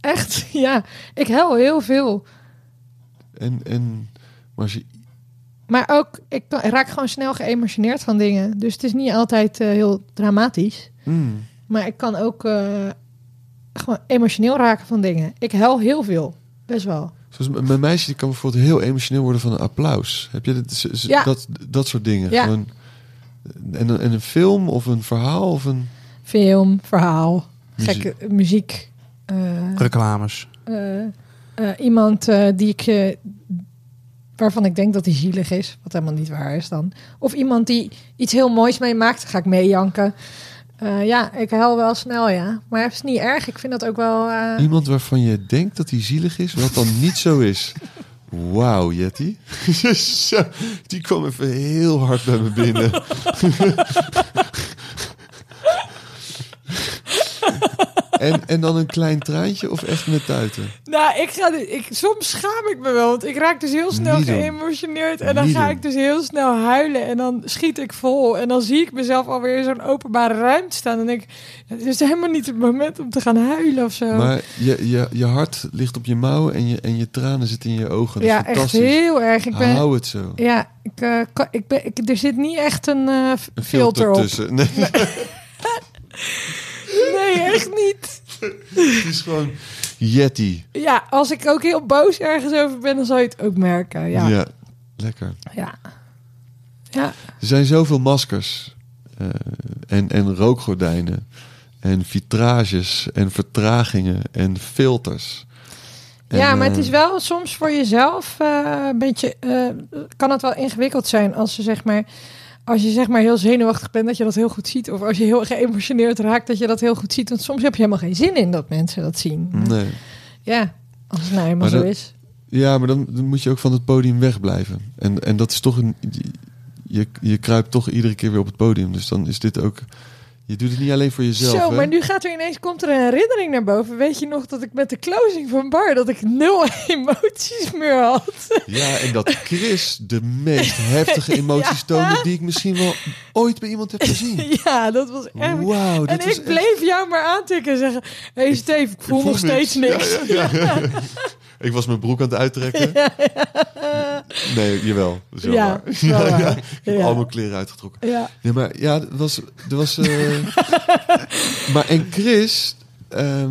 Echt, ja. Ik huil heel veel. en, en maar als je Maar ook, ik kan- ik raak gewoon snel geëmotioneerd van dingen. Dus het is niet altijd eh, heel dramatisch. Mm. Maar ik kan ook eh, gewoon emotioneel raken van dingen. Ik huil heel veel. Best wel. Zoals mijn meisje die kan bijvoorbeeld heel emotioneel worden van een applaus. Heb je dat, Ja. dat, dat soort dingen? Ja. Gewoon, en, een- en een film of een verhaal of een... Film, verhaal, Muziek. gekke muziek. eh, Reclames. eh, eh, iemand eh, die ik, eh, waarvan ik denk dat hij zielig is, wat helemaal niet waar is dan. Of iemand die iets heel moois meemaakt, dan ga ik meejanken. Eh, ja, ik huil wel snel, ja. Maar het is niet erg. Ik vind dat ook wel... eh, Iemand waarvan je denkt dat hij zielig is, wat dan niet zo is. Wauw, Jetty. Die kwam even heel hard bij me binnen. en, en dan een klein traantje of echt met tuiten? Nou, ik ga, ik, soms schaam ik me wel, want ik raak dus heel snel Niet doen. geëmotioneerd. En dan Niet ga doen. ik dus heel snel huilen en dan schiet ik vol. En dan zie ik mezelf alweer in zo'n openbare ruimte staan. En denk ik, het is helemaal niet het moment om te gaan huilen of zo. Maar je, je, je hart ligt op je mouw en je, en je tranen zitten in je ogen. Dat ja, is echt fantastisch. heel erg. Ik ben, Hou het zo. ja, ik, eh, ik ben, ik, er zit niet echt een, eh, filter, op. tussen. Nee, Nee, echt niet. het is gewoon Yeti. Ja, als ik ook heel boos ergens over ben, dan zal je het ook merken. Ja, Ja. ja. lekker. ja. Er zijn zoveel maskers eh, en, en rookgordijnen en vitrages en vertragingen en filters. En, ja, maar eh, het is wel soms voor jezelf eh, een beetje. eh, kan het wel ingewikkeld zijn als je zeg maar. Als je zeg maar heel zenuwachtig bent, dat je dat heel goed ziet. Of als je heel geëmotioneerd raakt, dat je dat heel goed ziet. Want soms heb je helemaal geen zin in dat mensen dat zien. Nee. Ja, als het nou helemaal Maar zo dat- is. Ja, maar dan, dan moet je ook van het podium wegblijven. En, en dat is toch een. Je, je kruipt toch iedere keer weer op het podium. Dus dan is dit ook. Je doet het niet alleen voor jezelf. Zo, hè? maar nu gaat er ineens komt er een herinnering naar boven. Weet je nog dat ik met de closing van Bar dat ik nul emoties meer had? Ja, en dat Chris de meest heftige emoties Ja. toonde die ik misschien wel ooit bij iemand heb gezien. ja, dat was echt. Dit en was ik echt- bleef jou maar aantikken en zeggen: Hé hey Steve, ik voel nog steeds niks. ja, ja. Ik was mijn broek aan het uittrekken. Nee, jawel. Dat is wel Ja. Ik heb al mijn kleren uitgetrokken. Ja. Nee, maar ja, er was... Er was eh, maar en Chris... ehm,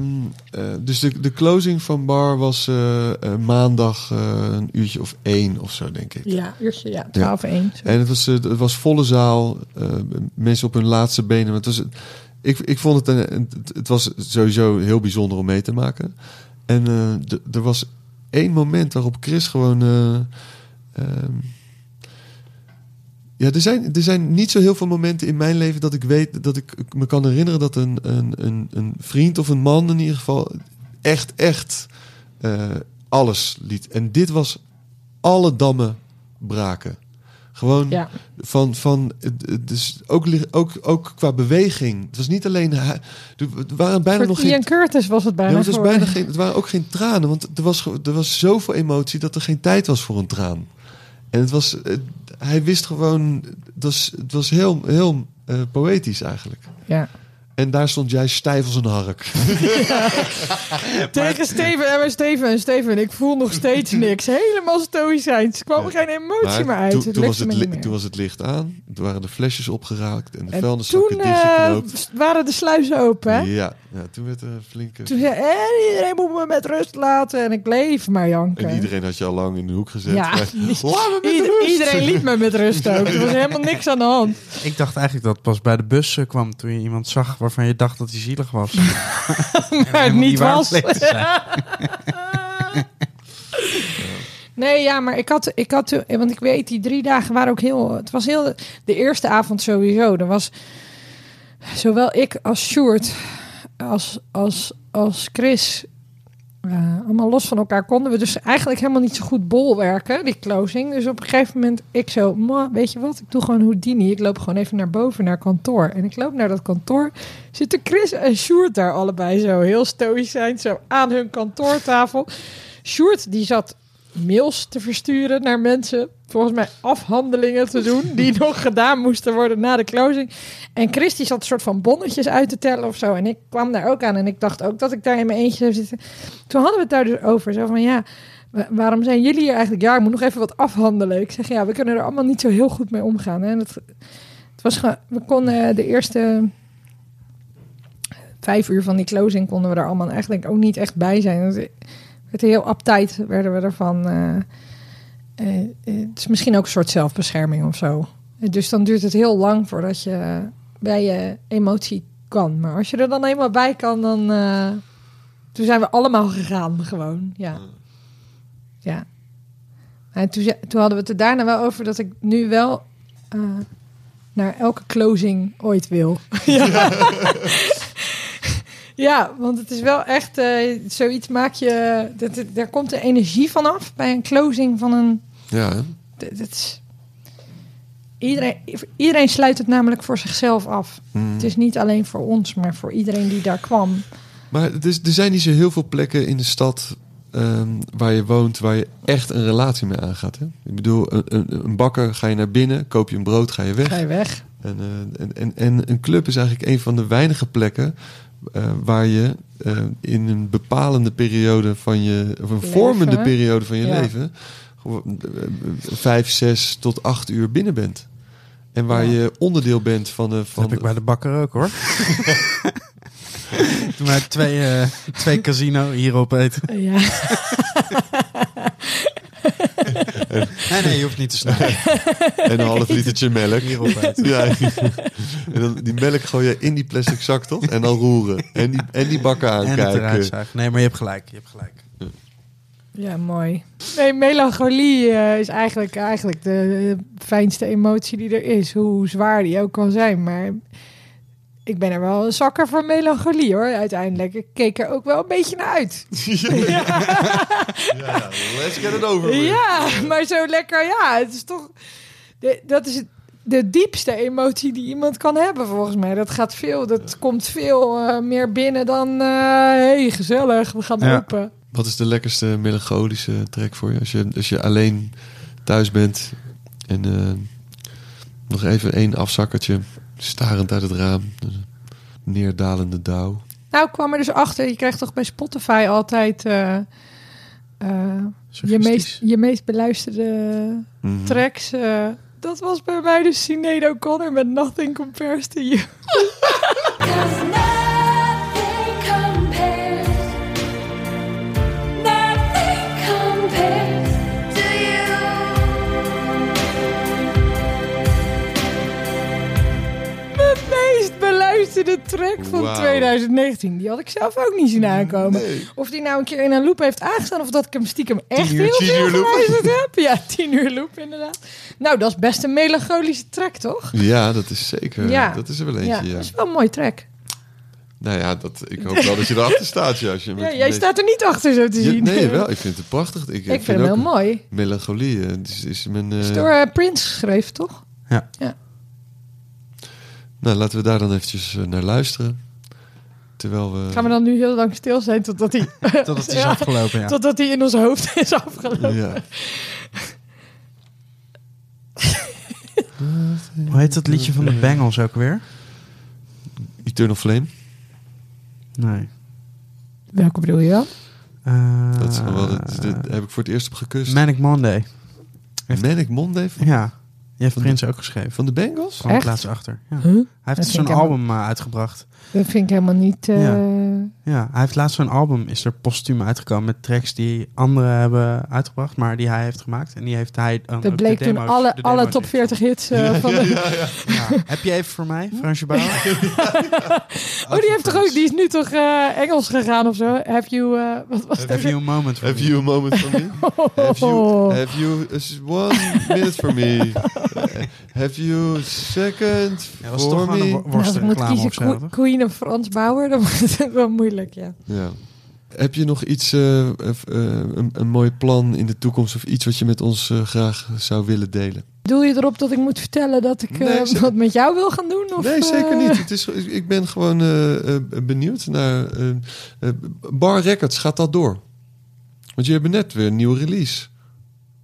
eh, dus de, de closing van bar was eh, maandag een uurtje of één of zo, denk ik. Ja, uurtje, ja, 12 1. En het was, het was volle zaal, mensen op hun laatste benen. Maar het was, ik, ik vond het, een, het was sowieso heel bijzonder om mee te maken. En eh, er was één moment waarop Chris gewoon... eh, ehm, ja, er zijn, er zijn niet zo heel veel momenten in mijn leven dat ik weet dat ik me kan herinneren dat een, een, een, een vriend of een man in ieder geval echt, echt eh, alles liet. En dit was alle dammen braken. Gewoon Ja. van, van dus ook, ook, ook qua beweging. Het was niet alleen. Er waren bijna Voor nog Ian geen. Curtis was het Ja, bijna. maar het, was bijna geen, het waren ook geen tranen, want er was, er was zoveel emotie dat er geen tijd was voor een traan. En het was, het- hij wist gewoon, het was, het was heel, heel eh, poëtisch eigenlijk. Ja. En daar stond jij stijf als een hark. Tegen Steven en maar Steven en Steven. Ik voel nog steeds niks. Helemaal stoïcijns. Er kwam geen emotie meer uit. toen, toen, was het, li- meer. toen was het licht aan, toen waren de flesjes opgeraakt en de En vuilniszakken toen eh, dichtgeknoopt. waren de sluizen open. Hè? Ja, ja, toen werd er een flinke... Toen zei eh, iedereen moet me met rust laten. En ik bleef maar janken. En iedereen had je al lang in de hoek gezet. Ja, Maar- me met Ieder- rust. iedereen liet me met rust ook. Er was helemaal niks aan de hand. Ik dacht eigenlijk dat pas bij de bus eh, kwam toen je iemand zag waarvan je dacht dat hij zielig was. Maar het niet was. Nee, ja, maar ik had, ik had want ik weet, die drie dagen waren ook heel, het was heel, de eerste avond sowieso. Er was zowel ik als Sjoerd, als, als, als Chris, eh, allemaal los van elkaar konden we dus eigenlijk helemaal niet zo goed bolwerken, die closing. Dus op een gegeven moment, ik zo, "Mwah, weet je wat, ik doe gewoon Houdini. Ik loop gewoon even naar boven, naar kantoor. En ik loop naar dat kantoor, zitten Chris en Sjoerd daar allebei zo, heel stoïcijn, zo aan hun kantoortafel. Sjoerd, die zat mails te versturen naar mensen. Volgens mij afhandelingen te doen die nog gedaan moesten worden na de closing. En Chris die zat een soort van bonnetjes uit te tellen of zo. En ik kwam daar ook aan en ik dacht ook dat ik daar in mijn eentje zou zitten. Toen hadden we het daar dus over. Zo van ja, wa- waarom zijn jullie hier eigenlijk? Ja, ik moet nog even wat afhandelen. Ik zeg ja, we kunnen er allemaal niet zo heel goed mee omgaan. Hè. Dat, het was we konden de eerste vijf uur van die closing konden we er allemaal eigenlijk ook niet echt bij zijn. Het werd heel uptight werden we ervan. eh, eh, eh, het is misschien ook een soort zelfbescherming of zo. Dus dan duurt het heel lang voordat je bij je emotie kan. Maar als je er dan eenmaal bij kan, dan... toen zijn we allemaal gegaan, gewoon. Ja. Ja. En toen, toen hadden we het er daarna wel over dat ik nu wel naar elke closing ooit wil. ja. ja, want het is wel echt eh, zoiets maak je... Dat, dat- daar komt de energie vanaf bij een closing van een... Ja? Dat, dat is, iedereen, iedereen sluit het namelijk voor zichzelf af. Mm. Het is niet alleen voor ons, maar voor iedereen die daar kwam. Maar is, er zijn niet zo heel veel plekken in de stad ehm, waar je woont waar je echt een relatie mee aangaat. Hè? Ik bedoel, een, een, een bakker ga je naar binnen, koop je een brood, ga je weg. Ga je weg? En, eh, en, en, en een club is eigenlijk een van de weinige plekken eh, waar je eh, in een bepalende periode van je, of een Leven. vormende periode van je Ja. leven, gewoon, eh, vijf, zes tot acht uur binnen bent. En waar Ja. je onderdeel bent van de. Dat Van heb ik bij de bakker ook hoor. Toen wij twee, eh, twee casino hierop eten. Ja. Nee, nee, je hoeft niet te snijden. En een half litertje melk. Ja. En dan die melk gooi je in die plastic zak toch? En dan roeren. En die, en die bakken En het aankijken. Nee, maar je hebt gelijk. Je hebt gelijk. ja, mooi. Nee, melancholie eh, is eigenlijk, eigenlijk de fijnste emotie die er is. Hoe zwaar die ook kan zijn. Maar ik ben er wel een zakker voor melancholie hoor, uiteindelijk. Ik keek er ook wel een beetje naar uit. Ja, let's get it over. with. Ja, maar zo lekker, ja. Het is toch... de- dat is het- de diepste emotie die iemand kan hebben, volgens mij. Dat gaat veel, dat komt veel eh, meer binnen dan... eh hey, gezellig, we gaan Ja. open. Wat is de lekkerste melancholische track voor je? Als je, als je alleen thuis bent en eh, nog even één afzakkertje, starend uit het raam, neerdalende dauw. Nou, ik kwam er dus achter. Je krijgt toch bij Spotify altijd... eh, eh, je, meest, je meest beluisterde Mhm. tracks. eh, dat was bij mij dus Sinead O'Connor met Nothing Compares to You. beluisterde track van Wauw. 2019. Die had ik zelf ook niet zien aankomen. Nee. Of die nou een keer in een loop heeft aangestaan... of dat ik hem stiekem echt uur- heel veel geluisterd heb. Ja, tien uur loop inderdaad. Nou, dat is best een melancholische track, toch? Ja, dat is zeker. Ja. Dat is er wel Ja, eentje, ja. dat is wel een mooie track. Nou ja, dat, ik hoop wel dat je erachter staat. Ja, als je Ja, met jij staat er niet achter zo te Ja, zien. nee, wel. Ik vind het prachtig. Ik, Ik vind hem heel mooi. Melancholie. eh, is, is mijn, eh, Het is door eh, Prince geschreven, toch? Nou, laten we daar dan eventjes eh, naar luisteren. Terwijl we... Gaan we dan nu heel lang stil zijn totdat hij, Totdat het is Ja. afgelopen, ja. totdat hij in ons hoofd is afgelopen. Ja. Hoe heet dat liedje van de Bengals ook weer? Eternal Flame. Nee. Welke bedoel je dan? Eh, Dat is wel, wel- dat, dat heb ik voor het eerst op gekust. Manic Monday. Manic Monday van, Ja. Die heeft Van de- Prins ook geschreven. van de Bengals? Van de achter. Ja. Huh? Hij heeft zo'n ik helemaal- album eh, uitgebracht. Dat vind ik helemaal niet... eh, Ja. Ja, hij heeft laatst zo'n album, is er postuum uitgekomen met tracks die anderen hebben uitgebracht, maar die hij heeft gemaakt. En die heeft hij dan Dat ook bleek de toen alle, de alle top in. 40 hits eh, van de... Ja. Heb je even voor mij, Fransje Bauer? Oh, die heeft toch ook... Die is nu toch eh, Engels gegaan of zo? Have you... eh, wat was Have you a moment for Have me? you a moment for me? Have you, have you one minute for me? Have you a second Ja, dat toch een me? Nou, als ik moet kiezen of zo, Queen- en Frans Bauer, dan wordt het wel moeilijk, ja. Ja. Heb je nog iets, eh, eh, eh, een, een mooi plan in de toekomst of iets wat je met ons graag zou willen delen? Doel je erop dat ik moet vertellen dat ik eh, Nee, wat met jou wil gaan doen? Of, nee, zeker niet. Het is, ik ben gewoon benieuwd naar. Bar Records, gaat dat door? Want je hebt net weer een nieuwe release.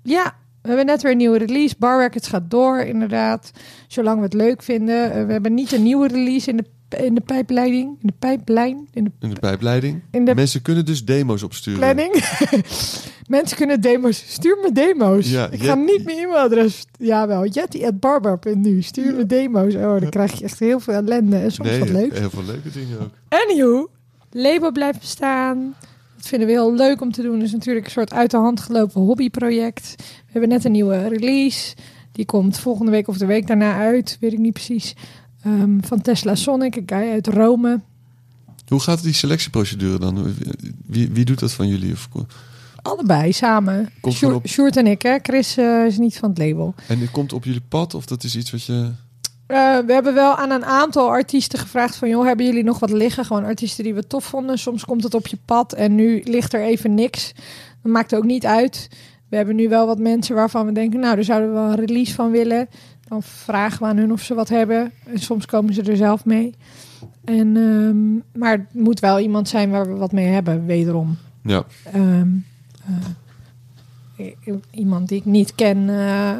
Ja, we hebben net weer een nieuwe release. Bar Records gaat door, inderdaad. Zolang we het leuk vinden. Eh, we hebben niet een nieuwe release in de, in de pijpleiding. In de pijplijn. In de In de pijpleiding. In de- Mensen kunnen dus demo's opsturen. planning. Mensen kunnen demo's. Stuur me demo's. Ja, ik Jet- ga niet mijn e-mailadres. Jawel, jetty.barbar.nu. Stuur me demo's. Oh, dan krijg je echt heel veel ellende. En soms nee, wat leuks. heel veel leuke dingen ook. Anywho, label blijft bestaan. Dat vinden we heel leuk om te doen. Is natuurlijk een soort uit de hand gelopen hobbyproject. We hebben net een nieuwe release. Die komt volgende week of de week daarna uit. Weet ik niet precies. Ehm, van Tesla Sonic, een guy uit Rome. Hoe gaat die selectieprocedure dan? Wie, wie doet dat van jullie? Of, Allebei samen. Komt Sjoerd, en ik, hè. Chris eh, is niet van het label. en het komt op jullie pad of dat is iets wat je... Eh, we hebben wel aan een aantal artiesten gevraagd van... joh, hebben jullie nog wat liggen? Gewoon artiesten die we tof vonden. Soms komt het op je pad en nu ligt er even niks. Dat maakt ook niet uit. We hebben nu wel wat mensen waarvan we denken... nou, daar zouden we wel een release van willen. Dan vragen we aan hun of ze wat hebben. En soms komen ze er zelf mee. En, ehm, maar het moet wel iemand zijn waar we wat mee hebben, wederom. Ja, Ehm, eh, iemand die ik niet ken eh,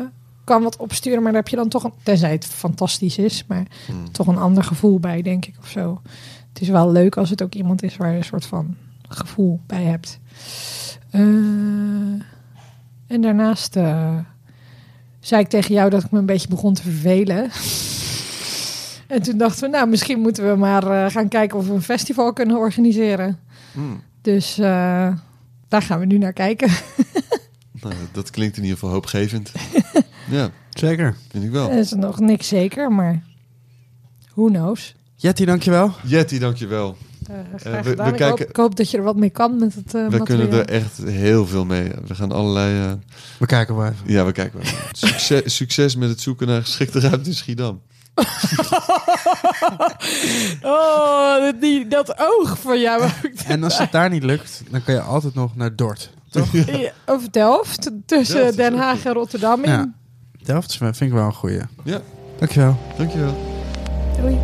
kan wat opsturen, maar daar heb je dan toch een, tenzij het fantastisch is, maar Hmm. toch een ander gevoel bij, denk ik of zo. Het is wel leuk als het ook iemand is waar je een soort van gevoel bij hebt. Eh, en daarnaast eh, zei ik tegen jou dat ik me een beetje begon te vervelen. en toen dachten we, nou, misschien moeten we maar eh, gaan kijken of we een festival kunnen organiseren. Hmm. Dus daar gaan we nu naar kijken. Nou, dat klinkt in ieder geval hoopgevend. ja, Zeker. vind ik wel. Er is nog niks zeker, maar who knows. Jetty, dankjewel. Jetty, dankjewel. Eh, graag we- we gedaan. kijken- hoop, ik hoop dat je er wat mee kan met het eh We materiaal. kunnen er echt heel veel mee. We gaan allerlei... eh, We kijken wel even. ja, we kijken wel. Succes, succes met het zoeken naar geschikte ruimte in Schiedam. Oh, dat, die, dat oog van jou. En als het daar niet lukt, dan kan je altijd nog naar Dort. Ja, of Delft, tussen Delft Den Haag en Rotterdam in. Delft vind ik wel een goeie. Ja, Dankjewel. dankjewel. Doei.